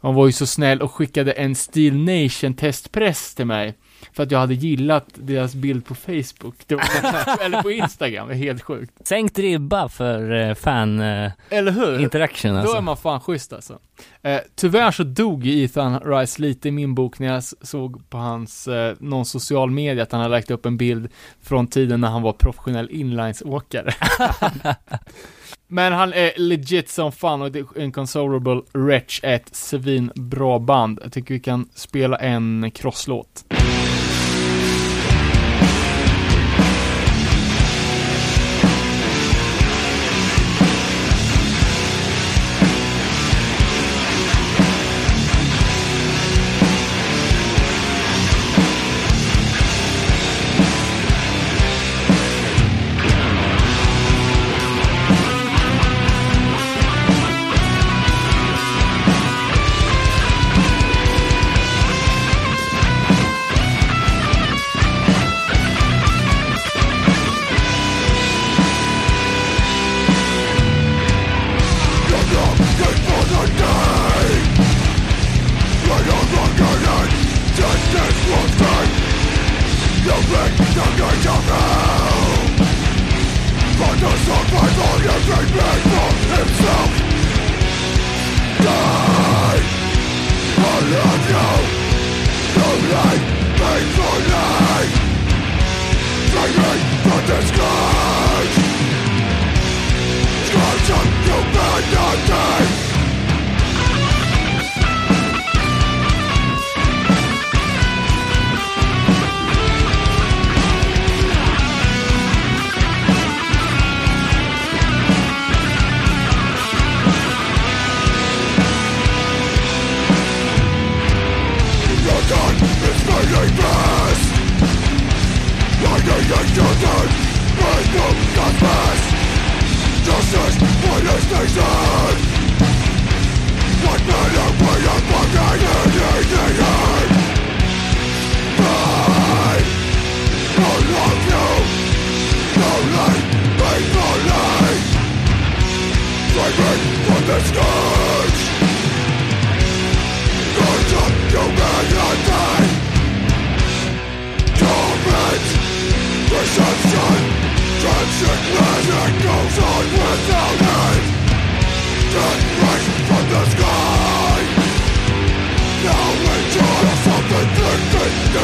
[SPEAKER 1] han var ju så snäll och skickade en Steel Nation testpress till mig. För att jag hade gillat deras bild på Facebook. Var, eller på Instagram, det är helt sjukt.
[SPEAKER 2] Sänkt ribba för eh, fan eh,
[SPEAKER 1] Eller hur?
[SPEAKER 2] interaction
[SPEAKER 1] Då är
[SPEAKER 2] alltså.
[SPEAKER 1] man fan schysst alltså. Eh, tyvärr så dog Ethan Rice lite i min bok när jag såg på hans, eh, någon social media att han hade lagt upp en bild från tiden när han var professionell inlinesåkare. Men han är legit som fan och det är Inconsolable Wretch är ett svinbra band. Jag tycker vi kan spela en crosslåt.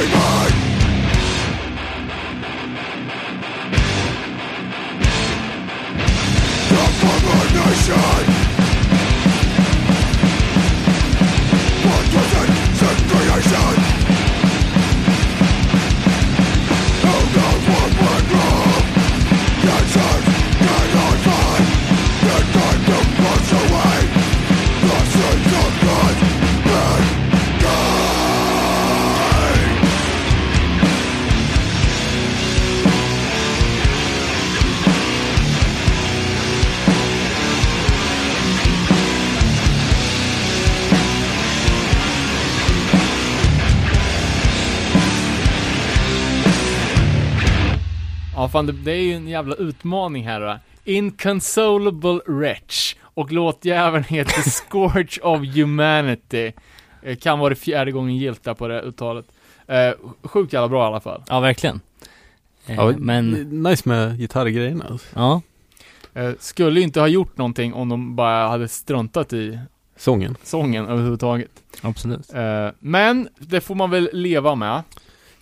[SPEAKER 1] Ja fan, det, det är ju en jävla utmaning här då. Inconsolable Wretch. Och låtjäveln heter Scourge of Humanity. Eh, Kan vara det fjärde gången gillt där på det uttalet. Eh, sjukt jävla bra i alla fall.
[SPEAKER 2] Ja, verkligen. Eh,
[SPEAKER 3] Ja,
[SPEAKER 2] men,
[SPEAKER 3] Nice med gitarrgrejerna. Alltså.
[SPEAKER 2] ja.
[SPEAKER 1] Eh, skulle ju inte ha gjort någonting om de bara hade struntat i
[SPEAKER 3] Sången.
[SPEAKER 1] sången överhuvudtaget.
[SPEAKER 2] Absolut.
[SPEAKER 1] Eh, men, det får man väl leva med.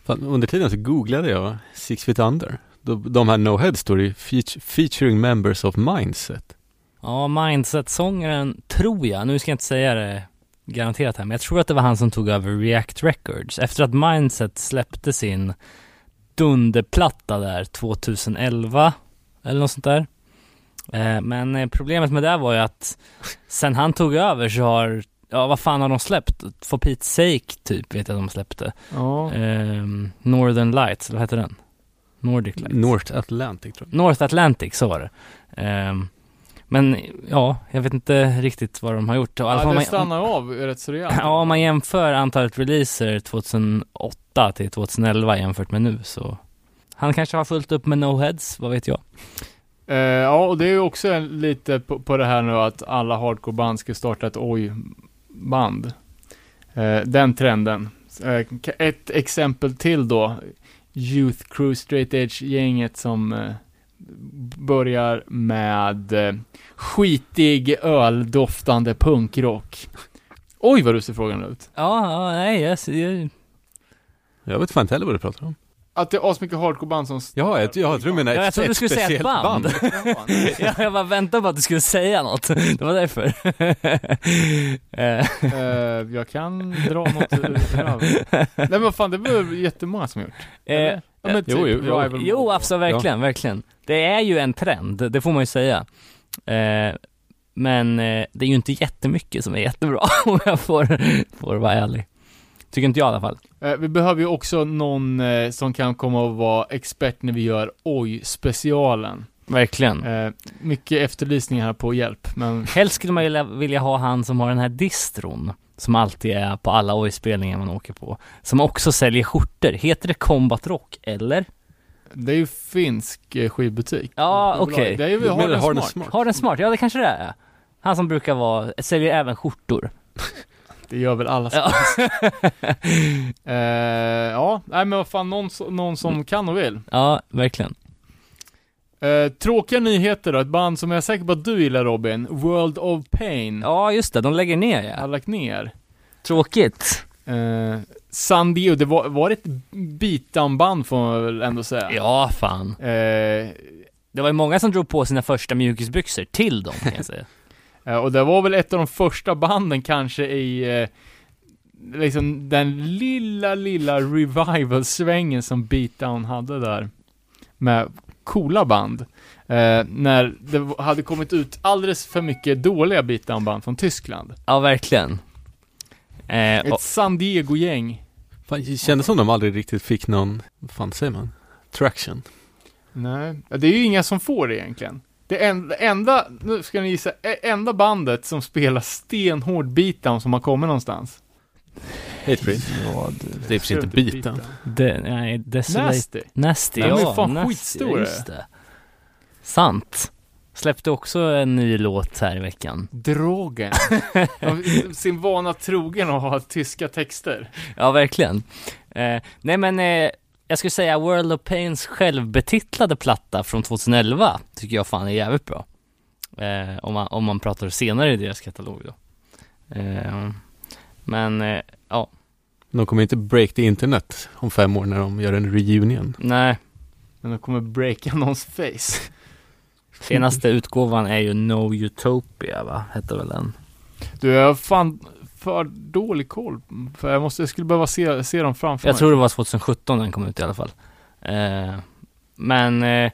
[SPEAKER 3] Fan, under tiden så googlade jag Six Feet Under. De, de här No Head Story feat- featuring members of Mindset.
[SPEAKER 2] Ja, Mindset-sångaren tror jag, nu ska jag inte säga det garanterat här, men jag tror att det var han som tog över React Records. Efter att Mindset släppte sin dunderplatta där 2011, eller något sånt där. Eh, men eh, problemet med det var ju att sen han tog över så har, ja vad fan har de släppt? For Pete's Sake typ, vet jag att de släppte.
[SPEAKER 1] Ja.
[SPEAKER 2] Ehm, Northern Lights, eller vad heter den? Nordic Lights?
[SPEAKER 3] North Atlantic tror jag.
[SPEAKER 2] North Atlantic, så var det. Ehm, Men ja, jag vet inte riktigt vad de har gjort. Alla
[SPEAKER 1] Ja, det
[SPEAKER 2] man-
[SPEAKER 1] stannar av rätt så rejält.
[SPEAKER 2] Ja, om man jämför antalet releaser 2008 till 2011 jämfört med nu så han kanske har fullt upp med no heads, vad vet jag?
[SPEAKER 1] Eh, ja, och det är ju också en, lite på, på det här nu att alla hardcore-band ska starta ett oj-band. Eh, den trenden. Ka- ett exempel till då. Youth Crew Straight Edge-gänget som eh, börjar med eh, skitig öldoftande punkrock. Oj vad du ser frågan ut.
[SPEAKER 2] Ja, ja nej, jag,
[SPEAKER 3] Jag vet fan inte heller vad du pratar om.
[SPEAKER 1] Att det är asmycket hardcore-band som...
[SPEAKER 3] Ja, jag, jag tror du menar ett,
[SPEAKER 2] Ja, jag trodde du
[SPEAKER 3] ett
[SPEAKER 2] skulle säga ett
[SPEAKER 3] speciellt
[SPEAKER 2] band.
[SPEAKER 1] Jaha,
[SPEAKER 2] jag bara väntade på att du skulle säga något. Det var därför. Eh,
[SPEAKER 1] Eh, jag kan dra något ur. Nej men vad fan, det var jättemånga som gjort.
[SPEAKER 2] eh,
[SPEAKER 1] Eller? Ja, men typ
[SPEAKER 3] jo, jo, jo.
[SPEAKER 2] Jo, absolut, verkligen, verkligen. Det är ju en trend, det får man ju säga. Eh, men eh, det är ju inte jättemycket som är jättebra, om jag får, får vara ärlig. Tycker inte jag i alla fall.
[SPEAKER 1] Eh, vi behöver ju också någon eh, som kan komma och vara expert när vi gör oj-specialen.
[SPEAKER 2] Verkligen.
[SPEAKER 1] Eh, mycket efterlysningar här på hjälp, men
[SPEAKER 2] Helst skulle man vilja, vilja ha han som har den här distron, som alltid är på alla oj-spelningar man åker på. Som också säljer skjortor. Heter det Combat Rock, eller?
[SPEAKER 1] det är ju finsk skivbutik.
[SPEAKER 2] Ja, okej.
[SPEAKER 1] Det är ju and
[SPEAKER 3] and
[SPEAKER 1] Smart.
[SPEAKER 2] Har den smart? Ja, det kanske det är. Han som brukar vara, säljer även skjortor.
[SPEAKER 1] Det gör väl alla
[SPEAKER 2] Ja.
[SPEAKER 1] eh, Ja, nej men vad fan, någon, någon som kan och vill.
[SPEAKER 2] ja, verkligen.
[SPEAKER 1] Eh, tråkiga nyheter då, ett band som jag är säker på att du gillar Robin, World of Pain,
[SPEAKER 2] Ja, just det, de lägger ner
[SPEAKER 1] har
[SPEAKER 2] ja.
[SPEAKER 1] lagt ner.
[SPEAKER 2] Tråkigt.
[SPEAKER 1] San Diego, det var, var ett beatdown-band får man väl ändå säga?
[SPEAKER 2] Ja, fan.
[SPEAKER 1] Eh,
[SPEAKER 2] Det var ju många som drog på sina första mjukisbyxor till dem kan jag säga.
[SPEAKER 1] eh, och det var väl ett av de första banden kanske i eh, liksom den lilla, lilla revival-svängen som beatdown hade där. Med coola band. Eh, när det hade kommit ut alldeles för mycket dåliga beatdown-band från Tyskland.
[SPEAKER 2] Ja, verkligen. Eh,
[SPEAKER 1] Ett San Diego-gäng.
[SPEAKER 3] Det kändes som de aldrig riktigt fick någon, vad fan säger man? Traction.
[SPEAKER 1] Nej, det är ju inga som får det egentligen. Det en- enda, nu ska ni gissa, enda bandet som spelar stenhård beatdown som har kommit någonstans.
[SPEAKER 3] Hatebreed.
[SPEAKER 2] ja,
[SPEAKER 3] Det är för sig inte beaten.
[SPEAKER 2] det, nej, Desolate.
[SPEAKER 1] Nasty.
[SPEAKER 2] Nasty,
[SPEAKER 1] De är
[SPEAKER 2] ja.
[SPEAKER 1] fan
[SPEAKER 2] Nasty,
[SPEAKER 1] skitstora.
[SPEAKER 2] Just det. Sant. Släppte också en ny låt här i veckan.
[SPEAKER 1] Drogen. De- Sin vana trogen att ha tyska texter.
[SPEAKER 2] Ja, verkligen. Eh, nej men, eh, jag skulle säga World of Pains självbetitlade platta från 2011 tycker jag fan är jävligt bra. Eh, om, man, om man pratar senare i deras katalog då. Eh, men, eh, ja,
[SPEAKER 3] De kommer inte break the internet om fem år när de gör en reunion.
[SPEAKER 2] nej.
[SPEAKER 1] Men de kommer breaka någons face.
[SPEAKER 2] Senaste utgåvan är ju No Utopia va, hette väl den?
[SPEAKER 1] Du, jag har fan för dålig koll. För jag måste, jag skulle behöva se, se dem framför
[SPEAKER 2] Jag
[SPEAKER 1] mig.
[SPEAKER 2] tror det var 2017 den kom ut i alla fall. Eh, men, eh,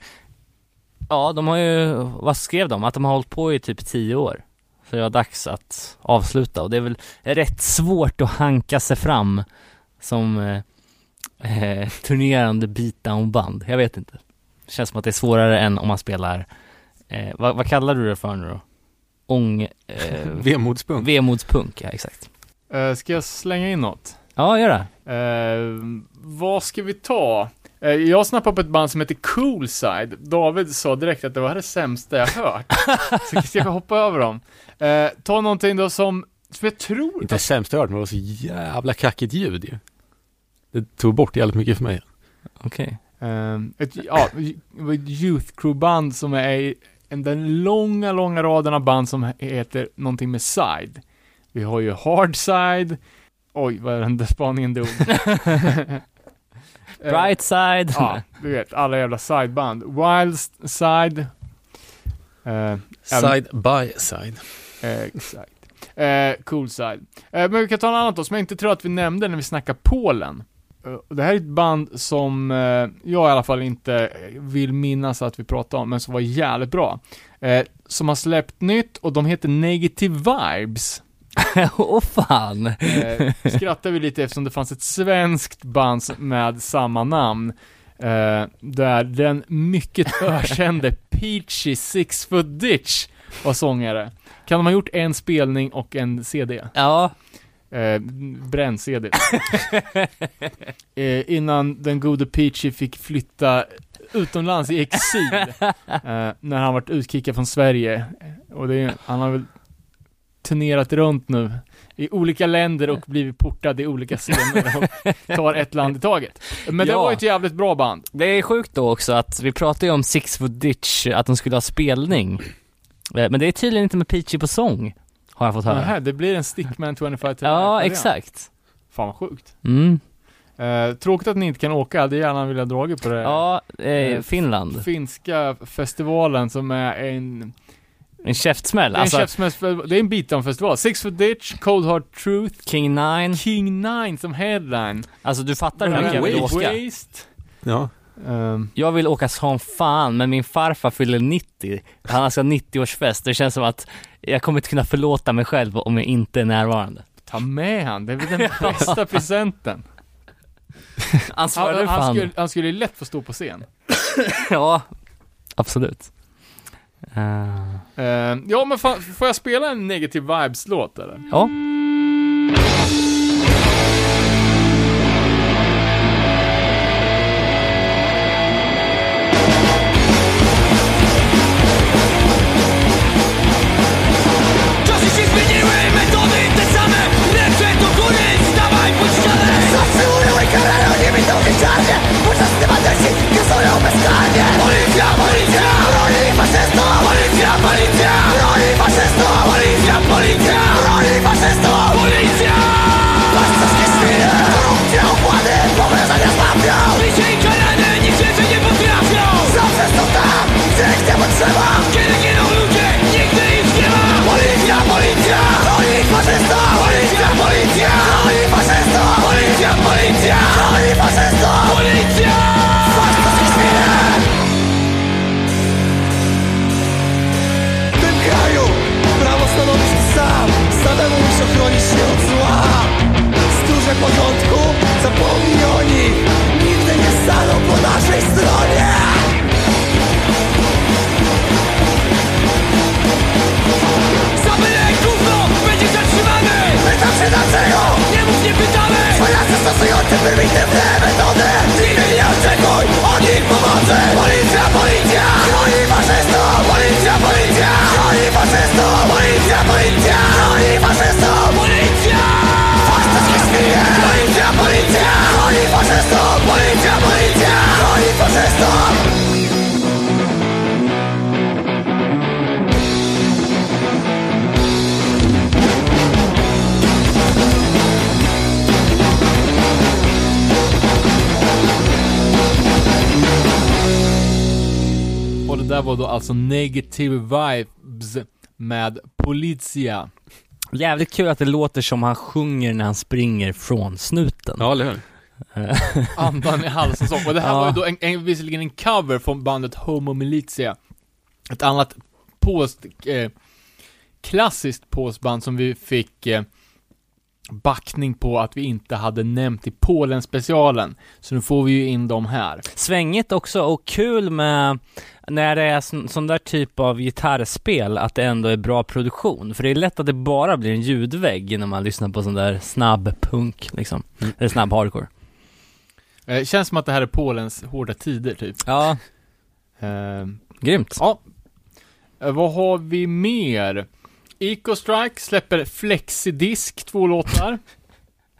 [SPEAKER 2] ja de har ju, vad skrev de? Att de har hållit på i typ 10 år. Så det var dags att avsluta och det är väl rätt svårt att hanka sig fram som eh, eh, turnerande beatdown-band. Jag vet inte. Det känns som att det är svårare än om man spelar, eh, vad, vad kallar du det för nu då? Ång... Eh,
[SPEAKER 3] Vemodspunk.
[SPEAKER 2] Vemodspunk, ja exakt.
[SPEAKER 1] Eh, ska jag slänga in något?
[SPEAKER 2] Ja, gör det.
[SPEAKER 1] Eh, vad ska vi ta? Eh, jag snappade upp ett band som heter Coolside. David sa direkt att det var det sämsta jag hört. så ska vi hoppa över dem. Eh, ta någonting då som, som jag tror...
[SPEAKER 3] Inte det sämsta jag hört, men det var så jävla kackigt ljud ju. Det tog bort jävligt mycket för mig.
[SPEAKER 2] Okej.
[SPEAKER 1] Eh, ett, ja, ett Youth Crew-band som är den långa, långa raden av band som heter någonting med Side. Vi har ju Hard Side. Oj, vad är den där spaningen dog.
[SPEAKER 2] Bright side.
[SPEAKER 1] Ja, du vet, alla jävla sideband. Wild Side. Eh,
[SPEAKER 3] Side by side.
[SPEAKER 1] eh, exakt. Eh, cool Side. Eh, men vi kan ta en annan då, som jag inte tror att vi nämnde när vi snackar Polen. Eh, det här är ett band som eh, jag i alla fall inte vill minnas att vi pratade om, men som var jävligt bra. Eh, som har släppt nytt och de heter Negative Vibes.
[SPEAKER 2] Åh fan!
[SPEAKER 1] Eh, skrattar vi lite eftersom det fanns ett svenskt band med samma namn. Eh, där den mycket ökände Peachy Six Foot Ditch var sångare. Kan de ha gjort en spelning och en CD?
[SPEAKER 2] Ja,
[SPEAKER 1] Eh, Bränn-CD. eh, innan den gode Peachy fick flytta utomlands i exil. eh, när han varit utkickad från Sverige. Och det han har väl turnerat runt nu i olika länder och blivit portad i olika scener och tar ett land i taget. Men det
[SPEAKER 2] Ja.
[SPEAKER 1] var ju ett jävligt bra band.
[SPEAKER 2] det är sjukt då också att vi pratade ju om Six Foot Ditch, att de skulle ha spelning. Eh, Men det är tydligen inte med Peachy på sång, har jag fått höra.
[SPEAKER 1] Nähä, det blir en Stickman 25 till
[SPEAKER 2] Ja, exakt.
[SPEAKER 1] Fan vad sjukt.
[SPEAKER 2] Mm.
[SPEAKER 1] Eh, tråkigt att ni inte kan åka, hade gärna velat dra på det.
[SPEAKER 2] Ja, eh,
[SPEAKER 1] Eh,
[SPEAKER 2] Finland.
[SPEAKER 1] Finska festivalen som är en
[SPEAKER 2] En käftsmäll.
[SPEAKER 1] Det är en,
[SPEAKER 2] Alltså,
[SPEAKER 1] käftsmällsfestival- det är en beatdown-festival. Six Foot Ditch, Cold Hard Truth,
[SPEAKER 2] King Nine.
[SPEAKER 1] King Nine som headline.
[SPEAKER 2] Alltså du fattar hur mycket jag vill åka.
[SPEAKER 1] Waste.
[SPEAKER 3] Ja.
[SPEAKER 1] Ehm,
[SPEAKER 2] Jag vill åka som fan, men min farfar fyller 90. Han har ska 90-årsfest. Det känns som att jag kommer inte kunna förlåta mig själv om jag inte är närvarande.
[SPEAKER 1] ta med han, det är väl den bästa presenten. Han, han,
[SPEAKER 2] han?
[SPEAKER 1] skulle, han skulle ju lätt få stå på scen.
[SPEAKER 2] Ja, absolut. Eh,
[SPEAKER 1] Ehm, ja men fan, får jag spela en negative vibes-låt eller?
[SPEAKER 2] ja.
[SPEAKER 5] Widzą wieczarnie Podczas debaterzy kasują bezkarnie. Policja, policja, broni faszystów! Policja, policja, broni faszystów! Policja, policja, broni faszystów! Policja! Świnie, korupcja, układy Powiązania z mafią! Bicie i karane, nikt więcej nie potrafią! Zawsze są tam, gdzie ich nie potrzeba! Kiedy giną ludzie, nigdy ich nie ma! Policja, policja, broni faszystów! Policja, policja, broni faszystów! Policja, policja, broni faszystów Samemu musisz ochronić się od zła. Stróże porządku, zapomnij o nich. Nigdy nie staną po naszej stronie. Za byle gówno będzie zatrzymany. Pytam się dlaczego? Nie mów, nie pytamy. Swojacy stosujący prymitywne metody. Od nich pomocy. Policja, policja. Chroni faszystów Бойся, хуй фашистов, бойся, бойся,
[SPEAKER 1] хуй фашистов där var då alltså Negative Vibes med Politia.
[SPEAKER 2] Jävligt kul att det låter som han sjunger när han springer från snuten.
[SPEAKER 3] Ja, eller hur?
[SPEAKER 2] Eh,
[SPEAKER 1] Andan i halsen sång. Och det här
[SPEAKER 2] Ja.
[SPEAKER 1] var ju då en, en, visserligen en cover från bandet Homo Militia. Ett annat post, eh, klassiskt postband som vi fick eh, backning på att vi inte hade nämnt i Polen-specialen. Så nu får vi ju in dem här.
[SPEAKER 2] Svängigt också och kul med när det är sån, sån där typ av gitarrspel, att det ändå är bra produktion. För det är lätt att det bara blir en ljudvägg när man lyssnar på sån där snabb punk liksom.
[SPEAKER 3] Mm.
[SPEAKER 2] Eller snabb hardcore.
[SPEAKER 1] Eh, känns som att det här är Polens hårda tider typ.
[SPEAKER 2] Ja,
[SPEAKER 1] Eh,
[SPEAKER 2] grymt.
[SPEAKER 1] Ja. Eh, vad har vi mer? Eco Strike släpper Flexidisk, två låtar.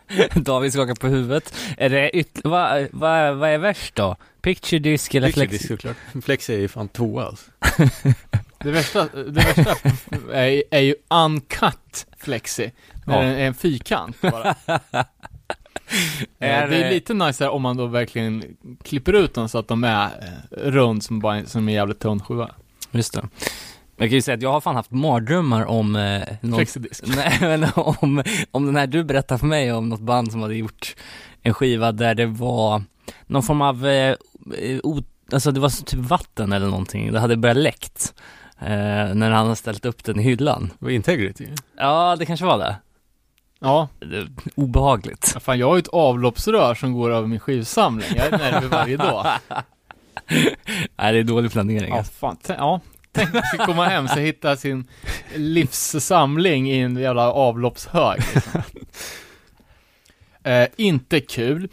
[SPEAKER 2] David skakar på huvudet. Är det yt- vad vad vad är värst då? Picture disc eller
[SPEAKER 3] Flexi
[SPEAKER 2] flex?
[SPEAKER 3] såklart. Flexi är ju fan tvåa alltså.
[SPEAKER 1] Det värsta, det värsta är, är ju Uncut Flexi. När
[SPEAKER 2] Ja.
[SPEAKER 1] det är en fyrkant bara.
[SPEAKER 2] Är
[SPEAKER 1] Eh, det är
[SPEAKER 2] det-
[SPEAKER 1] lite nice om man då verkligen klipper ut dem så att de är eh, rund som bara som en jävligt tunn sjua.
[SPEAKER 2] Just det. Jag kan ju säga att jag har fan haft mardrömmar om eh, någon. Nej men om, om den här du berättar för mig om något band som hade gjort en skiva där det var någon form av, eh, o, alltså det var typ vatten eller någonting, det hade börjat läckt. Eh, när han hade ställt upp den i hyllan.
[SPEAKER 3] Det var Integrity.
[SPEAKER 2] Ja, det kanske var det.
[SPEAKER 1] Ja,
[SPEAKER 2] obehagligt.
[SPEAKER 1] Ja, fan jag har ju ett avloppsrör som går över min skivsamling. Jag är nervig varje dag.
[SPEAKER 2] Nej, det är dålig planering.
[SPEAKER 1] Ja,
[SPEAKER 2] alltså.
[SPEAKER 1] fan. Ja, tänkte komma hem så hitta sin livssamling i en jävla avloppshög. Liksom. Eh, inte kul.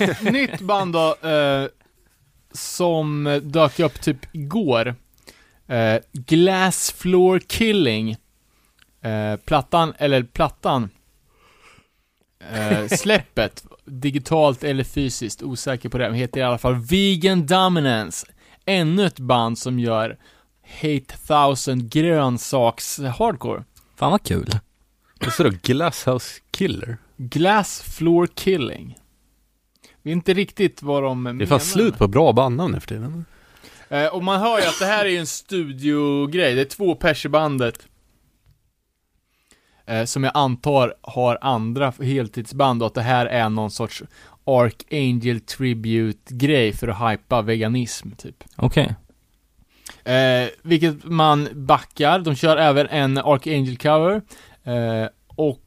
[SPEAKER 1] Eh, nytt band då, eh, som dök upp typ igår. Eh, Glass Floor Killing. Eh, plattan, eller plattan. Eh, släppet, digitalt eller fysiskt, osäker på det, men heter i alla fall Vegan Dominance. Ännu ett band som gör Hate Thousand grönsaks hardcore.
[SPEAKER 2] Fan vad kul.
[SPEAKER 3] Och så då Glasshouse Killer.
[SPEAKER 1] Glass Floor Killing. Vi är inte riktigt vad de
[SPEAKER 3] Det är fan slut på bra bandnamn nu för tiden.
[SPEAKER 1] Eh, och man hör ju att det här är ju en studiogrej, det är två pers i bandet. Eh, som jag antar har andra heltidsband och att det här är någon sorts Archangel Tribute-grej för att hypa veganism, typ.
[SPEAKER 2] Okej.
[SPEAKER 1] Eh, vilket man backar, de kör även en Archangel cover. Eh, och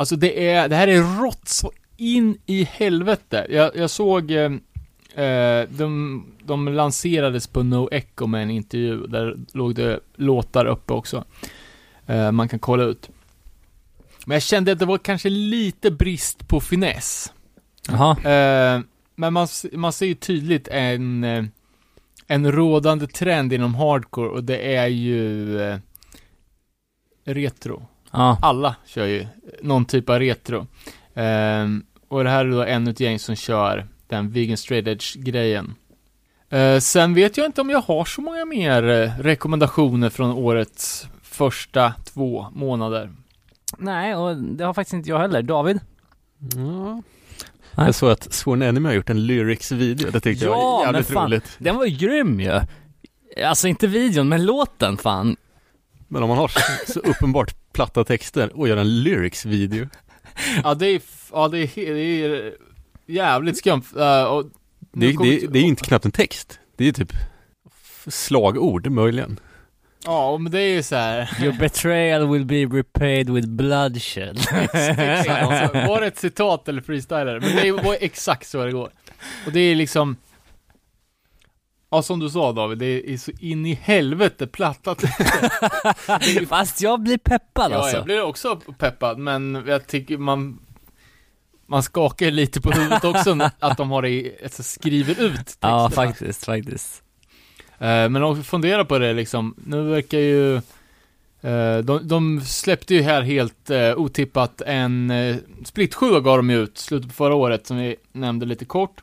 [SPEAKER 1] Alltså det är, det här är rått så in i helvete. Jag, jag såg eh, eh, de, de lanserades på No Echo med en intervju, där låg det låtar uppe också. Eh, man kan kolla ut. Men jag kände att det var kanske lite brist på finess.
[SPEAKER 2] Jaha.
[SPEAKER 1] Eh, men man, man ser ju tydligt en, eh, en rådande trend inom hardcore och det är ju eh, retro.
[SPEAKER 2] Ja.
[SPEAKER 1] Alla kör ju någon typ av retro. Ehm, och det här är då ännu ett gäng som kör den vegan straight edge grejen. Eh, sen vet jag inte om jag har så många mer eh, rekommendationer från årets första två månader.
[SPEAKER 2] Nej, och det har faktiskt inte jag heller. David?
[SPEAKER 3] Ja.
[SPEAKER 2] Nej.
[SPEAKER 3] Jag såg att Sworn Enemy har gjort en lyrics-video, det tyckte jag
[SPEAKER 2] Ja,
[SPEAKER 3] var
[SPEAKER 2] men
[SPEAKER 3] jävligt
[SPEAKER 2] fan.
[SPEAKER 3] roligt.
[SPEAKER 2] Den var ju grym ju. Alltså inte videon, men låten fan.
[SPEAKER 3] Men om man har så, så uppenbart platta texter och gör en lyrics-video.
[SPEAKER 1] Ja, det är, ja, det är, det är jävligt skumt. Och nu
[SPEAKER 3] Det, det, det är inte knappt en text. Det är typ slagord möjligen.
[SPEAKER 1] Ja, men det är ju så här.
[SPEAKER 2] Your betrayal will be repaid with bloodshed.
[SPEAKER 1] Exakt, alltså, var det ett citat eller freestyler? Men det var exakt så det går. Och det är liksom Ja, som du sa David, det är så in i helvete plattat.
[SPEAKER 2] Fast jag blir peppad
[SPEAKER 1] Ja,
[SPEAKER 2] alltså.
[SPEAKER 1] jag blir också peppad, men jag tycker man man skakar lite på huvudet också att de har det i, alltså, skriver ut texterna.
[SPEAKER 2] Ja, faktiskt, faktiskt.
[SPEAKER 1] Eh, men om vi funderar på det liksom, nu verkar ju eh, de, de släppte ju här helt eh, otippat en uh, splitsjua gav de ju ut slutet på förra året som vi nämnde lite kort.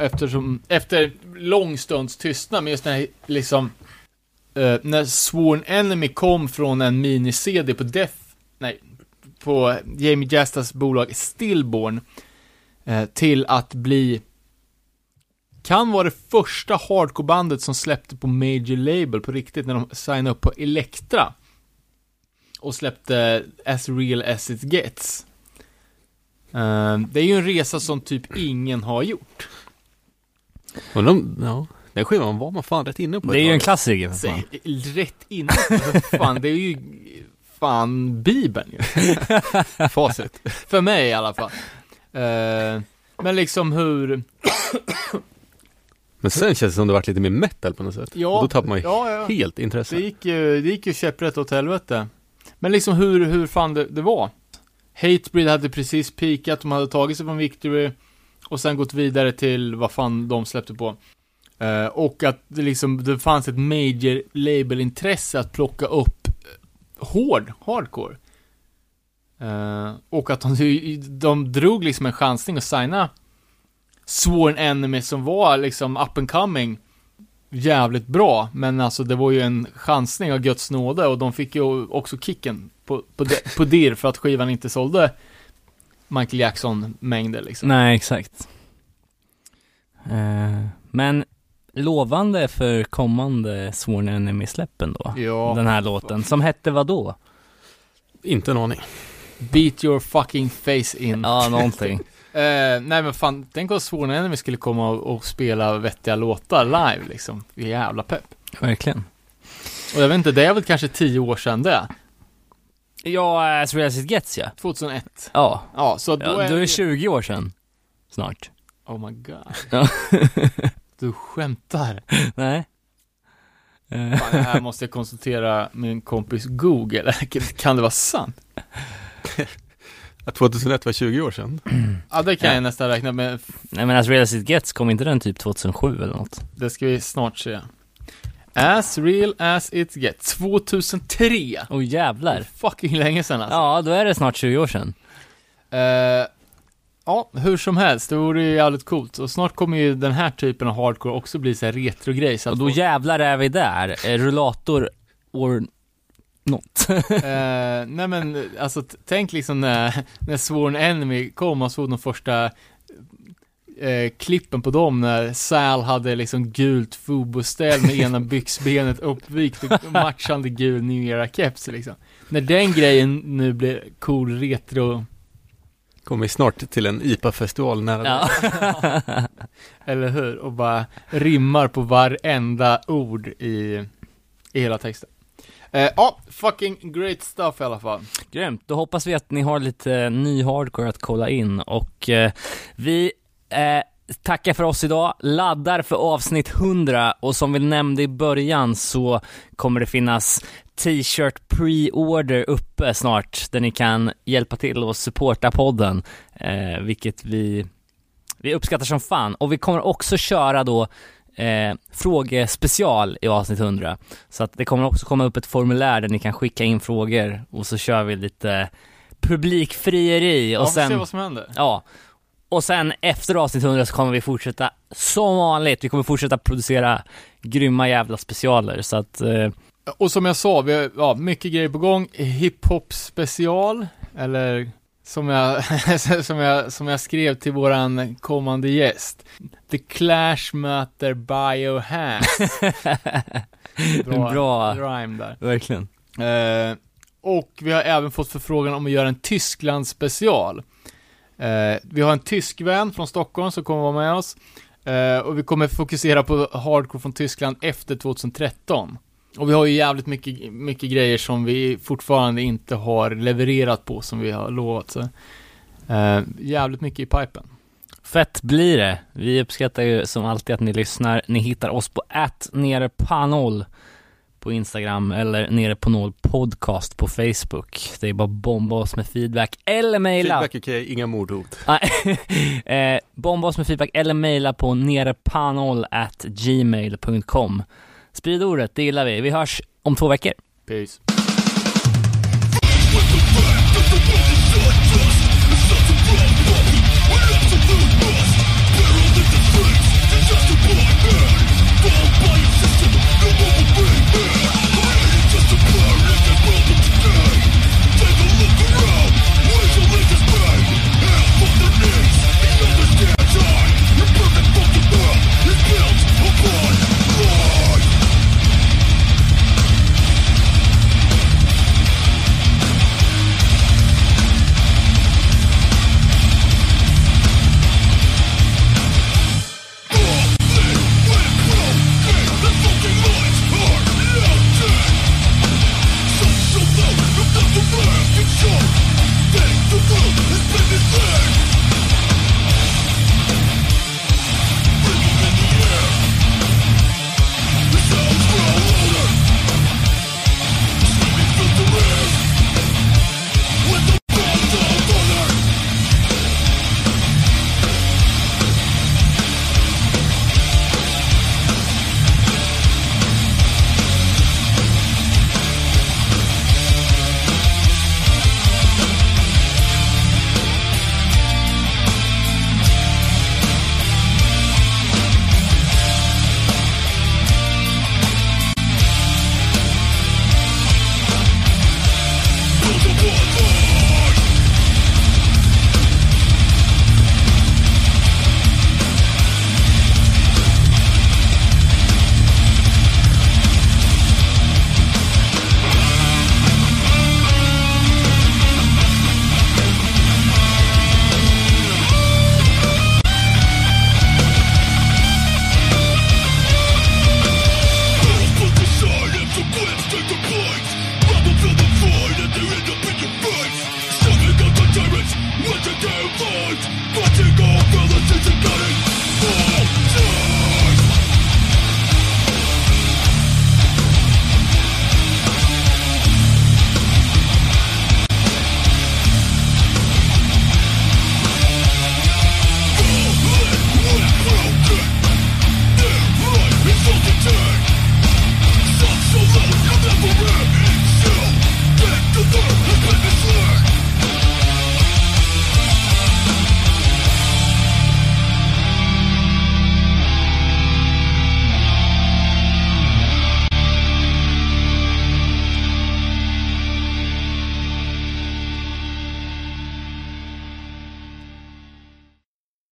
[SPEAKER 1] Eftersom, efter lång stunds tystnad, men just när liksom Uh, när Sworn Enemy kom från en mini-CD på Death, nej, på Jamie Jastas bolag Stillborn uh, till att bli kan vara det första hardcore-bandet som släppte på major label på riktigt när de signade upp på Elektra. Och släppte As Real As It Gets. Eh, det är ju en resa som typ ingen har gjort.
[SPEAKER 3] Och de, ja, den skivan var man fan rätt inne på
[SPEAKER 2] Det är ju en klassiker för fan.
[SPEAKER 1] rätt in. För fan, det är ju fan Bibeln ju.
[SPEAKER 3] Facit.
[SPEAKER 1] För mig i alla fall. Eh, men liksom hur,
[SPEAKER 3] Men sen känns det som det varit lite mer metal på något sätt.
[SPEAKER 1] ja.
[SPEAKER 3] Och då tappar man ju
[SPEAKER 1] ja, ja.
[SPEAKER 3] helt intresse.
[SPEAKER 1] Det gick ju, det gick ju käpprätt åt helvete. Men liksom hur, hur fan det, det var. Hatebreed hade precis peakat, de hade tagit sig från Victory och sen gått vidare till vad fan de släppte på. Eh, och att det liksom, det fanns ett major label-intresse att plocka upp eh, hård, hardcore. Eh, och att de, de drog liksom en chansning att signa Sworn Enemy som var liksom up and coming jävligt bra, men alltså det var ju en chansning av Guds nåde och de fick ju också kicken på, på, på dir för att skivan inte sålde Michael Jackson-mängder liksom.
[SPEAKER 2] Nej, exakt. Eh, men lovande för kommande Sworn Enemy-släppen då.
[SPEAKER 1] Ja.
[SPEAKER 2] Den här låten, som hette vad då?
[SPEAKER 3] Inte en aning.
[SPEAKER 1] Beat your fucking face in.
[SPEAKER 2] Ja, någonting.
[SPEAKER 1] Eh, nej men fan, tänk om Sworn Enemy skulle komma och, och spela vettiga låtar live liksom. Jävla pepp.
[SPEAKER 2] Verkligen.
[SPEAKER 1] Och jag vet inte, det är väl kanske tio år sedan det.
[SPEAKER 2] Ja, As Real As It Gets ja.
[SPEAKER 1] 2001.
[SPEAKER 2] Ja,
[SPEAKER 1] Ja, så då
[SPEAKER 2] ja
[SPEAKER 1] är
[SPEAKER 2] då är det
[SPEAKER 1] det
[SPEAKER 2] 20 år sedan. Snart.
[SPEAKER 1] Oh my god.
[SPEAKER 2] Ja.
[SPEAKER 1] Du skämtar.
[SPEAKER 2] Nej. Eh,
[SPEAKER 1] Fan, det här måste jag konsultera min kompis Google. kan det vara sant?
[SPEAKER 3] Att 2001 var 20 år sedan.
[SPEAKER 1] Ja, det kan
[SPEAKER 2] Ja.
[SPEAKER 1] jag nästan räkna med.
[SPEAKER 2] Nej men as real as it gets, kom inte den typ 2007 eller något?
[SPEAKER 1] Det ska vi snart se. As real as it gets. 2003!
[SPEAKER 2] Åh jävlar.
[SPEAKER 1] Fucking länge sedan alltså.
[SPEAKER 2] Ja, då är det snart 20 år sedan.
[SPEAKER 1] Eh, ja, hur som helst, det vore ju jävligt coolt. Och snart kommer ju den här typen av hardcore också bli så här retro-grej. Så att
[SPEAKER 2] Och då
[SPEAKER 1] folk-
[SPEAKER 2] jävlar är vi där. Eh, Rullator or not.
[SPEAKER 1] Eh, nej men, alltså tänk liksom när, när Sworn Enemy kom och såg de första eh, klippen på dem när Sal hade liksom gult Fubo-ställ med ena byxbenet uppvikt och matchande gul New Era-keps liksom. När den grejen nu blir cool retro,
[SPEAKER 3] Kommer snart till en IPA-festival nära
[SPEAKER 2] ja.
[SPEAKER 1] eller hur? Och bara rimmar på varenda ord i, i hela texten. Eh, Ja, fucking great stuff i alla fall.
[SPEAKER 2] Grymt, då hoppas vi att ni har lite eh, ny hardcore att kolla in och eh, vi eh, tackar för oss idag, laddar för avsnitt 100 och som vi nämnde i början så kommer det finnas t-shirt pre-order uppe snart där ni kan hjälpa till och supporta podden, eh, vilket vi, vi uppskattar som fan och vi kommer också köra då eh, frågespecial i avsnitt 100 så att det kommer också komma upp ett formulär där ni kan skicka in frågor och så kör vi lite publikfrieri och
[SPEAKER 1] Ja, vi får se
[SPEAKER 2] sen,
[SPEAKER 1] vad som händer.
[SPEAKER 2] ja, och sen efter avsnitt 100 så kommer vi fortsätta som vanligt, vi kommer fortsätta producera grymma jävla specialer så att, eh,
[SPEAKER 1] Och som jag sa, vi har ja, mycket grejer på gång. Hiphop special, eller som jag, som, jag, som jag skrev till våran kommande gäst. The Clash möter Biohazard.
[SPEAKER 2] Bra.
[SPEAKER 1] rhyme där.
[SPEAKER 2] verkligen.
[SPEAKER 1] Eh, och vi har även fått förfrågan om att göra en Tyskland special. Eh, vi har en tysk vän från Stockholm som kommer vara med oss. Eh, och vi kommer fokusera på hardcore från Tyskland efter 2013. Och vi har ju jävligt mycket, mycket grejer som vi fortfarande inte har levererat på som vi har lovat. Så, eh, jävligt mycket i pipen.
[SPEAKER 2] Fett blir det. Vi uppskattar ju som alltid att ni lyssnar. Ni hittar oss på att nere på Instagram eller nere på noll podcast på Facebook. Det är bara bomba oss med feedback eller mejla.
[SPEAKER 3] Feedback är okej, inga mordhot.
[SPEAKER 2] Eh, bomba oss med feedback eller mejla på nerepanol at gmail.com. Sprid ordet, det gillar vi. Vi hörs om två veckor.
[SPEAKER 1] Peace.